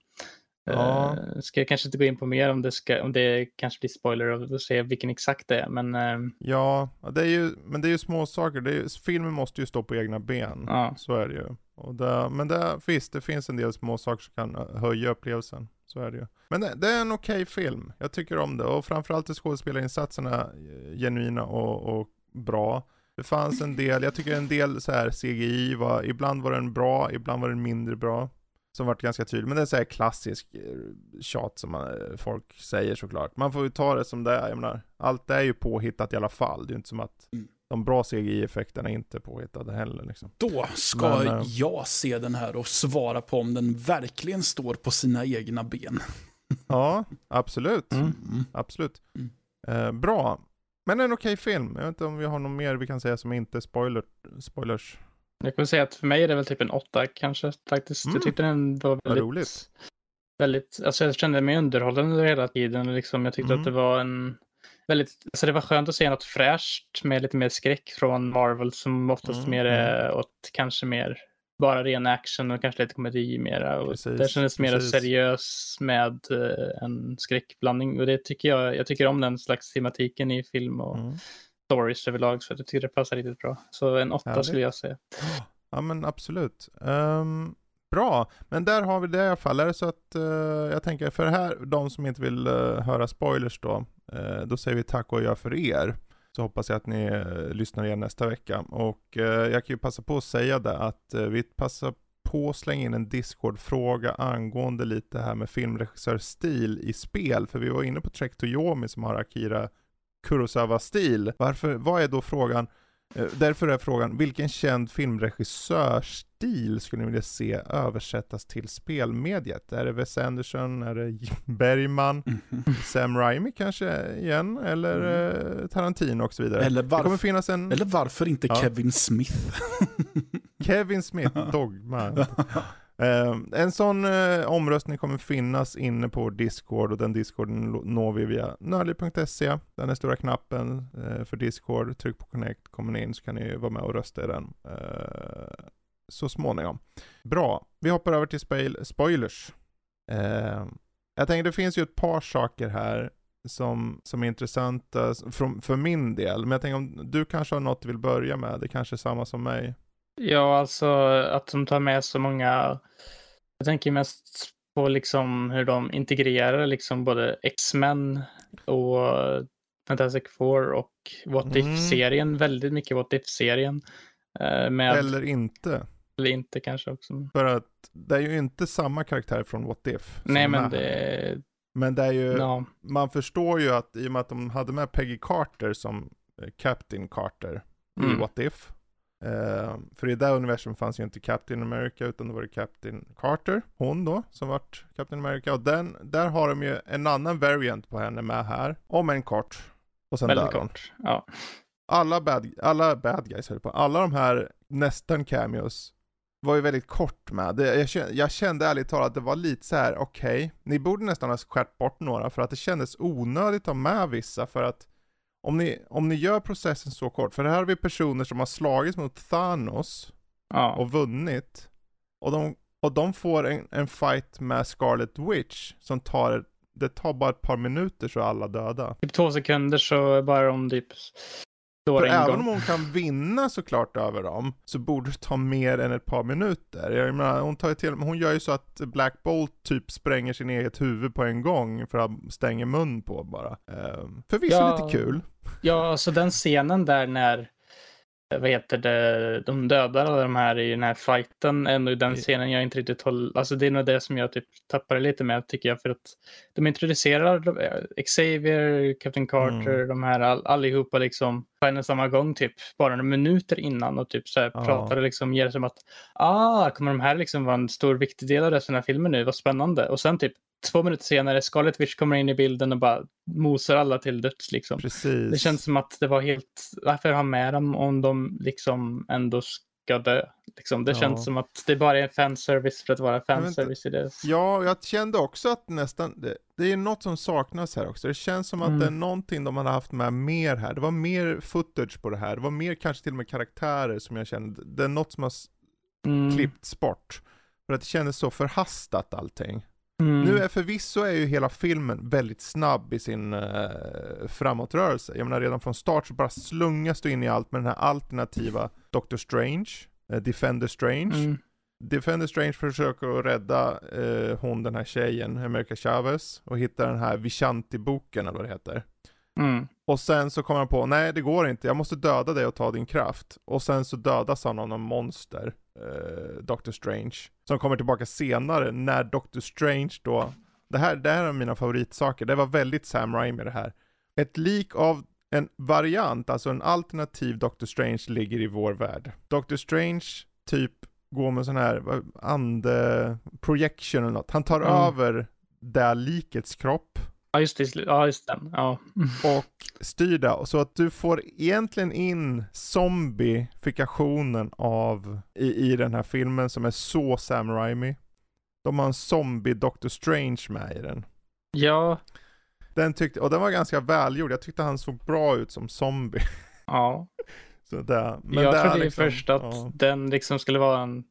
Ja. Eh, ska jag kanske inte gå in på mer om det, ska, om det kanske blir spoiler och se vilken exakt det är, men eh, Ja, det är ju, men det är ju små saker. Det ju- filmen måste ju stå på egna ben. ja. Så är det ju. Och det, men det, visst, det finns en del små saker som kan eh, höja upplevelsen. Så är det ju. Men det, det är en okej film. Jag tycker om det. Och framförallt är skådespelarinsatserna eh, genuina och, och bra. Det fanns en del, jag tycker en del så här CGI var, ibland var den bra, ibland var den mindre bra. Som varit ganska tydlig, men det är så här klassisk eh, tjat som man, eh, folk säger såklart. Man får ju ta det som det är, jag menar, allt är ju påhittat i alla fall. Det är ju inte som att Mm. de bra CGI-effekterna inte är påhittade heller liksom. Då ska Men, eh, jag se den här och svara på om den verkligen står på sina egna ben. Ja, absolut. Mm. Absolut. Mm. Eh, bra. Men en okej film. Jag vet inte om vi har något mer vi kan säga som inte är spoiler, spoilers. Jag kan säga att för mig är det väl typ en åtta kanske faktiskt. Mm. Jag tyckte den var Vad väldigt, roligt. väldigt, alltså jag kände mig underhållande hela tiden. Liksom. Jag tyckte Mm. att det var en väldigt, alltså det var skönt att se något fräscht med lite mer skräck från Marvel som oftast Mm, mer är åt kanske mer bara ren action och kanske lite komedi mera. Och Precis, det kändes mer seriös med eh, en skräckblandning och det tycker jag, jag tycker om den slags tematiken i film och Mm. Stories överlag så jag tycker det passar riktigt bra. Så en åtta Härligt. skulle jag säga. Ja men absolut. Ehm, bra, men där har vi det i alla fall. Är det så att eh, jag tänker för här, de som inte vill eh, höra spoilers då, eh, då säger vi tack och jag för er. Så hoppas jag att ni lyssnar igen nästa vecka. Och jag kan ju passa på att säga det att vi passar på att slänga in en Discord-fråga angående lite här med filmregissörstil i spel. För vi var inne på Trek Toyomi som har Akira Kurosawa-stil. Varför, vad är då frågan? Eh, Därför är frågan, vilken känd filmregissörstil skulle ni vilja se översättas till spelmediet? Är det Wes Anderson, är det Bergman, Mhm. Sam Raimi kanske igen, eller eh, Tarantino och så vidare? Eller, varf- en eller varför inte Ja. Kevin Smith? Kevin Smith, Dogma. Eh, en sån eh, omröstning kommer finnas inne på Discord och den Discorden når vi via nördliv.se. Den är stora knappen eh, för Discord. Tryck på connect, kommer ni in så kan ni vara med och rösta i den eh, så småningom. Bra, vi hoppar över till spoil- spoilers. Eh, jag tänker det finns ju ett par saker här som, som är intressanta för, för min del. Men jag tänker om du kanske har något du vill börja med. Det kanske är samma som mig. Ja, alltså att de tar med så många. Jag tänker mest på liksom hur de integrerar liksom både X-Men och Fantastic Four och What Mm. If-serien. Väldigt mycket What If-serien. Eh, med, eller... Eller inte. inte kanske också. För att det är ju inte samma karaktär från What If. Nej, men här. det... Men det är ju, Ja, man förstår ju att i och med att de hade med Peggy Carter som eh, Captain Carter i Mm. What If. Eh, för i det universum fanns ju inte Captain America utan det var det Captain Carter, hon då, som vart Captain America. Och den, där har de ju en annan variant på henne med här, om en kort. Och sen väldigt dör hon. kort. Ja. alla bad, alla bad guys höll på, alla de här nästan cameos var ju väldigt kort med. Det, jag, kände, jag kände ärligt talat att det var lite så här: okej, ni borde nästan ha skärt bort några för att det kändes onödigt att ha med vissa för att om ni, om ni gör processen så kort, för här har vi personer som har slagits mot Thanos ja. och vunnit och de, och de får en, en fight med Scarlet Witch som tar, det tar bara ett par minuter så är alla döda. Typ två sekunder så bara de typ För en även gång. om hon kan vinna såklart över dem, så borde det ta mer än ett par minuter. Jag menar, hon, tar till, hon gör ju så att Black Bolt typ spränger sin eget huvud på en gång för att stänga mun på bara. Um, förvisso Ja. lite kul. Ja, alltså den scenen där när vad heter det, de dödar alla de här i den här fighten, är nog den I- scenen jag inte riktigt håller, alltså det är nog det som jag typ tappade lite med tycker jag, för att de introducerar eh, Xavier, Captain Carter, Mm. de här all, allihopa liksom på en och samma gång typ, bara några minuter innan och typ så här Ja. pratar och liksom ger som att, ah, kommer de här liksom vara en stor viktig del av resten av filmen nu, vad spännande. Och sen typ två minuter senare, Scarlet Witch kommer in i bilden och bara mosar alla till döds liksom. Precis. Det känns som att det var helt, varför ha med dem om de liksom ändå ska dö? Liksom, det Ja. känns som att det bara är fanservice för att vara inte. fanservice i det. Ja, jag kände också att nästan, det, det är något som saknas här också. Det känns som att Mm. det är någonting de hade haft med mer här. Det var mer footage på det här. Det var mer kanske till och med karaktärer som jag kände, det är något som har Mm. klippts bort. För att det kändes så förhastat allting. Mm. Nu är förvisso är ju hela filmen väldigt snabb i sin uh, framåtrörelse. Jag menar redan från start så bara slungas du in i allt med den här alternativa Doctor Strange, eh, Defender Strange. Mm. Defender Strange försöker att rädda eh, hon den här tjejen, America Chavez, och hitta den här Vishanti-boken eller vad det heter. Mm. Och sen så kommer han på, nej det går inte, jag måste döda dig och ta din kraft. Och sen så dödas han av någon monster, eh, Doctor Strange. Som kommer tillbaka senare när Doctor Strange då, det här, det här är mina favoritsaker, det var väldigt Sam Raimi det här. Ett lik av en variant, alltså en alternativ Doctor Strange ligger i vår värld. Doctor Strange typ går med sån här ande projection eller något. Han tar Mm. över det likets kropp Ja, just det. Ja, just den. Ja. och styr det. Så att du får egentligen in zombifikationen av i, i den här filmen som är så Sam Raimi. De har en zombie Doctor Strange med i den. ja. Den tyckte, och den var ganska välgjord. Jag tyckte han såg bra ut som zombie. ja. Så där. Men jag där trodde liksom- först att ja. den liksom skulle vara en,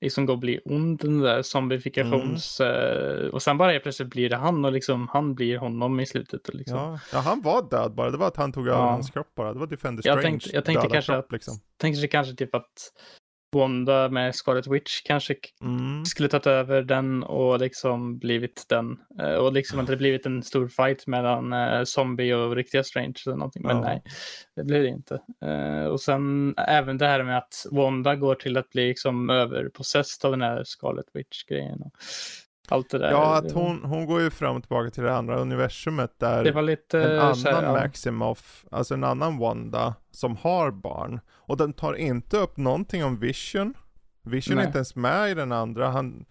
liksom gå och bli ond, den där zombifikations... Mm. eh, och sen bara helt plötsligt blir det han och liksom han blir honom i slutet. Och liksom. Ja. ja, han var död bara. Det var att han tog över Ja. hans kropp bara. Det var Defender Jag Strange tänkte, jag tänkte kanske kropp att, liksom. tänkte kanske typ att Wanda med Scarlet Witch kanske Mm. skulle tagit över den och liksom blivit den. Eh, Och liksom att det blivit en stor fight mellan eh, zombie och riktiga Strange eller någonting. Men Ja. nej, det blev det inte. Eh, Och sen även det här med att Wanda går till att bli liksom överpossessed av den här Scarlet Witch-grejen. Allt det där. Ja, att hon, hon går ju fram och tillbaka till det andra universumet där Det var lite en annan här, ja. Maximoff, alltså en annan Wanda, som har barn. Och den tar inte upp någonting om Vision. Vision är Nej. inte ens med i den andra. Han,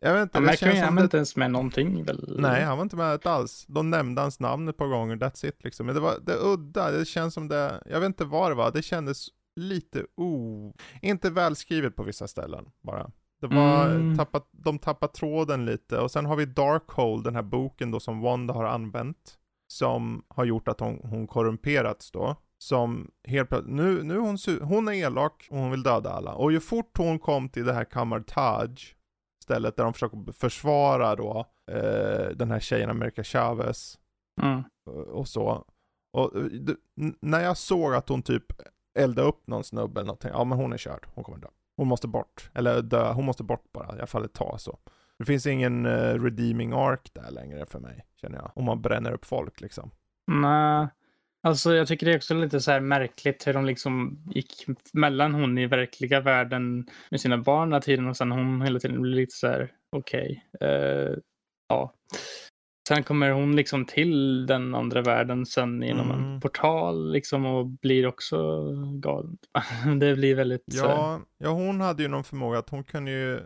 jag vet inte, Han det känns han var inte ens med någonting väl? Nej, han var inte med alls. De nämnde hans namn ett par gånger, that's it liksom. Men det var det är udda, det känns som det, jag vet inte vad det var, det kändes lite o... Inte välskrivet på vissa ställen bara. Det var, Mm. tappat, de tappade tråden lite. Och sen har vi Darkhold, den här boken då som Wanda har använt. Som har gjort att hon, hon korrumperats då. Som helt plötsligt, nu, nu hon, hon är elak och hon vill döda alla. Och ju fort hon kom till det här Kamartaj, stället där de försöker försvara då eh, den här tjejen America Chavez Mm. eh, och så. Och eh, när jag såg att hon typ eldade upp någon snubbe eller någonting, ja men hon är körd, hon kommer dö. Hon måste bort, eller dö, hon måste bort bara, i alla fall ett tag så. Det finns ingen uh, redeeming arc där längre för mig, känner jag. Om man bränner upp folk liksom. Nej, alltså jag tycker det är också lite så här märkligt hur de liksom gick mellan hon i verkliga världen med sina barn hela tiden och sen hon hela tiden blir lite så här okej. eh, ja. Sen kommer hon liksom till den andra världen sen genom Mm. en portal liksom och blir också galen. det blir väldigt så här, Ja, ja, hon hade ju någon förmåga att hon kunde ju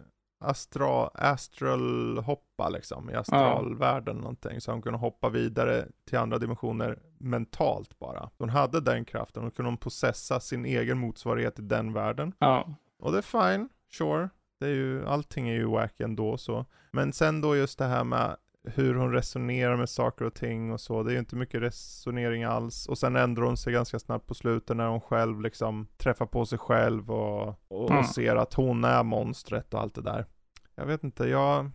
astra, astral hoppa liksom i astralvärlden någonting. Så hon kunde hoppa vidare till andra dimensioner mentalt bara. Hon hade den kraften och kunde hon possessa sin egen motsvarighet i den världen. ja. Och det är fine, sure. Det är ju, allting är ju wack ändå så. Men sen då just det här med hur hon resonerar med saker och ting och så. Det är ju inte mycket resonering alls. Och sen ändrar hon sig ganska snabbt på slutet när hon själv liksom träffar på sig själv och, och, Mm. ser att hon är monstret och allt det där. Jag vet inte, jag...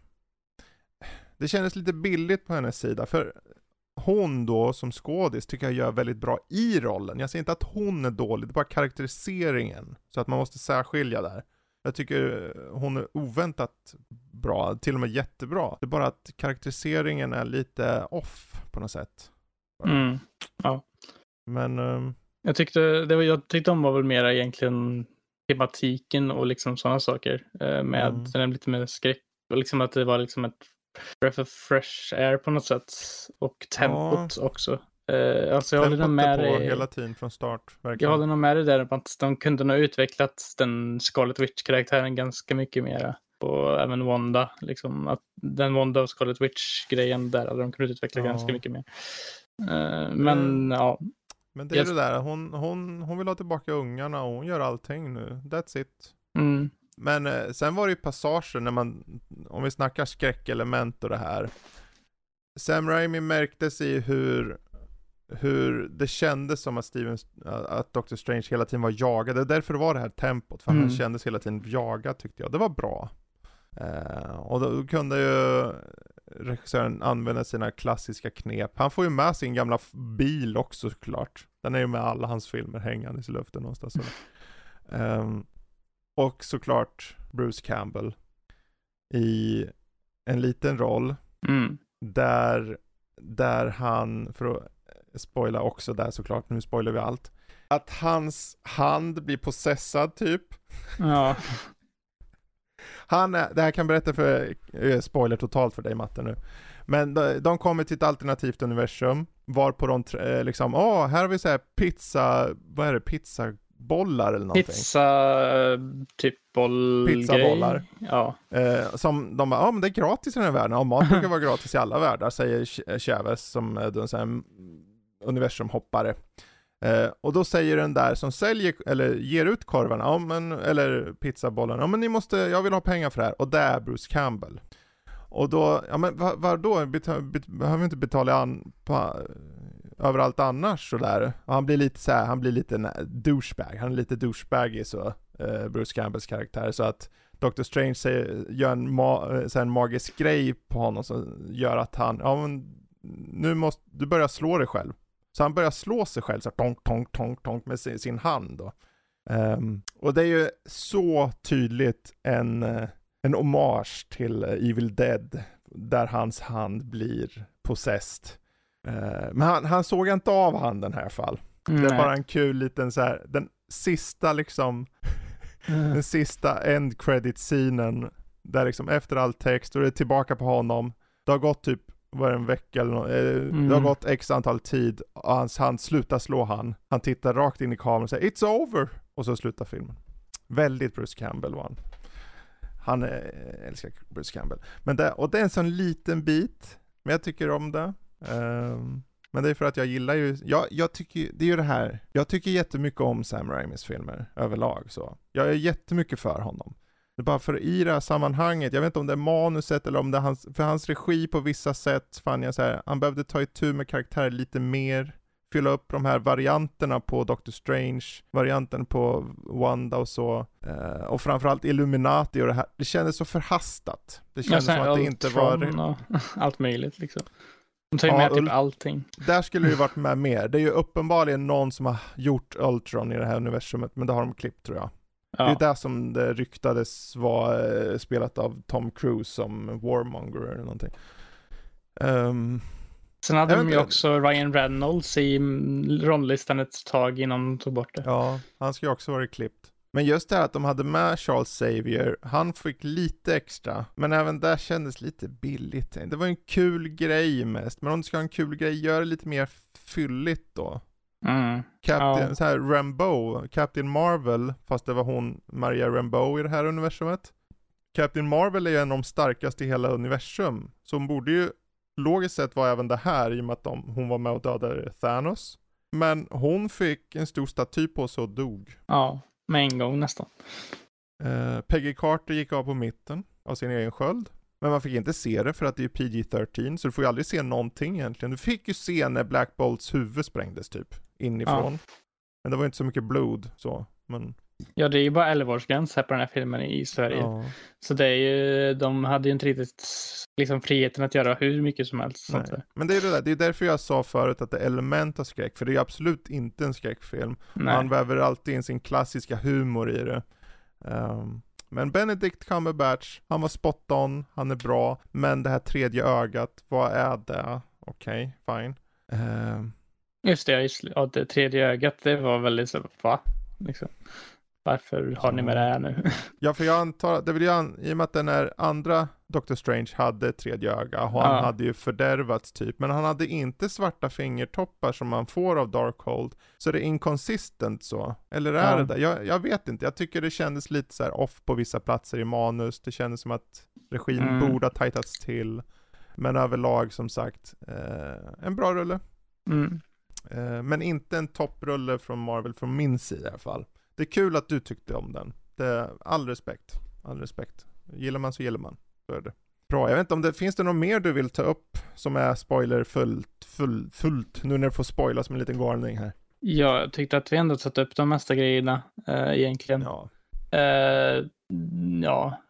Det kändes lite billigt på hennes sida. För hon då som skådis tycker jag gör väldigt bra i rollen. Jag säger inte att hon är dålig, det är bara karaktäriseringen. Så att man måste särskilja där. Jag tycker hon är oväntat bra, till och med jättebra. Det är bara att karaktäriseringen är lite off på något sätt. Mm. Men, ehm, Jag tyckte, det var, jag tyckte om var väl mera egentligen tematiken och liksom sådana saker. Eh, med Mm. den lite mer skräck och liksom att det var liksom ett breath of fresh air på något sätt. Och tempot också. Eh, alltså jag håller nog med dig. hela tiden från start. Jag Verkligen. håller nog med dig där att de kunde nog utvecklat den Scarlet Witch-karaktären ganska mycket mera. Och även Wanda, liksom att den Wanda och Scarlet Witch-grejen där hade de kunnat utveckla Ja. ganska mycket mer. Eh, men ja, Men det är Jag- det där, hon, hon, hon vill ha tillbaka ungarna och hon gör allting nu. That's it. mm, Men eh, sen var det ju passager när man, om vi snackar skräckelement och det här. Sam Raimi märktes i hur, hur det kändes som att Steven, att Doctor Strange hela tiden var jagad. Det är därför det var det här tempot, för Mm. han kändes hela tiden jagad tyckte jag. Det var bra. Eh, och då kunde ju regissören använda sina klassiska knep. Han får ju med sin gamla bil också såklart. Den är ju med alla hans filmer hängandes i luften någonstans. Ehm, och såklart Bruce Campbell i en liten roll mm, där, där han, för att spoila också där såklart, nu spoilar vi allt, att hans hand blir possessad typ. ja. Han är, det här kan berätta för, eh, spoiler totalt för dig Matte nu. Men de, de kommer till ett alternativt universum, var på de eh, liksom, åh, här har vi så här pizza, vad är det, pizzabollar eller någonting. Pizza, eh, typ boll Pizzabollar. Ja. Eh, som de bara, ja men det är gratis i den här världen. Ja, mat brukar vara gratis i alla världar, säger Ch- Chavez som är en universumhoppare. Eh, och då säger den där som säljer, eller ger ut korvarna, ja, men, eller pizzabollarna, ja men ni måste, jag vill ha pengar för det här. Och det är Bruce Campbell. Och då, ja men vad, vad då? Beta, bet, behöver vi inte betala an, på, överallt annars sådär? Och han blir lite så här, han blir lite douchebag, han är lite douchebagig så, eh, Bruce Campbells karaktär. Så att Doctor Strange säger, gör en, ma, eh, så en magisk grej på honom som gör att han, ja men nu måste, du börjar slå dig själv. Så han börjar slå sig själv så här, tonk, tonk, tonk, tonk med sin, sin hand då. Ehm, och det är ju så tydligt en, eh, en hommage till eh, Evil Dead, där hans hand blir possessed. Eh, men han, han såg inte av handen här i alla fall. Det är bara en kul liten så här, den sista liksom, den sista end credit scenen Där liksom efter all text, och det är tillbaka på honom. Det har gått typ, det, en vecka eller något, eh, Mm. det har gått x antal tid, och hans hand slutar slå han. Han tittar rakt in i kameran och säger 'It's over' och så slutar filmen. Väldigt Bruce Campbell var han. Han eh, älskar Bruce Campbell. Men det, och det är en sån liten bit, men jag tycker om det. Ehm, men det är för att jag gillar ju, jag, jag tycker det är ju det här, jag tycker jättemycket om Sam Raimis filmer överlag så. Jag är jättemycket för honom. Det är bara för i det här sammanhanget, jag vet inte om det är manuset eller om det är hans, för hans regi på vissa sätt fann jag så här, han behövde ta itu med karaktärer lite mer, fylla upp de här varianterna på Doctor Strange, varianten på Wanda och så, eh, och framförallt Illuminati och det här, det kändes så förhastat. Det Ja, kändes sen som att det inte var allt möjligt liksom. De tar ju Ja, med typ allting. Där skulle det ju varit med mer. Det är ju uppenbarligen någon som har gjort Ultron i det här universumet, men det har de klippt tror jag. Det Ja. är där som det ryktades vara eh, spelat av Tom Cruise som Warmonger eller någonting. Ehm, Sen hade de ju också Ryan Reynolds i mm, rolllistan ett tag innan de tog bort det. ja, han ska ju också varit klippt. Men just det här att de hade med Charles Xavier, han fick lite extra, men även där kändes lite billigt. Det var en kul grej mest, men om du ska ha en kul grej, gör det lite mer fylligt då. Mm. Captain, Ja. så här Rambeau, Captain Marvel, fast det var hon, Maria Rambeau i det här universumet. Captain Marvel är ju en av de starkaste i hela universum, så hon borde ju logiskt sett vara även det här i och med att de, hon var med och dödade Thanos. Men hon fick en stor staty på sig och dog. Ja, med en gång nästan. Eh, Peggy Carter gick av på mitten av sin egen sköld. Men man fick inte se det för att det är PG-13, så du får ju aldrig se någonting egentligen. Du fick ju se när Black Bolts huvud sprängdes typ, inifrån. Men det var inte så mycket blod så, men Ja, det är ju bara 11-årsgräns här på den här filmen i Sverige. ja. Så det är ju, de hade ju inte riktigt liksom friheten att göra hur mycket som helst. Men det är det där, det är därför jag sa förut att det är element av skräck, för det är absolut inte en skräckfilm. Nej. Han väver alltid in sin klassiska humor i det. Ehm, men Benedict Cumberbatch, han var spot on, han är bra, men det här tredje ögat, vad är det? Okej, fine. Ehm, Just det, just, ja, det tredje ögat, det var väldigt så, va? Liksom. Varför har ni med det här nu? ja, för jag antar, det vill jag, an- i och med att den här andra Doctor Strange hade tredje öga, och han Ja. hade ju fördärvats typ, men han hade inte svarta fingertoppar som man får av Darkhold, så det är inconsistent så. Eller är Ja. det där? Jag, jag vet inte, jag tycker det kändes lite så här off på vissa platser i manus, det kändes som att regin Mm. borde ha tajtats till. Men överlag som sagt, eh, en bra rulle. Mm. Eh, men inte en topprulle från Marvel från min sida i alla fall. Det är kul att du tyckte om den. Det all respekt. All respekt. Gillar man så gillar man. Så är det. Bra, jag vet inte om det finns det något mer du vill ta upp som är spoilerfullt, full, fullt, nu när du får spoila som en liten galning här. Ja, jag tyckte att vi ändå tagit upp de mesta grejerna eh, egentligen. Ja. Eh, ja,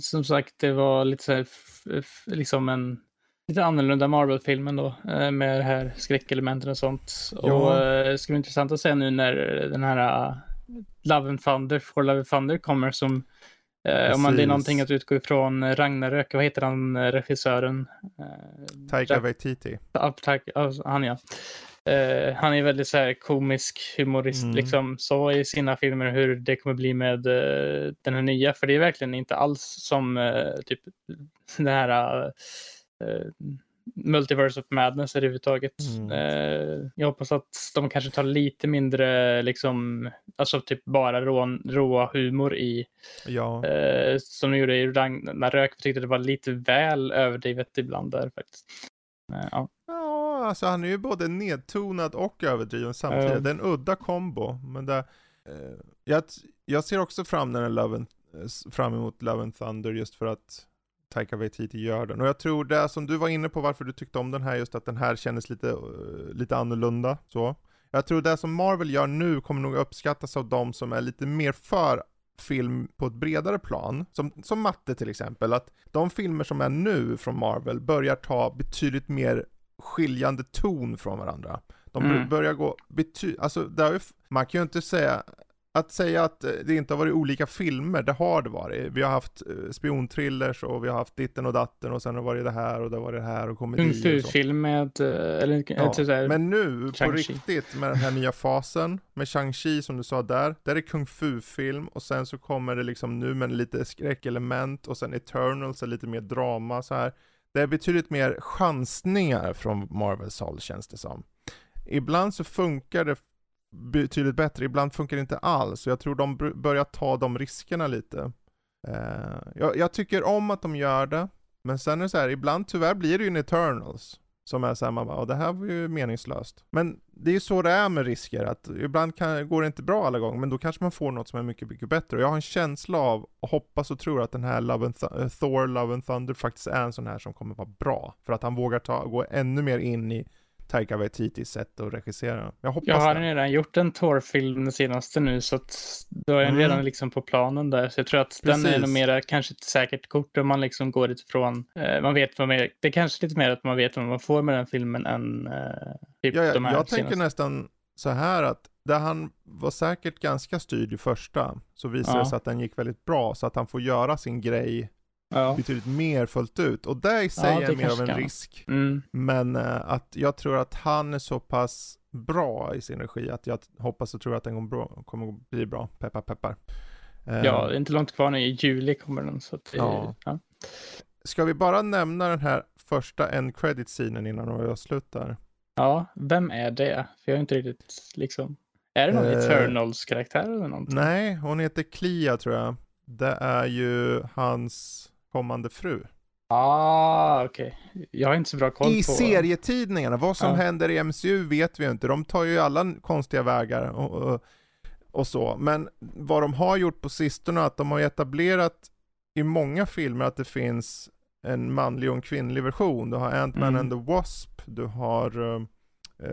som sagt, det var lite så här, liksom en lite annorlunda Marvel-film ändå, eh, med det här skräckelementen och sånt. Ja. Och eh, det ska bli intressant att se nu när den här uh, Love and Thunder, For Love and Thunder kommer som eh, om man det är Precis. någonting att utgå ifrån eh, Ragnarök, vad heter han, eh, regissören? Eh, Taika Waititi. Han ja. Eh, han är väldigt så här komisk humorist Mm. liksom så i sina filmer hur det kommer bli med eh, den här nya. För det är verkligen inte alls som eh, typ den här Multiverse of Madness överhuvudtaget. Mm. Eh, jag hoppas att de kanske tar lite mindre liksom, alltså typ bara rå, råa humor i Ja. eh, som de gjorde i Ragnarök. Jag tyckte det var lite väl överdrivet ibland där faktiskt. Eh, ja. Ja, alltså han är ju både nedtonad och överdriven samtidigt. Ja. Det är en udda kombo. Men det, eh, jag, jag ser också fram, den här Love and, eh, fram emot Love and Thunder just för att Taika Waititi gör den. Och jag tror det som du var inne på varför du tyckte om den här, just att den här kändes lite, eh, lite annorlunda. Så. Jag tror det som Marvel gör nu kommer nog uppskattas av de som är lite mer för film på ett bredare plan, som, som matte till exempel, att de filmer som är nu från Marvel börjar ta betydligt mer skiljande ton från varandra. De Mm. börjar gå bety- alltså f- man kan ju inte säga att säga att eh, det inte har varit olika filmer, det har det varit. Vi har haft eh, spiontrillers och vi har haft ditten och datten och sen har det varit det här och det har varit det här och komedi och så. Fu-film med, eh, eller Ja, så här, men nu på riktigt med den här nya fasen med Shang-Chi som du sa där, där är kung fu-film och sen så kommer det liksom nu med lite skräckelement och sen Eternals är lite mer drama så här. Det är betydligt mer chansningar från Marvels håll känns det som. Ibland så funkar det betydligt bättre, ibland funkar det inte alls. Jag tror de börjar ta de riskerna lite. Eh, jag, jag tycker om att de gör det, men sen är det så här, ibland tyvärr blir det ju en Eternals. Som är såhär, man bara, det här var ju meningslöst. Men det är ju så det är med risker, att ibland kan, går det inte bra alla gånger, men då kanske man får något som är mycket, mycket bättre. Och jag har en känsla av, och hoppas och tror att den här Love and Th- eh, Thor, Love and Thunder faktiskt är en sån här som kommer vara bra. För att han vågar ta, gå ännu mer in i Taika Waititis sätt att regissera. Jag hoppas Jag har det. redan gjort en Thor-film den senaste nu så att då är den Mm. redan liksom på planen där. Så jag tror att den är Precis. nog mera kanske ett säkert kort om man liksom går utifrån. Eh, man vet vad mer, det är kanske lite mer att man vet vad man får med den filmen än eh, typ Ja, de jag, här jag tänker senaste. nästan så här att där han var säkert ganska styrd i första, så visade Ja. det sig att den gick väldigt bra, så att han får göra sin grej Ja. betydligt mer fullt ut. Och det i sig Ja, är mer av en kan. risk. Mm. Men eh, att jag tror att han är så pass bra i sin regi att jag hoppas och tror att den kommer, bra, kommer bli bra. Peppar peppar. Eh, ja, det är inte långt kvar nu. I juli kommer den. Så det, Ja. ja. Ska vi bara nämna den här första end credit scenen innan vi avslutar? ja, vem är det? För jag har inte riktigt liksom. Är det någon Eh, Eternals-karaktär eller någonting? Nej, hon heter Klia tror jag. Det är ju hans kommande fru. Ah, okej. Jag har inte så bra koll I på. serietidningarna, vad som Ja. händer i MCU vet vi ju inte. De tar ju alla konstiga vägar och, och, och så. Men vad de har gjort på sistone är att de har etablerat i många filmer att det finns en manlig och en kvinnlig version. Du har Ant-Man Mm. and the Wasp, du har eh,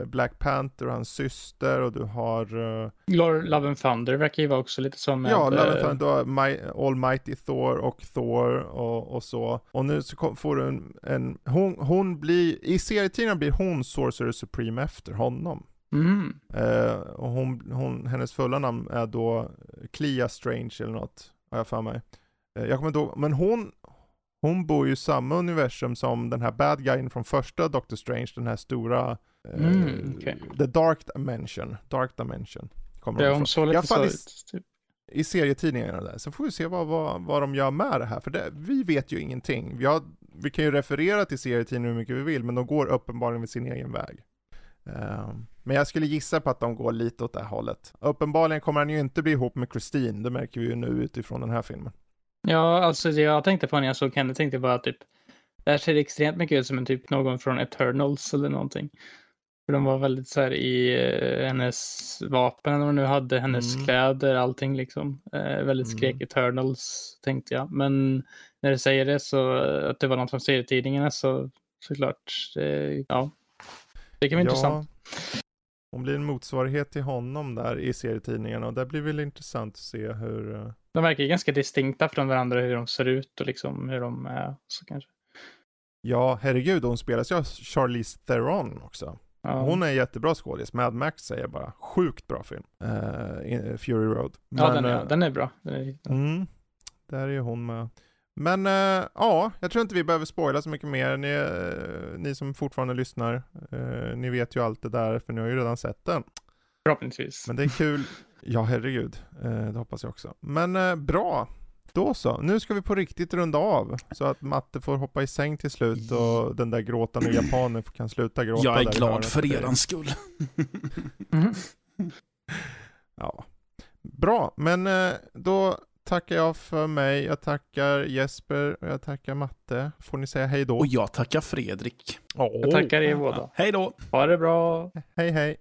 Black Panther och hans syster och du har eh, Lor- Love and Thunder verkar ju vara också lite som Ja, Love and eh, Thunder, du har My, Almighty Thor och Thor och, och så. Och nu så kom, får du en, en hon, hon blir, i serietidningarna blir hon Sorcerer Supreme efter honom. Mm. Eh, och hon, hon, hennes fulla namn är då Clea Strange eller något, har jag för mig. Eh, jag kommer inte ihåg, men hon, hon bor ju i samma universum som den här bad guyen från första Doctor Strange, den här stora, eh, Mm, okej. The Dark Dimension, Dark Dimension. Kommer såg I alla lite så ut. Typ. i serietidningarna där. Så får vi se vad, vad, vad de gör med det här, för det, vi vet ju ingenting. Vi, har, vi kan ju referera till serietidningar hur mycket vi vill, men de går uppenbarligen med sin egen väg. Ehm, men jag skulle gissa på att de går lite åt det här hållet. Uppenbarligen kommer han ju inte bli ihop med Christine, det märker vi ju nu utifrån den här filmen. Ja, alltså det jag tänkte på när jag såg henne tänkte bara typ. Det här ser extremt mycket ut som en typ någon från Eternals eller någonting. För de var väldigt så här i eh, hennes vapen, eller vad nu hade, hennes Mm. kläder, allting liksom. Eh, väldigt skrek Mm. Eternals, tänkte jag. Men när du säger det så, eh, att det var något från serietidningarna så såklart, det, ja. Det kan vara intressant. Hon blir en motsvarighet till honom där i serietidningarna och det blir väl intressant att se hur... eh, De verkar ju ganska distinkta från varandra hur de ser ut och liksom hur de är. Så kanske. Ja, herregud, hon spelas ju av Charlize Theron också. Ja. Hon är jättebra skådis. Mad Max säger bara, sjukt bra film. Eh, in- Fury Road. ja, den eh, är, den är bra. Den är, Mm, där är hon med. Men eh, ja, jag tror inte vi behöver spoila så mycket mer. Ni, eh, ni som fortfarande lyssnar, eh, ni vet ju allt det där för ni har ju redan sett den. Förhoppningsvis. Men det är kul. Ja, herregud. Eh, det hoppas jag också. Men eh, bra. Då så. Nu ska vi på riktigt runda av. Så att Matte får hoppa i säng till slut och den där gråtande japanen kan sluta gråta. Jag är glad för erans skull. Mhm. Ja. Bra, men eh, då tackar jag för mig. Jag tackar Jesper och jag tackar Matte. Får ni säga hej då? Och jag tackar Fredrik. Jag tackar er båda. Hej då! Ha det bra. Hej hej.